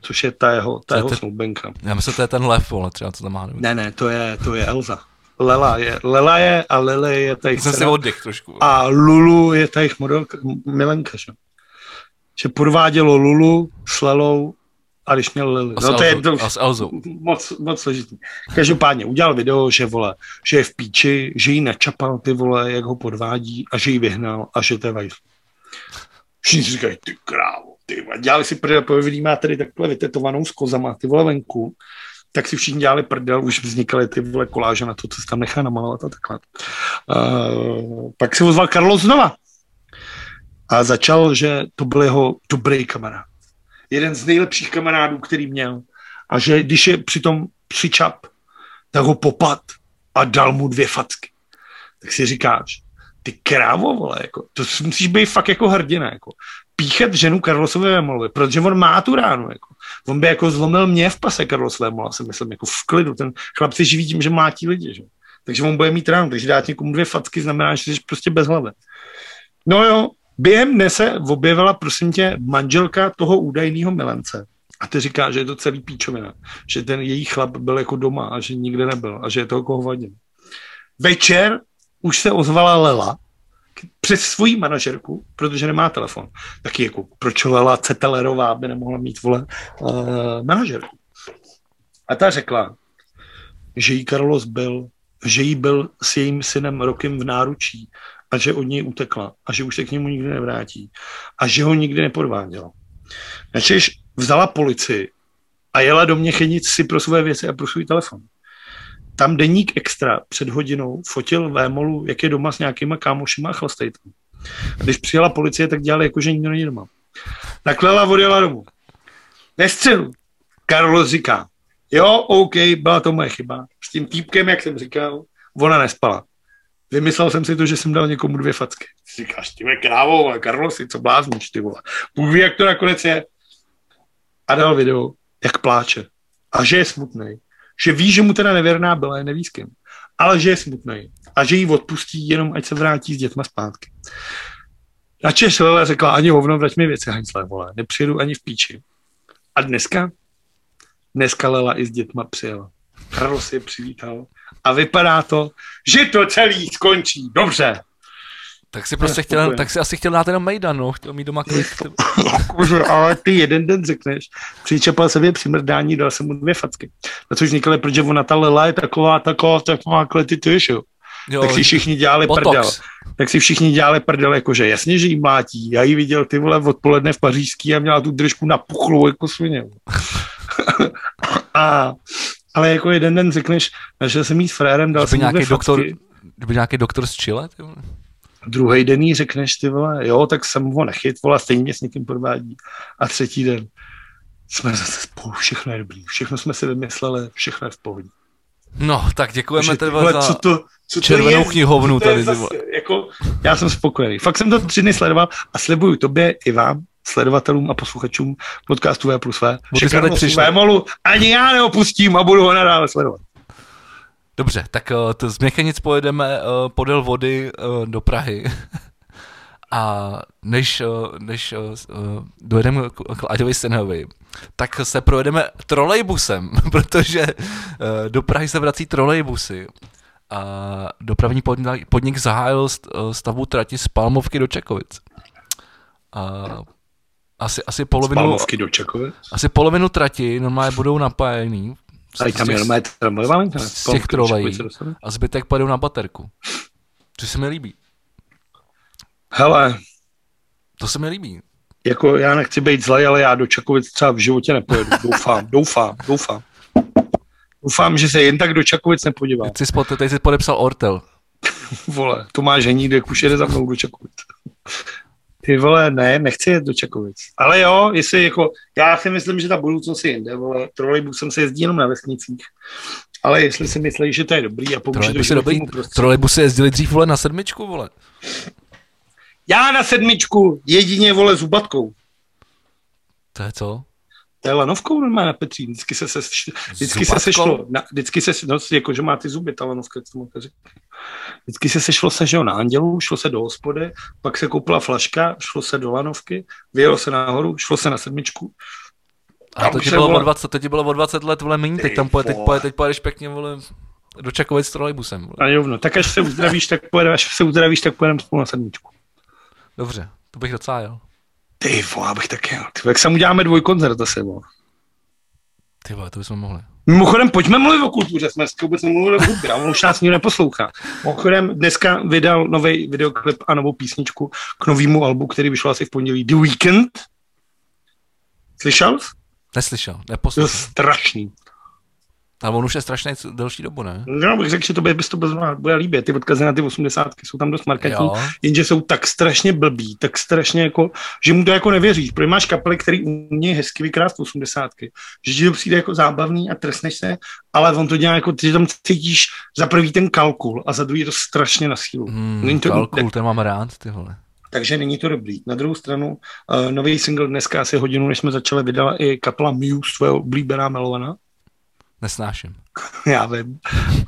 což je ta jeho, ta jeho snoubenka. Já myslím, že to je ten lev, ale třeba co tam má. Ne, ne, to je, to je Elza. Lela je, Lela je a Lele je ta jejich Jsem si oddech trošku. A Lulu je ta jejich modelka, milenka, že? Že podvádělo Lulu s Lelou a když měl Lily. No to je to. Moc, moc složitý. Každopádně udělal video, že vole, že je v píči, že jí načapal ty vole, jak ho podvádí a že ji vyhnal a že to je vajf. Všichni říkají, ty krávo, ty vole. Dělali si prdel, povedlí má tady takhle vytetovanou s kozama, ty vole venku, tak si všichni dělali prdel, už vznikaly ty vole koláže na to, co se tam nechá namalovat a takhle. Uh, pak si ozval Karlo znova a začal, že to byl jeho dobrý kamarád jeden z nejlepších kamarádů, který měl. A že když je přitom přičap, tak ho popad a dal mu dvě facky. Tak si říkáš, ty krávo, vole, jako, to musíš být fakt jako hrdina, jako. Píchat ženu Karlosové Vémolovi, protože on má tu ránu, jako. On by jako zlomil mě v pase Carlos Vémola, si myslím, jako v klidu. Ten chlap si živí tím, že mlátí lidi, že? Takže on bude mít ránu, takže dát někomu dvě facky znamená, že jsi prostě bez hlavy. No jo, Během dne se objevila, prosím tě, manželka toho údajného milence. A ty říká, že je to celý píčovina. Že ten její chlap byl jako doma a že nikde nebyl a že je to jako hovadin. Večer už se ozvala Lela přes svoji manažerku, protože nemá telefon. Taky jako, proč Lela Cetelerová by nemohla mít, vole, uh, manažerku. A ta řekla, že jí Carlos byl, že jí byl s jejím synem rokem v náručí a že od něj utekla a že už se k němu nikdy nevrátí a že ho nikdy nepodváděla. Načež vzala policii a jela do Měchenic si pro své věci a pro svůj telefon. Tam deník extra před hodinou fotil Vémolu, jak je doma s nějakýma kámošima a chlastej tam. A když přijela policie, tak dělali jako, že nikdo není doma. Tak Lela odjela domů. Ve středu Carlos říká, jo, OK, byla to moje chyba. S tím týpkem, jak jsem říkal, ona nespala. Vymyslel jsem si to, že jsem dal někomu dvě facky. Říkáš, ty krávo, ale Karlosi, co blázníš, ty vole. Bůh ví, jak to nakonec je. A dal video, jak pláče. A že je smutný. Že ví, že mu teda nevěrná byla, neví s kým. Ale že je smutný. A že jí odpustí jenom, ať se vrátí s dětma zpátky. A Češ Lele řekla, ani hovno, vrať mi věci, Heinzle, vole. Nepřijedu ani v píči. A dneska? Dneska Lela i s dětma přijela. Carlos je přivítal a vypadá to, že to celý skončí dobře. Tak si prostě chtěl, tak si asi chtěl dát jenom Mejdan, no, chtěl mít doma klid. Ale ty jeden den řekneš, přičepal se při mrdání, dal jsem mu dvě facky. Na což vznikly, protože ona ta lela je taková, taková, taková klety, ty jo. Jo, tak si všichni dělali botox. prdel. Tak si všichni dělali prdel, jakože jasně, že jí mlátí. Já ji viděl ty vole odpoledne v Pařížský a měla tu držku napuchlou jako svině. a, ale jako jeden den řekneš, že jsem jí s frérem, dal jsem nějaký doktor, kdyby nějaký doktor z Chile, ty vole. Druhý den jí řekneš, ty vole, jo, tak jsem ho nechyt, vole, stejně mě s někým podvádí. A třetí den jsme zase spolu, všechno je dobrý, všechno jsme si vymysleli, všechno je v pohodě. No, tak děkujeme tedy za co to, co červenou to je, knihovnu tady. Zase, jako, já jsem spokojený. Fakt jsem to tři dny sledoval a slibuju tobě i vám, sledovatelům a posluchačům podcastu V plus V, že Vémolu ani já neopustím a budu ho nadále sledovat. Dobře, tak uh, to z Měchenic pojedeme uh, podél vody uh, do Prahy. A než, než dojedeme k Láďovi Senhovi, tak se projedeme trolejbusem, protože do Prahy se vrací trolejbusy. A dopravní podnik, podnik zahájil stavbu trati z Palmovky do Čekovic. A asi, asi polovinu... Do Čekovic? Asi polovinu trati normálně budou napájený. A tam je normálně tramvajová Z těch trolejí. A zbytek pojedou na baterku. Což se mi líbí. Hele. To se mi líbí. Jako já nechci být zlej, ale já do Čakovic třeba v životě nepojedu. Doufám, doufám, doufám. Doufám, že se jen tak do Čakovic nepodívám. Teď jsi, teď jsi podepsal Ortel. Vole, Tomáš Henídek už jede za mnou do Čakovic. Ty vole, ne, nechci jet do Čakovic. Ale jo, jestli jako, já si myslím, že ta budoucnost je jinde, vole, trolejbusem se jezdí jenom na vesnicích. Ale jestli si myslíš, že to je dobrý a pomůže to dobrý. Trolejbusy jezdili dřív, vole, na sedmičku, vole. Já na sedmičku, jedině, vole, zubatkou. To je co? To je lanovkou normálně na Petří. Vždycky se, se, vždycky se sešlo, na, vždycky se, no, jako, že má ty zuby, ta lanovka, co mu Vždycky se sešlo se, že jo, na Andělu, šlo se do hospody, pak se koupila flaška, šlo se do lanovky, vyjelo se nahoru, šlo se na sedmičku. A to ti, bylo vole... o 20, to ti bylo o 20 let, vole, méně, teď tam poje, teď, poje, teď pojedeš pěkně, vole, do Čakovic s trolejbusem. Vole. A jo, no, tak až se uzdravíš, tak pojedeme, až se uzdravíš, tak pojedeme spolu na sedmičku. Dobře, to bych docela jel. Ty vole, abych tak jel. Ty, jak se uděláme dvojkoncert zase, vole. Ty vole, to bychom mohli. Mimochodem, pojďme mluvit o kultuře, jsme vůbec nemluvili o hudbě, ale už nás nikdo neposlouchá. Mimochodem, dneska vydal nový videoklip a novou písničku k novému albu, který vyšel asi v pondělí, The Weekend. Slyšel? Neslyšel, neposlouchal. To strašný. Ale on už je strašně delší dobu, ne? No, bych řekl, že to bys to bude líbit. Ty odkazy na ty 80 jsou tam dost markantní, jenže jsou tak strašně blbý, tak strašně jako, že mu to jako nevěříš. Protože máš kapely, který umějí hezky vykrást 80 že ti to přijde jako zábavný a trestneš se, ale on to dělá jako, ty tam cítíš za prvý ten kalkul a za druhý to strašně na sílu. Hmm, to, kalkul, ten mám rád, ty vole. Takže není to dobrý. Na druhou stranu, uh, nový single dneska asi hodinu, než jsme začali, vydala i kapela Muse, svého oblíbená Melovana. Nesnáším. Já vím.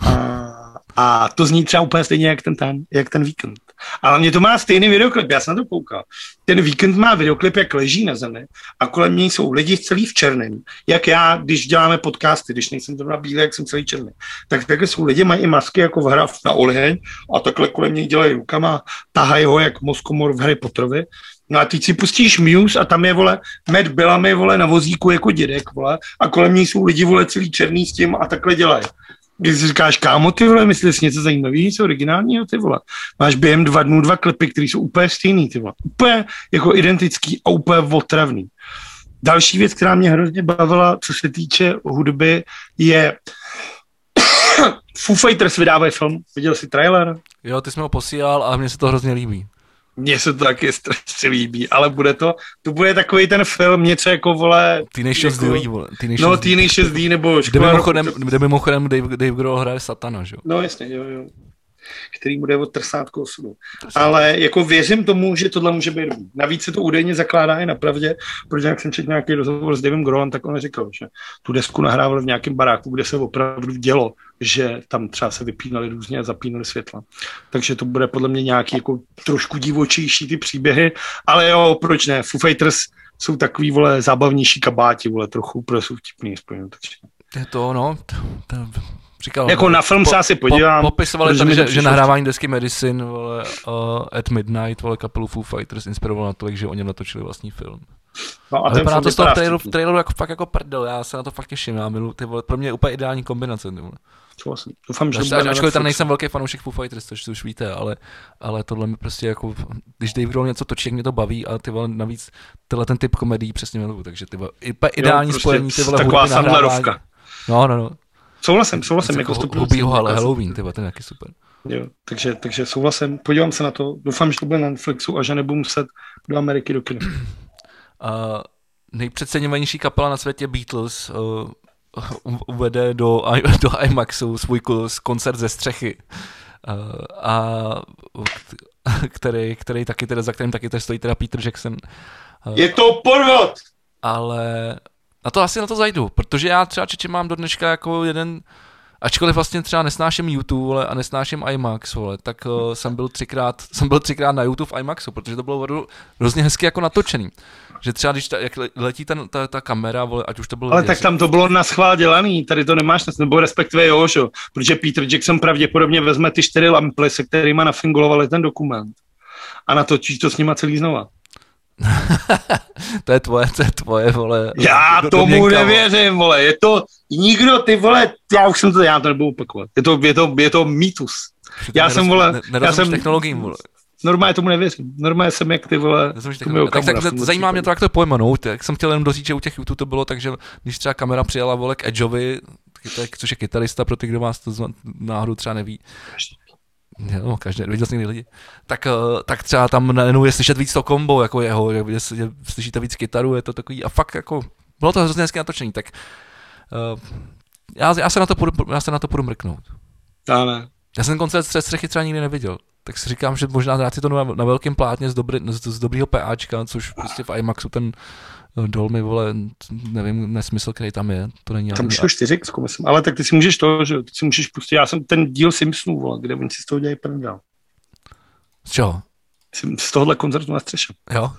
A, a to zní třeba úplně stejně jak ten, ten, jak ten víkend. Ale mě to má stejný videoklip, já jsem na to koukal. Ten víkend má videoklip, jak leží na zemi a kolem něj jsou lidi celý v černém. Jak já, když děláme podcasty, když nejsem zrovna bílý, jak jsem celý černý. Tak takhle jsou lidi, mají i masky jako v hra na oheň a takhle kolem něj dělají rukama, tahají ho jak moskomor v Harry Potterovi No a teď si pustíš Muse a tam je, vole, Matt Bellamy, vole, na vozíku jako dědek, vole, a kolem ní jsou lidi, vole, celý černý s tím a takhle dělají. Když si říkáš, kámo, ty vole, myslíš něco zajímavého, něco originálního, ty vole. Máš během dva dnů dva klipy, které jsou úplně stejný, ty vole. Úplně jako identický a úplně otravný. Další věc, která mě hrozně bavila, co se týče hudby, je Foo Fighters vydávají film. Viděl jsi trailer? Jo, ty jsi mi ho posílal a mně se to hrozně líbí. Mně se to taky strašně líbí, ale bude to, to bude takový ten film, něco jako, vole... Teenage jako, D, vole. Teenage no, Teenage D, nebo Kde mimochodem, kde mimochodem Dave, Dave Grohl hraje Satana, že jo? No jasně, jo, jo který bude od trsátko osudu. Ale jako věřím tomu, že tohle může být dobrý. Navíc se to údajně zakládá i na pravdě, protože jak jsem četl nějaký rozhovor s Davem Grohlem, tak on říkal, že tu desku nahrával v nějakém baráku, kde se opravdu dělo, že tam třeba se vypínali různě a zapínali světla. Takže to bude podle mě nějaký jako trošku divočejší ty příběhy, ale jo, proč ne? Foo Fighters jsou takový, vole, zábavnější kabáti, vole, trochu, protože jsou vtipný, spojeno, takže... Je to, no, to, to Říkal, Jako na film se asi podívám, Po, popisovali to že, že nahrávání desky Medicine vole, uh, at Midnight, vole, kapelu Foo Fighters inspirovalo na to, že oni natočili vlastní film. No A, a vypadá film to z toho traileru, traileru jako, fakt jako prdel, já se na to fakt těším, já milu, ty vole, pro mě je úplně ideální kombinace. Ty vole. Souhlasím. Doufám, že Až, ačkoliv tam nejsem velký fanoušek Foo Fighters, což už víte, ale, ale tohle mi prostě jako, když Dave Grohl něco točí, jak mě to baví a ty vole navíc tenhle ten typ komedií přesně miluju, takže ty vole, úplně ideální prostě spojení ty vole taková hudby, nahrávání. Sandlerovka. No, no, no. Souhlasím, souhlasím. Jako Jako hu- 100%. hubýho ale Halloween, ty vole, ten je taky super. Jo, takže, takže souhlasím, podívám se na to, doufám, že to bude na Netflixu a že nebudu muset do Ameriky do kina. Uh, nejpřeceňovanější kapela na světě Beatles uh, uvede do, do IMAXu svůj koncert ze střechy. Uh, a který, který taky teda, za kterým taky teda stojí teda Peter Jackson. Uh, Je to podvod! ale na to asi na to zajdu, protože já třeba Čeče mám do dneška jako jeden, ačkoliv vlastně třeba nesnáším YouTube vole, a nesnáším IMAX, vole, tak uh, jsem byl třikrát, jsem byl třikrát na YouTube v IMAXu, protože to bylo opravdu hrozně hezky jako natočený. Že třeba když ta, jak le- letí ten, ta, ta kamera, vole, ať už to bylo... Ale tak tam to bylo na schvál dělaný, tady to nemáš, nebo respektive jo, že? jo, protože Peter Jackson pravděpodobně vezme ty čtyři lampy, se kterými nafingulovali ten dokument a natočí to s nima celý znova. to je tvoje, to je tvoje, vole. Já do- tomu domněnka, nevěřím, vole, je to, nikdo, ty vole, já už jsem to, já to nebudu opakovat, je to, je to, je to mýtus. Já nerozum- jsem, vole, ne- já jsem- technologiím, vole. Normálně tomu nevěřím, normálně jsem jak ty vole. Tak, Okamura tak v tomhle zajímá mě to, jak to pojmenout. Jak jsem chtěl jenom doříct, že u těch YouTube to bylo tak, že když třeba kamera přijela vole k Edgeovi, což je kytarista pro ty, kdo vás to náhodou třeba neví, Jo, každý, viděl jsi někdy lidi. Tak, eh, tak třeba tam najednou je slyšet víc to kombo, jako jeho, že, že slyšíte víc kytaru, je to takový, a fakt jako, bylo to hrozně hezké natočení, tak uh, já, já, se na to půjdu, já se na to půjdu mrknout. já ne. Já jsem koncert z střechy třeba nikdy neviděl, tak si říkám, že možná dát si to na, na velkém plátně z, dobrý, z, z dobrýho PAčka, což prostě v IMAXu ten Dolmy, vole, nevím, nesmysl, který tam je, to není Tam ani- šlo 4 myslím. Ale tak ty si můžeš to, že ty si můžeš pustit, já jsem ten díl Simpsonů, vole, kde oni si z toho dělají prdel. Z čeho? Z tohohle koncertu na střeše. Jo?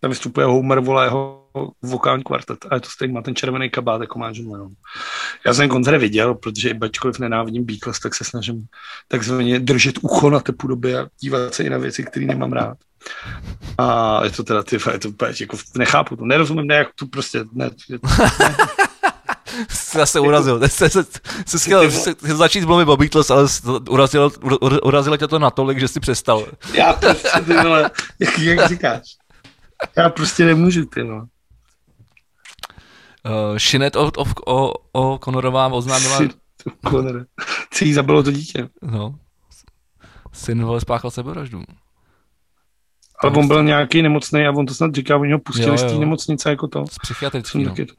Tam vystupuje Homer, vole, jeho vokální kvartet. A je to stejný, má ten červený kabát, jako má John Lennon. Já jsem koncert viděl, protože i bačkoliv nenávidím Beatles, tak se snažím takzvaně držet ucho na té podobě a dívat se i na věci, které nemám rád. A je to teda, ty, je to úplně, jako, nechápu to, nerozumím, ne, jak to prostě, ne, Jsi zase urazil. Jsi, chtěl, začít mluvit o Beatles, ale urazilo, ur- urazilo tě to natolik, že jsi přestal. já prostě, ty vole, jak, jak říkáš. Já prostě nemůžu, ty no. Uh, Shinet o, o, o, o Conorová oznámila, Conore. Co jí zabilo to dítě. no, syn vole spáchal sebevraždu. Ale on byl nějaký nemocný a on to snad říká, oni ho pustili Jo, z té jo. nemocnice jako to. Z Jsem psychiatrického. taky to.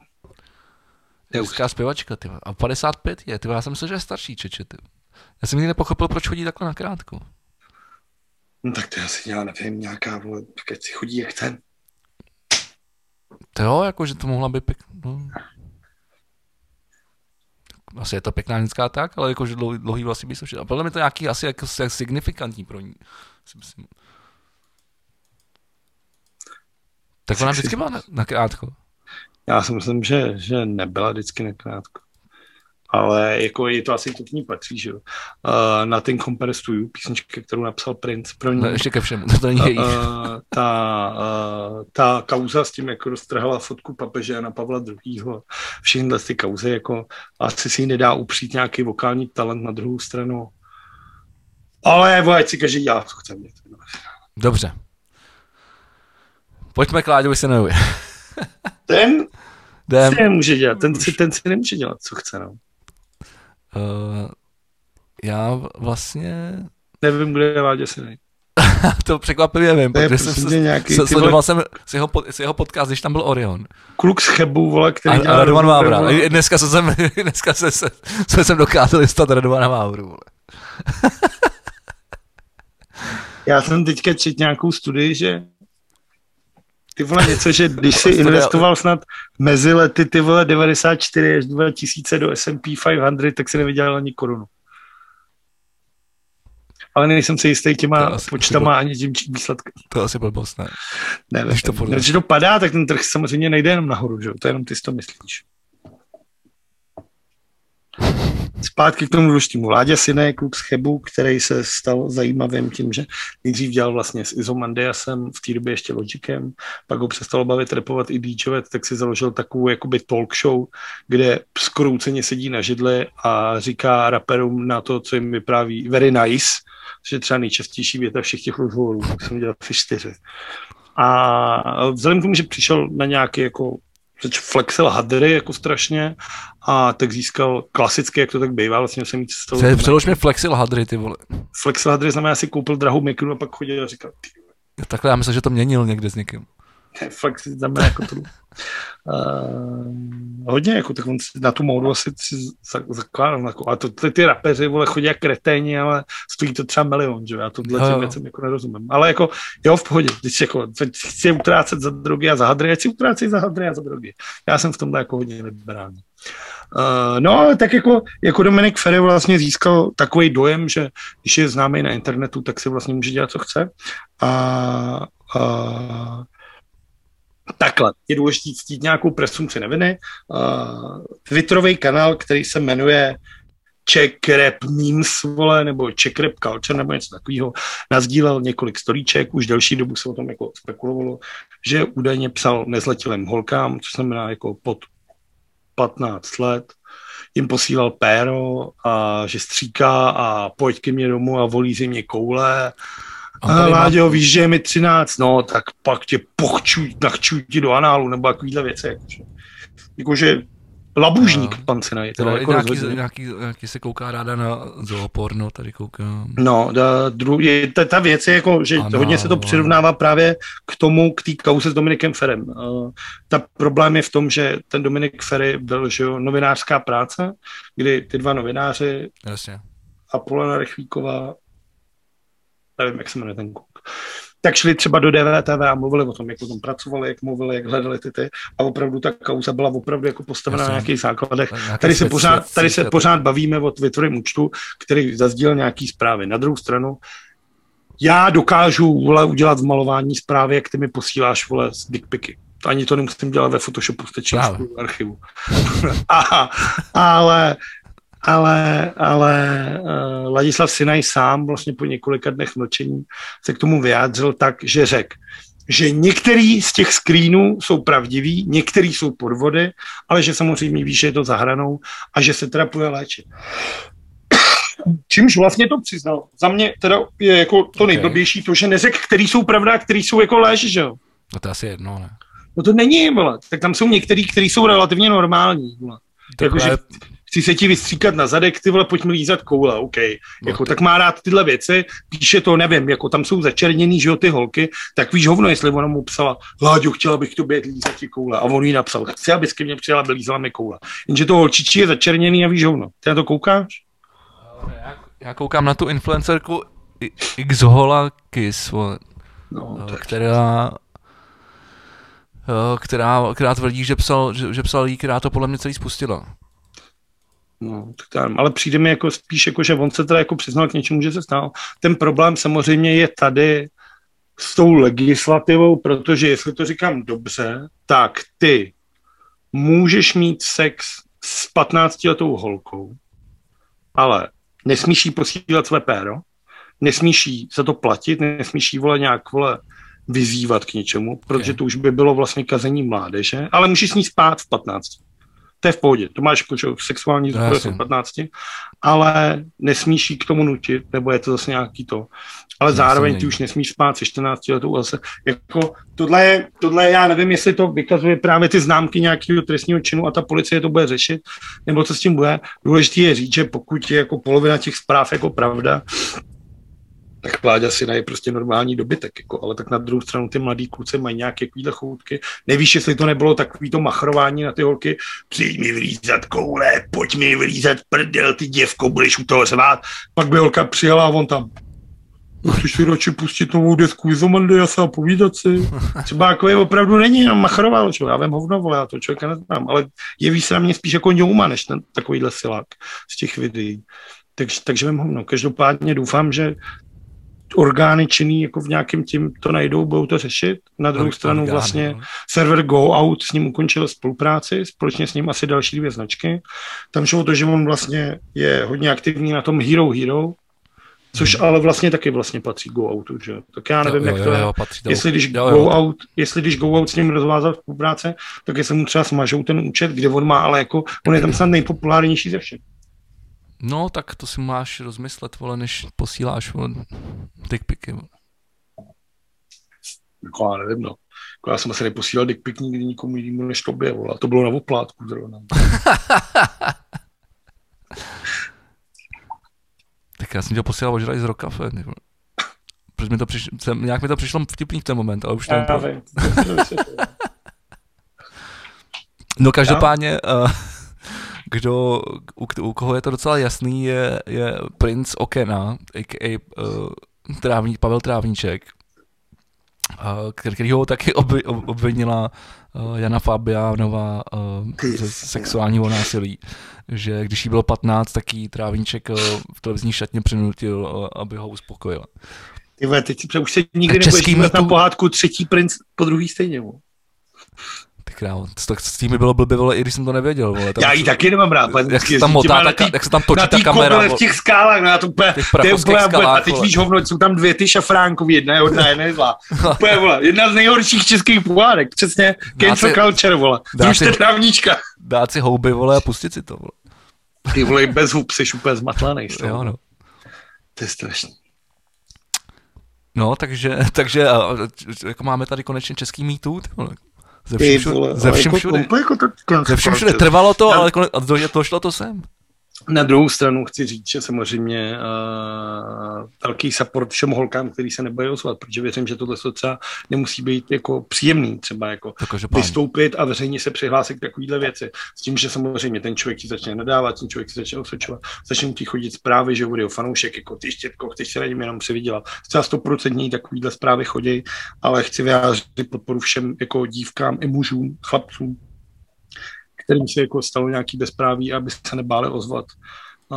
Hezká zpěvačka, ty. A 55 je, ty. Já jsem myslel, že je starší čeče, ty. Já jsem nikdy nepochopil, proč chodí takhle nakrátko. No tak to je asi já nevím, nějaká, vole, keď si chodí jak ten. To jo, jako, že to mohla být pěk... No. Asi je to pěkná ženská tak, ale jako, že dlouhý, dlouhý vlasy by se. A podle mě to nějaký asi jako jak signifikantní pro ní. Si myslím. Tak ona vždycky byla na, na krátko. Já si myslím, že, že nebyla vždycky nekrátko. Ale jako je to asi to k ní patří, že jo. Uh, Nothing Compares to You, písnička, kterou napsal Prince pro ní. No, ještě ke všemu, to není její. Uh, ta, uh, ta kauza s tím, jako roztrhala fotku papeže Jana Pavla II. Všechny ty kauzy, jako asi si nedá upřít nějaký vokální talent na druhou stranu. Ale ať si každý dělá, co chce mě. Dobře. Pojďme k Láďovi Synovi. Ten Jdem. si nemůže dělat, ten si, ten si nemůže dělat, co chce. No. Uh, já vlastně Nevím, kde je Láďa Synej. to překvapivě vím, To protože jsem se, nějaký, se, sledoval vole, jsem s jeho, pod, s jeho podcast, když tam byl Orion. kluk z Chebu, vole, který A, dělá a Radovan Vávra. vole. Dneska se jsem, dneska se, se, se jsem dokázal dostat Radovana Vávru. Vole. Já jsem teďka četl nějakou studii, že ty vole něco, že když si investoval snad mezi lety ty vole 94 až 2000 do S&P 500, tak si nevydělal ani korunu. Ale nejsem si jistý To těma asi- počtama ani tím výsledkem. To asi blbost, ne? Nevím. Když to podle- Když to padá, tak ten trh samozřejmě nejde jenom nahoru, že? To jenom ty si to myslíš. Zpátky k tomu důležitému. Láďa Sine je kluk z Chebu, který se stal zajímavým tím, že nejdřív dělal vlastně s Izomandiasem, v té době ještě Logicem, pak ho přestalo bavit repovat i DJovat, tak si založil takovou jakoby talk show, kde skrouceně sedí na židli a říká raperům na to, co jim vypráví very nice, že třeba nejčastější věta všech těch rozhovorů, tak jsem dělal ty čtyři. A vzhledem k tomu, že přišel na nějaký jako flexil hadry jako strašně a tak získal klasicky, jak to tak bývá, vlastně jsem mít cestou. Přelož mi flexil hadry, ty vole. Flexil hadry znamená, si koupil drahou mikru a pak chodil a říkal, ty Takhle já myslím, že to měnil někde s někým. Flexi znamená jako to. Uh, hodně, jako tak on na tu módu asi si zakládal. Jako, a to, ty, ty rapeři, vole, chodí jak kreténi, ale stojí to třeba milion, že já tohle těm věcem jako nerozumím. Ale jako, jo, v pohodě, když jako, chci utrácet za drogy a za hadry, já si utrácet za hadry a za drogy. Já jsem v tomhle jako hodně liberální. Uh, no, tak jako, jako Dominik Ferry vlastně získal takový dojem, že když je známý na internetu, tak si vlastně může dělat, co chce. A, a Takhle, je důležité ctít nějakou presumci neviny. Uh, Twitterový kanál, který se jmenuje Czech Rap Memes, vole, nebo Czech Rap Culture, nebo něco takového, nazdílel několik storíček, už delší dobu se o tom jako spekulovalo, že údajně psal nezletilým holkám, což znamená jako pod 15 let, jim posílal péro a že stříká a pojď ke mně domů a volí si mě koule Láďo, má... víš, že je mi 13, no, tak pak tě pochču, nachču ti do análu, nebo takovýhle věci. Jakože, jakože labužník no. pan Sinaj. Teda jako nějaký, nějaký, nějaký, se kouká ráda na zooporno, tady koukám. No, da, dru, je, ta, ta věc je jako, že ano, hodně se to přirovnává právě k tomu, k té kauze s Dominikem Ferem. Uh, ta problém je v tom, že ten Dominik Ferry byl že jo, novinářská práce, kdy ty dva novináři Jasně. a Polena Rechvíková nevím, jak se jmenuje ten kluk, tak šli třeba do DVTV a mluvili o tom, jak o tom pracovali, jak mluvili, jak hledali ty ty. A opravdu ta kauza byla opravdu jako postavena na nějakých základech. Tady se, pořád, tady se pořád bavíme o Twitterovém účtu, který zazdíl nějaký zprávy. Na druhou stranu, já dokážu vole, udělat v malování zprávy, jak ty mi posíláš vole, z dickpiky. Ani to nemusím dělat ve Photoshopu, stačí v archivu. a, ale ale, ale uh, Ladislav Sinaj sám vlastně po několika dnech mlčení se k tomu vyjádřil tak, že řekl, že některý z těch screenů jsou pravdiví, některý jsou podvody, ale že samozřejmě ví, že je to za hranou a že se teda půjde léčit. Čímž vlastně to přiznal. Za mě teda je jako to nejblbější to, že neřek, který jsou pravda a který jsou jako léž, že jo? No to asi jedno, ne? No to není, vole. Tak tam jsou některý, který jsou relativně normální, vole. Jako, že chci se ti vystříkat na zadek, ty vole, pojď mi lízat koule, OK. No, jako, tak má rád tyhle věci, píše to, nevím, jako tam jsou začerněný, že jo, ty holky, tak víš hovno, jestli ona mu psala, Láďo, chtěla bych tobě lízat ti koule. A on jí napsal, chci, abys ke mně přijela, aby lízala mi koule. Jenže to holčičí je začerněný a víš hovno. Ty na to koukáš? Já, já koukám na tu influencerku Xhola Kiss, no, eh, která eh, která, která tvrdí, že psal, že, že psal jí, která to podle mě celý spustila. No, tak tam, ale přijde mi jako spíš, jako, že on se teda jako přiznal k něčemu, že se stál. Ten problém samozřejmě je tady s tou legislativou, protože jestli to říkám dobře, tak ty můžeš mít sex s 15-letou holkou, ale nesmíš jí posílat své péro, nesmíš jí za to platit, nesmíš jí vole nějak vole vyzývat k něčemu, protože okay. to už by bylo vlastně kazení mládeže, ale můžeš s ní spát v 15 to je v pohodě, to máš jako, sexuální no, 15, ale nesmíš jí k tomu nutit, nebo je to zase nějaký to. Ale no, zároveň ty už nesmíš spát se 14 letou zase. Jako, tohle, je, tohle je, já nevím, jestli to vykazuje právě ty známky nějakého trestního činu a ta policie to bude řešit, nebo co s tím bude. Důležité je říct, že pokud je jako polovina těch zpráv jako pravda, tak Láďa si je prostě normální dobytek, jako, ale tak na druhou stranu ty mladí kluci mají nějaké takovýhle choutky. Nevíš, jestli to nebylo takový to machrování na ty holky, přijď mi vylízat koule, pojď mi vylízat prdel, ty děvko, budeš u toho zvát. Pak by holka přijela a on tam, Chceš si radši pustit novou desku Izomandy a se povídat si. Třeba jako je opravdu není, jenom machroval, čo? já vím hovno, vole, já to člověka neznám, ale jeví se na mě spíš jako ňouma, než ten takovýhle silák z těch videí. Takže, takže vím hovno. Každopádně doufám, že orgány činný jako v nějakém tím to najdou, budou to řešit. Na druhou Orgány, stranu vlastně no. server Go Out s ním ukončil spolupráci, společně s ním asi další dvě značky. Tam šlo to, že on vlastně je hodně aktivní na tom Hero Hero, což ale vlastně taky vlastně patří Go Outu, že? Tak já nevím, Hmm. jo, jak jo, to je. jo, patří to. Jestli když, Jo, go jo. Out, jestli když Go Out s ním rozvázal spolupráce, tak jestli mu třeba smažou ten účet, kde on má, ale jako on je tam snad nejpopulárnější ze všech. No, tak to si máš rozmyslet, vole, než posíláš, vole, dickpiky, vole. Jako já nevím, no. Jako já jsem asi neposílal dick pic nikdy nikomu jinému než tobě, vole. A to bylo na oplátku zrovna. Tak já jsem tě posílal ožrali z rokafe. Protože mi to přišlo, jsem, nějak mi to přišlo vtipný v ten moment, ale už to Já nevím. vím. No každopádně, uh, kdo, u, u koho je to docela jasný, je, je princ Okena, a.k.a. Uh, trávník, Pavel Trávníček, uh, který ho taky oby, ob- obvinila uh, Jana Fabiánová uh, ze sexuálního násilí, že když jí bylo 15, tak jí Trávníček uh, v televizní šatně přinutil, uh, aby ho uspokojila. Ty vole, teď si už se nikdy nebudeš na pohádku třetí princ po druhý stejně. Král, to, s tím mi bylo blbě, vole, i když jsem to nevěděl. Vole, tam, Já ji taky nemám rád. pan- jak se tam motá, ta, na tý- jak se tam točí na ta kamera. vole. v těch skálách, já to úplně, to je úplně, skalách, a teď víš hovno, jsou tam dvě ty šafránkový, jedna je hodná, jedna je zlá. Úplně, vole, jedna z nejhorších českých pohádek, přesně, cancel culture, vole, dá družte si- trávníčka. Dát si houby, vole, a pustit si to, vole. Ty vole, bez hub jsi úplně zmatlanej. z toho. Jo, no. To je strašný. No, takže, takže jako máme tady konečně český mýtů. Ze všem všude. vole, Ze všem jako, všude. jako to, Ze všem všude. Trvalo to, ale konec, došlo to sem. Na druhou stranu chci říct, že samozřejmě uh, velký support všem holkám, který se nebojí ozvat, protože věřím, že tohle třeba nemusí být jako příjemný, třeba jako vystoupit a veřejně se přihlásit k takovýhle věci. S tím, že samozřejmě ten člověk ti začne nadávat, ten člověk si začne osočovat, začne ti chodit zprávy, že bude fanoušek, jako ty štětko, chceš se na něm jenom přivydělat. Třeba 100% takovýhle zprávy chodí, ale chci vyjádřit podporu všem jako dívkám i mužům, chlapcům, kterým se jako stalo nějaký bezpráví, aby se nebáli ozvat a,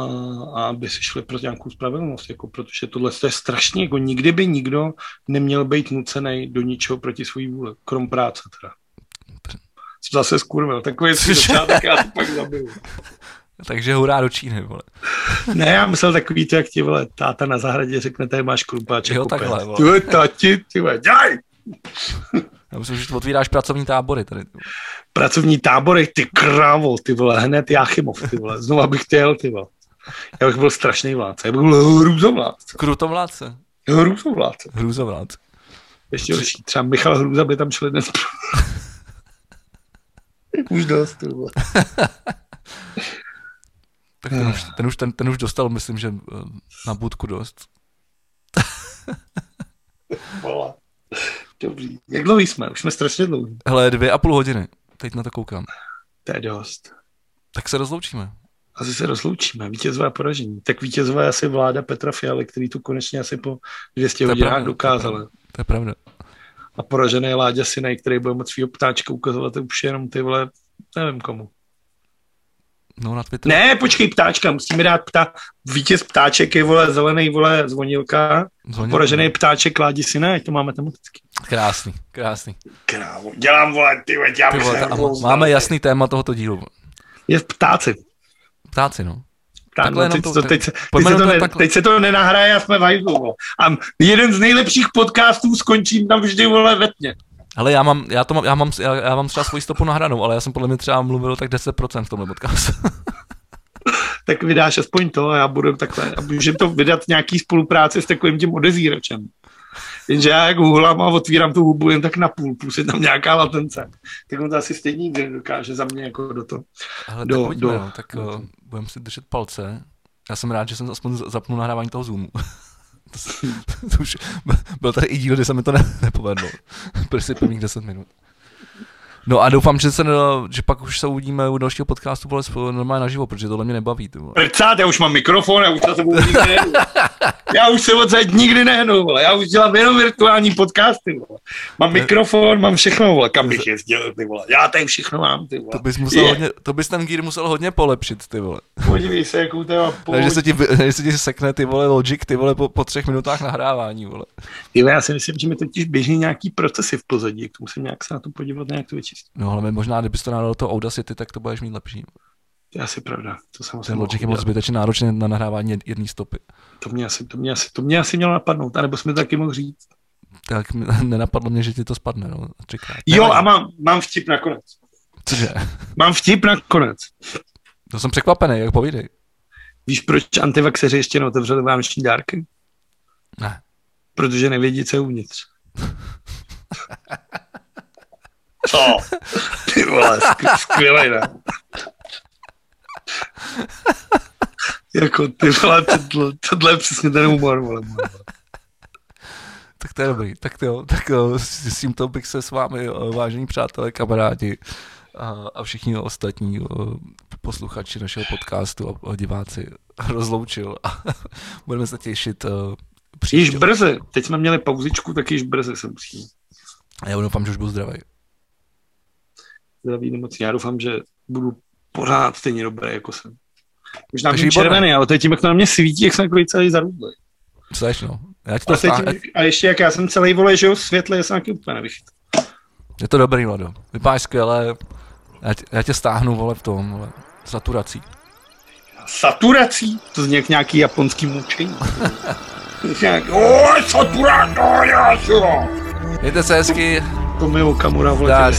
a aby si šli pro nějakou spravedlnost, jako, protože tohle je strašně, jako nikdy by nikdo neměl být nucený do ničeho proti svůj vůli, krom práce teda. Jsem zase skurvil, takový si začátek, já to pak zabiju. Takže hurá do Číny, vole. Ne, já myslel takový to, jak ti vole, táta na zahradě řekne, tady máš krumpáček. Jo, takhle, vole. Ty tati, ty dělej! Já myslím, že otvíráš pracovní tábory tady. Pracovní tábory, ty krávo, ty vole, hned Jáchymov, ty vole, znovu bych chtěl, ty vole. Já bych byl strašný vládce, já bych byl hrůzovládce. Krutovládce. Hrůzovládce. Hrůzovládce. Ještě horší, třeba Michal Hrůza by tam šel dnes. Už dost, ty vole. Tak ten už, ten, už, ten, ten už dostal, myslím, že eh, na budku dost. Vole. Dobrý. Jak dlouhý jsme? Už jsme strašně dlouhý. Hele, dvě a půl hodiny. Teď na to koukám. To je dost. Tak se rozloučíme. Asi se rozloučíme. Vítězové a poražení. Tak vítězové je asi vláda Petra Fialy, který tu konečně asi po 200 je hodinách pravda, to. To je pravda. A poražený je Láďa Sinej, který bude moc svého ptáčka ukazovat už jenom ty vole, nevím komu. No na Twitteru. Ne, počkej, ptáčka, musíme dát ptá... Vítěz ptáček je vole zelený vole zvonilka, Zvonil. poražený ptáček Ládi Sinej, ať to máme tematicky. Krásný, krásný. Krávo, dělám vole, ty vole, dělám Ty vole, se ta, máme jasný téma tohoto dílu. Je v ptáci. Ptáci, no. Tak, Takhle no, teď, to- to, tak- teď, se, teď, se pojmenujme to ne, takhle. teď se to nenahraje a jsme v hajzlu. A jeden z nejlepších podcastů skončím tam vždy, vole, ve tmě. Ale já mám, já, to mám, já, mám, já, já mám třeba svoji stopu nahranou, ale já jsem podle mě třeba mluvil tak 10% v tomhle podcastu. Tak vydáš aspoň to a já budu takhle. A můžeme to vydat nějaký spolupráci s takovým tím odezíračem. Jenže já jak huhlám a otvírám tu hubu jen tak na půl, plus je tam nějaká latence. Tak on to asi stejně nedokáže za mě jako do toho. Ale Do- tak do- no, tak uh, budeme si držet palce. Já jsem rád, že jsem aspoň zapnul nahrávání toho Zoomu. to, s- to už byl tady i díl, kdy se mi to ne, nepovedlo. Prostě prvních 10 minut. No a doufám, že, se, že pak už se uvidíme u dalšího podcastu spolu normálně naživo, protože tohle mě nebaví. Ty. Prcát, já už mám mikrofon, já už za sebou nikdy. Já už se odsaď nikdy nehnu, vole. já už dělám jenom virtuální podcasty. Vole. Mám mikrofon, mám všechno, vole. kam bych jezdil, ty vole. Já tady všechno mám, ty vole. To bys, musel Je. hodně, to bys ten gear musel hodně polepšit, ty vole. Podívej se, jakou to má Takže se ti, že se ti sekne ty vole Logic, ty vole po, po třech minutách nahrávání, vole. Ty vole, já si myslím, že mi totiž běží nějaký procesy v pozadí, k tomu musím nějak se na to podívat, nějak to vyčistit. No ale možná, kdybys to nadal to Audacity, tak to budeš mít lepší. To je asi pravda. To jsem Ten Logic je moc zbytečně náročný na nahrávání jed- jedné stopy. To mě asi, to mě asi, to mě asi mělo napadnout, anebo jsme taky mohl říct. Tak mi- nenapadlo mě, že ti to spadne, no, třikrát. Jo, a mám, mám vtip nakonec. Cože? Mám vtip nakonec. To jsem překvapený, jak povídej. Víš, proč antivaxeři ještě neotevřeli vánoční dárky? Ne. Protože nevědí, co je uvnitř. Co? Ty vole, skv- skvělej, ne? jako ty vole, tohle, tohle je přesně ten humor, vole. Tak to je dobrý. Tak jo, tak jo, s, tímto bych se s vámi, eh, vážení přátelé, kamarádi a, a všichni ostatní eh, posluchači našeho podcastu a, diváci rozloučil a budeme se těšit eh, Již příště. brzy, teď jsme měli pauzičku, tak již brzy se musí. A já doufám, že už budu zdravý. Zdraví nemocný. Já doufám, že budu pořád stejně dobrý, jako jsem. Být výborné. červený, ale je tím, jak to na mě svítí, jak jsem takový celý zarudlý. Seš, no. Já ti to A, teď, stá... a ještě jak já jsem celý vole, že jo, světle, já jsem taky úplně nevychytal. Je to dobrý, Lado. Vypadáš skvěle. Já tě, já tě stáhnu, vole, v tom, vole, saturací. Saturací? To zní jak nějaký japonský mučení. Nějak, o, si ho. Mějte se hezky. To mi Okamura, vole,